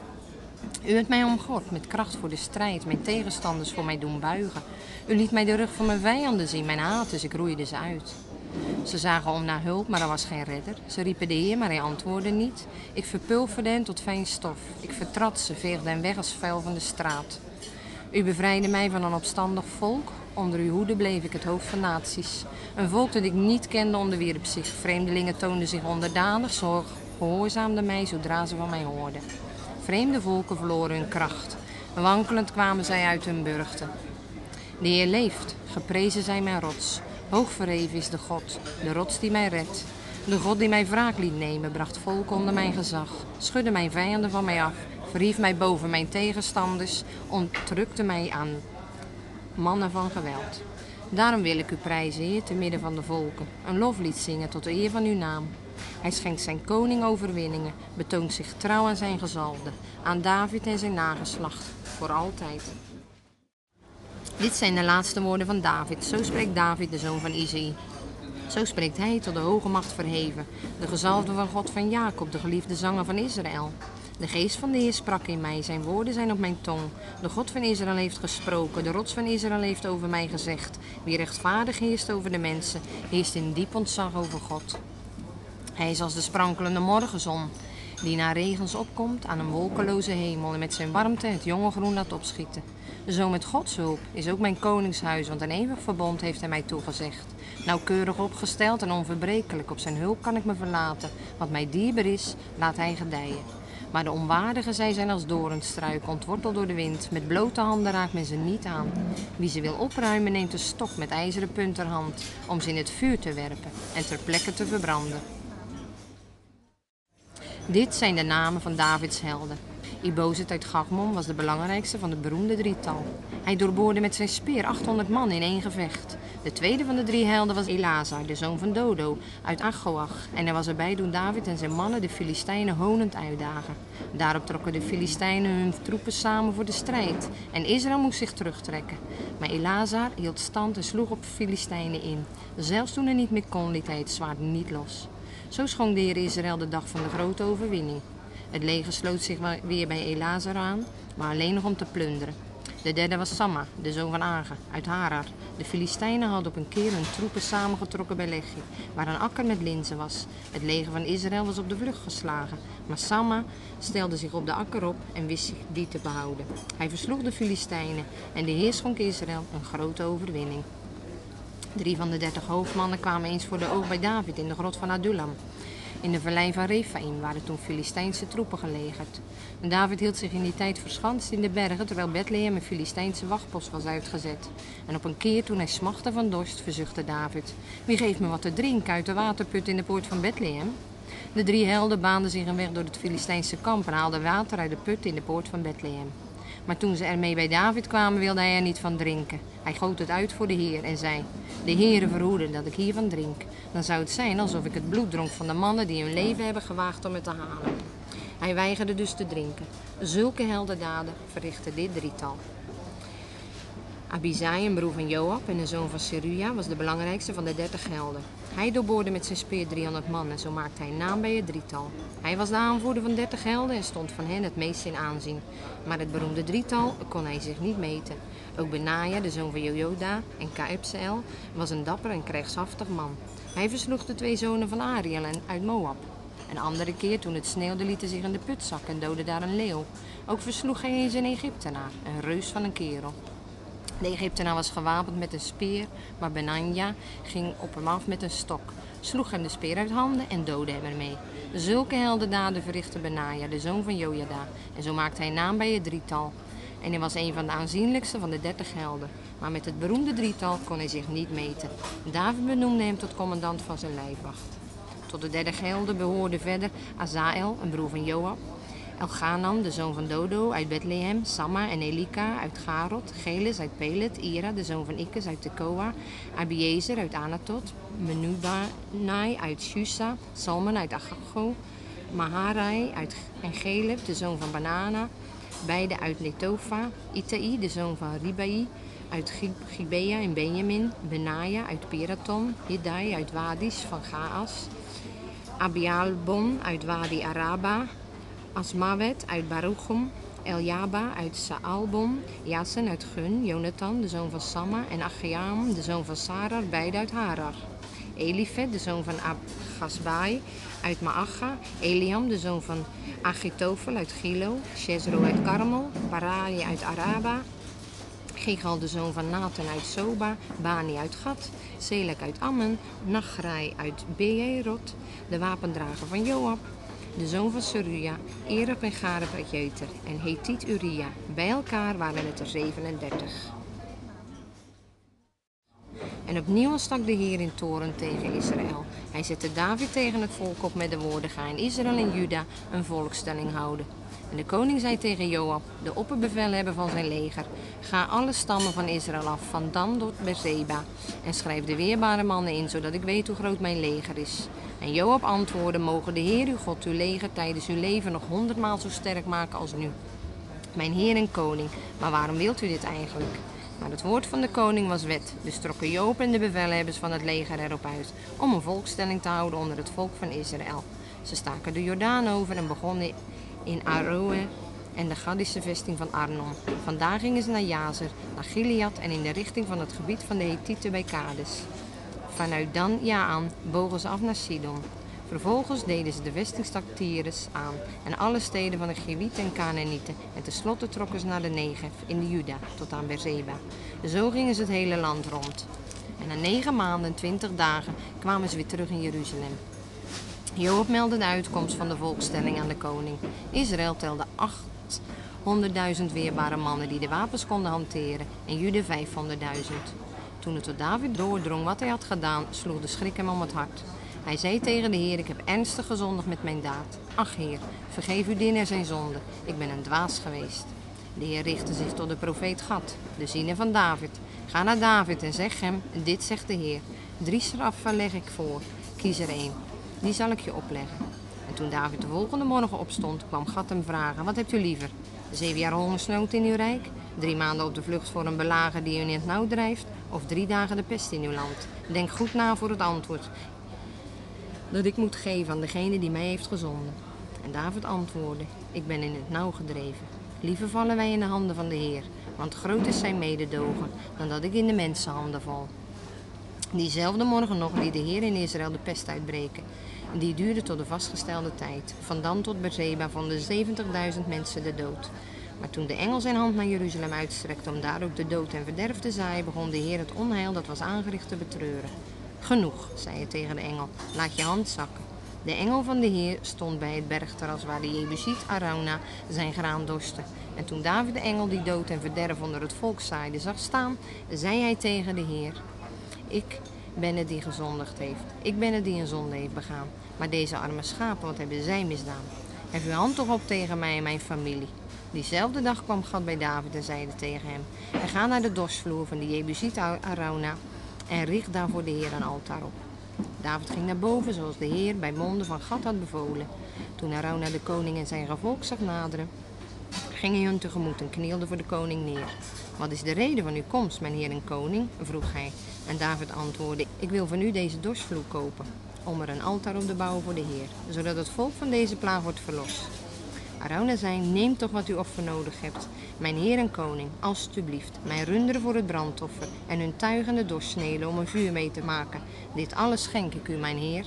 Speaker 8: U hebt mij omgord met kracht voor de strijd, mijn tegenstanders voor mij doen buigen. U liet mij de rug van mijn vijanden zien, mijn haat, dus ik roeide ze uit. Ze zagen om naar hulp, maar er was geen redder. Ze riepen de Heer, maar hij antwoordde niet. Ik verpulverde hen tot fijn stof. Ik vertrad ze, veegde hen weg als vuil van de straat. U bevrijdde mij van een opstandig volk. Onder uw hoede bleef ik het hoofd van naties. Een volk dat ik niet kende onderwierp zich. Vreemdelingen toonden zich onderdanig, zo gehoorzaamden mij zodra ze van mij hoorden. Vreemde volken verloren hun kracht. Wankelend kwamen zij uit hun burchten. De Heer leeft, geprezen zij mijn rots. Hoog verheven is de God, de rots die mij redt. De God die mij wraak liet nemen, bracht volk onder mijn gezag. Schudde mijn vijanden van mij af, verhief mij boven mijn tegenstanders, ontrukte mij aan mannen van geweld. Daarom wil ik u prijzen, Heer, te midden van de volken. Een loflied zingen tot de eer van uw naam. Hij schenkt zijn koning overwinningen, betoont zich trouw aan zijn gezalde, aan David en zijn nageslacht, voor altijd. Dit zijn de laatste woorden van David. Zo spreekt David, de zoon van Isaïe. Zo spreekt hij tot de hoge macht verheven, de gezalfde van God van Jacob, de geliefde zanger van Israël. De geest van de Heer sprak in mij, zijn woorden zijn op mijn tong. De God van Israël heeft gesproken, de rots van Israël heeft over mij gezegd. Wie rechtvaardig heerst over de mensen, heerst in diep ontzag over God. Hij is als de sprankelende morgenzon, die na regens opkomt aan een wolkeloze hemel en met zijn warmte het jonge groen laat opschieten. Zo met Gods hulp is ook mijn koningshuis, want een eeuwig verbond heeft hij mij toegezegd. Nauwkeurig opgesteld en onverbrekelijk, op zijn hulp kan ik me verlaten. Wat mij dierbaar is, laat hij gedijen. Maar de onwaardigen, zij zijn als doornstruik, ontworteld door de wind. Met blote handen raakt men ze niet aan. Wie ze wil opruimen, neemt een stok met ijzeren punt om ze in het vuur te werpen en ter plekke te verbranden. Dit zijn de namen van Davids helden. Ibozet uit Gagmon was de belangrijkste van het beroemde drietal. Hij doorboorde met zijn speer 800 man in één gevecht. De tweede van de drie helden was Elazar, de zoon van Dodo, uit Achoach. En hij was erbij toen David en zijn mannen de Filistijnen honend uitdagen. Daarop trokken de Filistijnen hun troepen samen voor de strijd. En Israël moest zich terugtrekken. Maar Elazar hield stand en sloeg op de Filistijnen in. Zelfs toen hij niet meer kon, liet hij het zwaard niet los. Zo schonk de Heer Israël de dag van de grote overwinning. Het leger sloot zich weer bij Elazar aan, maar alleen nog om te plunderen. De derde was Samma, de zoon van Age, uit Harar. De Filistijnen hadden op een keer hun troepen samengetrokken bij Lechi, waar een akker met linzen was. Het leger van Israël was op de vlucht geslagen, maar Samma stelde zich op de akker op en wist zich die te behouden. Hij versloeg de Filistijnen en de Heer schonk Israël een grote overwinning. Drie van de dertig hoofdmannen kwamen eens voor de oog bij David in de grot van Adullam. In de vallei van Rephaim waren toen Filistijnse troepen gelegerd. David hield zich in die tijd verschanst in de bergen, terwijl Bethlehem een Filistijnse wachtpost was uitgezet. En op een keer toen hij smachtte van dorst, verzuchtte David: Wie geeft me wat te drinken uit de waterput in de poort van Bethlehem? De drie helden baanden zich een weg door het Filistijnse kamp en haalden water uit de put in de poort van Bethlehem. Maar toen ze ermee bij David kwamen, wilde hij er niet van drinken. Hij goot het uit voor de Heer en zei: De Heere verhoede dat ik hiervan drink. Dan zou het zijn alsof ik het bloed dronk van de mannen die hun leven hebben gewaagd om het te halen. Hij weigerde dus te drinken. Zulke heldendaden verrichtte dit drietal. Abizai, een broer van Joab en een zoon van Seruja, was de belangrijkste van de dertig helden. Hij doorboorde met zijn speer 300 man en zo maakte hij naam bij het drietal. Hij was de aanvoerder van 30 helden en stond van hen het meest in aanzien. Maar het beroemde drietal kon hij zich niet meten. Ook Benaja, de zoon van Jojoda, en Kaepseel was een dapper en krijgshaftig man. Hij versloeg de twee zonen van Ariel en uit Moab. Een andere keer, toen het sneeuwde, liet hij zich in de put zakken en doodde daar een leeuw. Ook versloeg hij eens een Egyptenaar, een reus van een kerel. De Egyptenaar was gewapend met een speer, maar Benanja ging op hem af met een stok, sloeg hem de speer uit handen en doodde hem ermee. Zulke heldendaden verrichtte Benaja, de zoon van Jojada, en zo maakte hij naam bij het drietal. En hij was een van de aanzienlijkste van de dertig helden. Maar met het beroemde drietal kon hij zich niet meten. David benoemde hem tot commandant van zijn lijfwacht. Tot de derde helden behoorde verder Azael, een broer van Joab, Elganan, de zoon van Dodo, uit Bethlehem, Samma en Elika uit Garot, Gelis uit Pelet, Ira, de zoon van Ikkes uit Tekoa, Abiezer uit Anatot, Menubanai uit Shusa, Salman uit Agago, Maharai uit en Geleb, de zoon van Banana, beide uit Netofa, Itai, de zoon van Ribai, uit Gibea in Benjamin, Benaja uit Piraton, Hiddai uit Wadis van Gaas, Abialbon uit Wadi Araba, Asmawet uit Baruchum, Eljaba uit Saalbon, Jasen uit Gun, Jonathan, de zoon van Samma, en Achiam, de zoon van Sarar, beide uit Harar. Elifet, de zoon van Agasbai, uit Maacha, Eliam, de zoon van Achitofel uit Gilo, Shezro uit Karmel, Parai uit Araba, Gigal, de zoon van Nathan uit Soba, Bani uit Gat, Selek uit Ammen, Nachrai uit Beerot, de wapendrager van Joab, de zoon van Seruja, Erep en Gareb uit Jeter en Hetit Uria. Bij elkaar waren het er 37. En opnieuw stak de Heer in toren tegen Israël. Hij zette David tegen het volk op met de woorden: Ga in Israël en Juda een volkstelling houden. En de koning zei tegen Joab, de opperbevelhebber van zijn leger: Ga alle stammen van Israël af, van Dan tot Beersheba, en schrijf de weerbare mannen in, zodat ik weet hoe groot mijn leger is. En Joab antwoordde: Mogen de Heer uw God uw leger tijdens uw leven nog honderdmaal zo sterk maken als nu. Mijn Heer en koning, maar waarom wilt u dit eigenlijk? Maar het woord van de koning was wet, dus trokken Joop en de bevelhebbers van het leger erop uit om een volkstelling te houden onder het volk van Israël. Ze staken de Jordaan over en begonnen in Aroe en de Gaddische vesting van Arnon. Vandaar gingen ze naar Jazer, naar Gilead en in de richting van het gebied van de Hethieten bij Kades. Vanuit Dan Jaan bogen ze af naar Sidon. Vervolgens deden ze de vestingstad Tyrus aan en alle steden van de Gewieten en Canaanieten. En tenslotte trokken ze naar de Negev in de Juda tot aan Beersheba. Zo gingen ze het hele land rond. En na negen maanden en twintig dagen kwamen ze weer terug in Jeruzalem. Joop meldde de uitkomst van de volkstelling aan de koning. Israël telde 800.000 weerbare mannen die de wapens konden hanteren en Jude 500.000. Toen het tot David doordrong wat hij had gedaan, sloeg de schrik hem om het hart. Hij zei tegen de Heer: Ik heb ernstig gezondigd met mijn daad. Ach, Heer, vergeef uw dienaar zijn zonde. Ik ben een dwaas geweest. De Heer richtte zich tot de profeet Gad, de ziener van David. Ga naar David en zeg hem: Dit zegt de Heer. Drie straffen leg ik voor. Kies er één. Die zal ik je opleggen. En toen David de volgende morgen opstond, kwam Gad hem vragen: Wat hebt u liever? Zeven jaar hongersnood in uw rijk? Drie maanden op de vlucht voor een belager die u in het nauw drijft? Of drie dagen de pest in uw land? Denk goed na voor het antwoord dat ik moet geven aan degene die mij heeft gezonden. En David antwoordde: Ik ben in het nauw gedreven. Liever vallen wij in de handen van de Heer, want groot is zijn mededogen dan dat ik in de mensenhanden val. Diezelfde morgen nog liet de Heer in Israël de pest uitbreken. Die duurde tot de vastgestelde tijd. Van dan tot Beersheba vonden 70.000 mensen de dood. Maar toen de engel zijn hand naar Jeruzalem uitstrekte om daar ook de dood en verderf te zaaien, begon de Heer het onheil dat was aangericht te betreuren. Genoeg, zei hij tegen de engel, laat je hand zakken. De engel van de Heer stond bij het bergterras waar de Jebusiet Arauna zijn graan dorste. En toen David de engel die dood en verderf onder het volk zaaide zag staan, zei hij tegen de Heer: Ik ben het die gezondigd heeft. Ik ben het die een zonde heeft begaan. Maar deze arme schapen, wat hebben zij misdaan? Hef uw hand toch op tegen mij en mijn familie. Diezelfde dag kwam God bij David en zeide tegen hem: En ga naar de dorsvloer van de Jebusiet Arauna en richt daarvoor de Heer een altaar op. David ging naar boven zoals de Heer bij monden van Gad had bevolen. Toen Arauna de koning en zijn gevolg zag naderen, ging hij hun tegemoet en knielde voor de koning neer. Wat is de reden van uw komst, mijn heer en koning? vroeg hij. En David antwoordde, ik wil van u deze dorsvloer kopen, om er een altaar op te bouwen voor de Heer, zodat het volk van deze plaag wordt verlost. Arauna zei, neem toch wat u offer nodig hebt. Mijn heer en koning, alstublieft, mijn runderen voor het brandoffer en hun tuigende doorsnelen om een vuur mee te maken. Dit alles schenk ik u, mijn heer.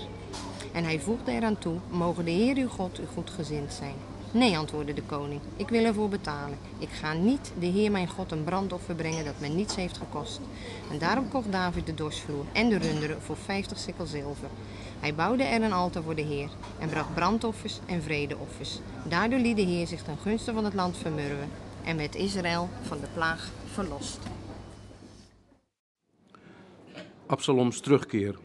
Speaker 8: En hij voegde eraan toe, mogen de heer uw God u goedgezind zijn. Nee, antwoordde de koning, ik wil ervoor betalen. Ik ga niet de Heer mijn God een brandoffer brengen dat me niets heeft gekost. En daarom kocht David de dorsvloer en de runderen voor vijftig sikkel zilver. Hij bouwde er een altaar voor de Heer en bracht brandoffers en vredeoffers. Daardoor liet de Heer zich ten gunste van het land vermurwen en werd Israël van de plaag verlost.
Speaker 4: Absaloms terugkeer.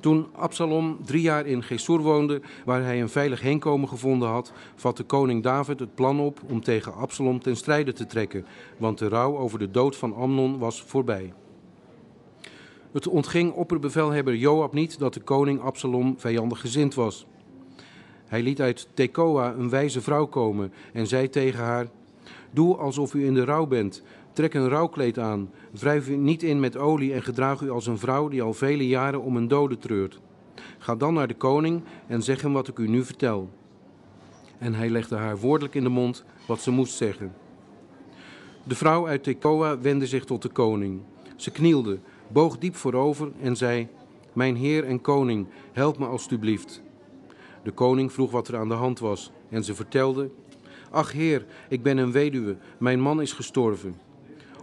Speaker 4: Toen Absalom drie jaar in Gesur woonde, waar hij een veilig heenkomen gevonden had, vatte koning David het plan op om tegen Absalom ten strijde te trekken, want de rouw over de dood van Amnon was voorbij. Het ontging opperbevelhebber Joab niet dat de koning Absalom vijandig gezind was. Hij liet uit Tekoa een wijze vrouw komen en zei tegen haar: Doe alsof u in de rouw bent. Trek een rouwkleed aan. Wrijf u niet in met olie en gedraag u als een vrouw die al vele jaren om een dode treurt. Ga dan naar de koning en zeg hem wat ik u nu vertel. en hij legde haar woordelijk in de mond wat ze moest zeggen. De vrouw uit Tekoa wendde zich tot de koning. Ze knielde, boog diep voorover en zei: Mijn heer en koning, help me alstublieft. De koning vroeg wat er aan de hand was en ze vertelde: Ach heer, ik ben een weduwe, mijn man is gestorven.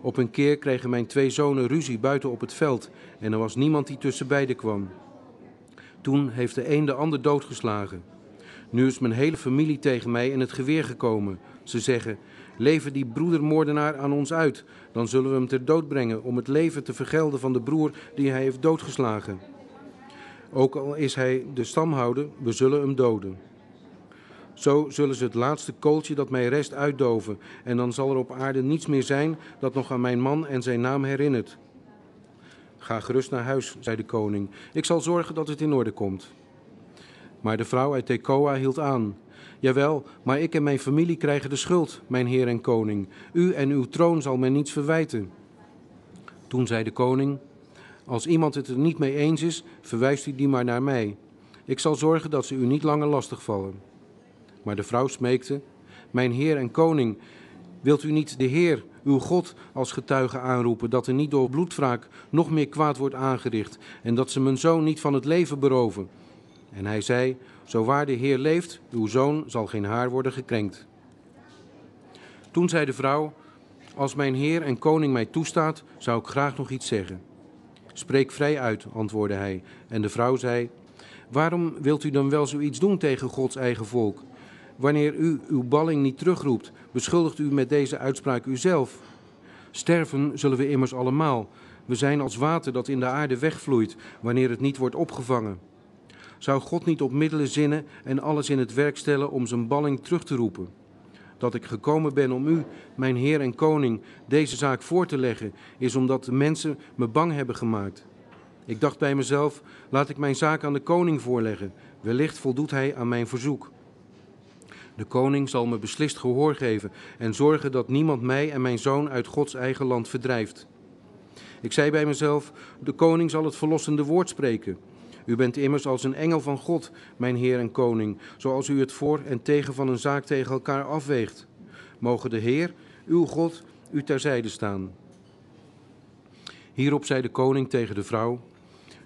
Speaker 4: Op een keer kregen mijn twee zonen ruzie buiten op het veld en er was niemand die tussen beiden kwam. Toen heeft de een de ander doodgeslagen. Nu is mijn hele familie tegen mij in het geweer gekomen. Ze zeggen: Leven die broedermoordenaar aan ons uit, dan zullen we hem ter dood brengen om het leven te vergelden van de broer die hij heeft doodgeslagen. Ook al is hij de stamhouder, we zullen hem doden. Zo zullen ze het laatste kooltje dat mij rest uitdoven, en dan zal er op aarde niets meer zijn dat nog aan mijn man en zijn naam herinnert. Ga gerust naar huis, zei de koning. Ik zal zorgen dat het in orde komt. Maar de vrouw uit Tekoa hield aan. Jawel, maar ik en mijn familie krijgen de schuld, mijn heer en koning. U en uw troon zal mij niets verwijten. Toen zei de koning: Als iemand het er niet mee eens is, verwijst u die maar naar mij. Ik zal zorgen dat ze u niet langer lastigvallen. Maar de vrouw smeekte: Mijn heer en koning, wilt u niet de Heer, uw God, als getuige aanroepen dat er niet door bloedwraak nog meer kwaad wordt aangericht en dat ze mijn zoon niet van het leven beroven? En hij zei: Zo waar de Heer leeft, uw zoon zal geen haar worden gekrenkt. Toen zei de vrouw: Als mijn Heer en koning mij toestaat, zou ik graag nog iets zeggen. Spreek vrij uit, antwoordde hij. En de vrouw zei: Waarom wilt u dan wel zoiets doen tegen Gods eigen volk? Wanneer u uw balling niet terugroept, beschuldigt u met deze uitspraak uzelf. Sterven zullen we immers allemaal. We zijn als water dat in de aarde wegvloeit wanneer het niet wordt opgevangen. Zou God niet op middelen zinnen en alles in het werk stellen om zijn balling terug te roepen? Dat ik gekomen ben om u, mijn Heer en Koning, deze zaak voor te leggen, is omdat de mensen me bang hebben gemaakt. Ik dacht bij mezelf: laat ik mijn zaak aan de koning voorleggen. Wellicht voldoet hij aan mijn verzoek. De koning zal me beslist gehoor geven en zorgen dat niemand mij en mijn zoon uit Gods eigen land verdrijft. Ik zei bij mezelf: De koning zal het verlossende woord spreken. U bent immers als een engel van God, mijn Heer en Koning, zoals u het voor en tegen van een zaak tegen elkaar afweegt. Mogen de Heer, uw God, u terzijde staan. Hierop zei de koning tegen de vrouw: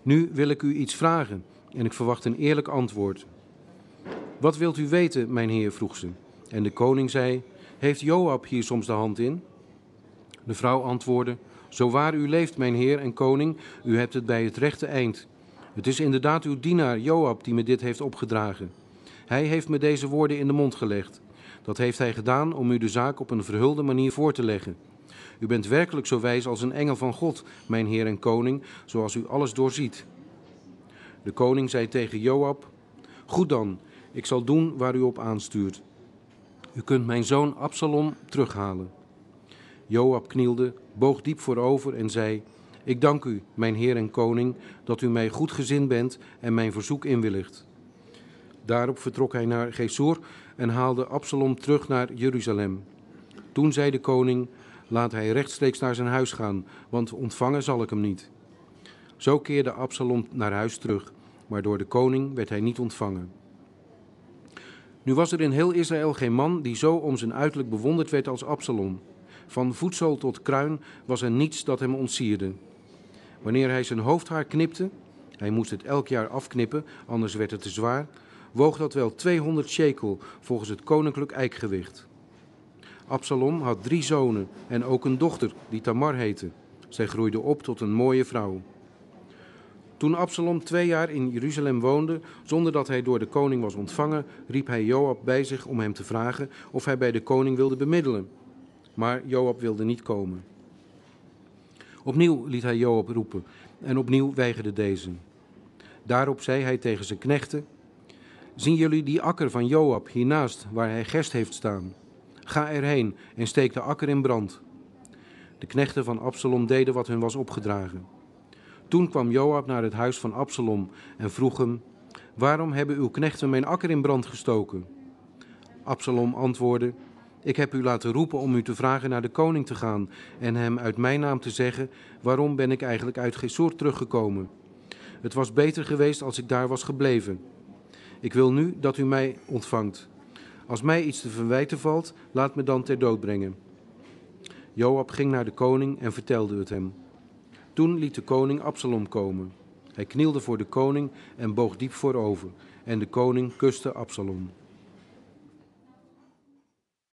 Speaker 4: Nu wil ik u iets vragen en ik verwacht een eerlijk antwoord. Wat wilt u weten, mijn heer? vroeg ze. En de koning zei: Heeft Joab hier soms de hand in? De vrouw antwoordde: Zo waar u leeft, mijn heer en koning, u hebt het bij het rechte eind. Het is inderdaad uw dienaar Joab die me dit heeft opgedragen. Hij heeft me deze woorden in de mond gelegd. Dat heeft hij gedaan om u de zaak op een verhulde manier voor te leggen. U bent werkelijk zo wijs als een engel van God, mijn heer en koning, zoals u alles doorziet. De koning zei tegen Joab: Goed dan, ik zal doen waar u op aanstuurt. U kunt mijn zoon Absalom terughalen. Joab knielde, boog diep voorover en zei: Ik dank u, mijn heer en koning, dat u mij goed gezind bent en mijn verzoek inwilligt. Daarop vertrok hij naar Gesur en haalde Absalom terug naar Jeruzalem. Toen zei de koning: Laat hij rechtstreeks naar zijn huis gaan, want ontvangen zal ik hem niet. Zo keerde Absalom naar huis terug, maar door de koning werd hij niet ontvangen. Nu was er in heel Israël geen man die zo om zijn uiterlijk bewonderd werd als Absalom. Van voedsel tot kruin was er niets dat hem ontsierde. Wanneer hij zijn hoofdhaar knipte, hij moest het elk jaar afknippen, anders werd het te zwaar, woog dat wel 200 shekel volgens het koninklijk eikgewicht. Absalom had drie zonen en ook een dochter die Tamar heette. Zij groeide op tot een mooie vrouw. Toen Absalom twee jaar in Jeruzalem woonde, zonder dat hij door de koning was ontvangen, riep hij Joab bij zich om hem te vragen of hij bij de koning wilde bemiddelen. Maar Joab wilde niet komen. Opnieuw liet hij Joab roepen en opnieuw weigerde deze. Daarop zei hij tegen zijn knechten: Zien jullie die akker van Joab hiernaast waar hij gerst heeft staan? Ga erheen en steek de akker in brand. De knechten van Absalom deden wat hun was opgedragen. Toen kwam Joab naar het huis van Absalom en vroeg hem: Waarom hebben uw knechten mijn akker in brand gestoken? Absalom antwoordde: ik heb u laten roepen om u te vragen naar de koning te gaan en hem uit mijn naam te zeggen: Waarom ben ik eigenlijk uit Gesor teruggekomen? Het was beter geweest als ik daar was gebleven. Ik wil nu dat u mij ontvangt. Als mij iets te verwijten valt, laat me dan ter dood brengen. Joab ging naar de koning en vertelde het hem. Toen liet de koning Absalom komen. Hij knielde voor de koning en boog diep voorover. En de koning kuste Absalom.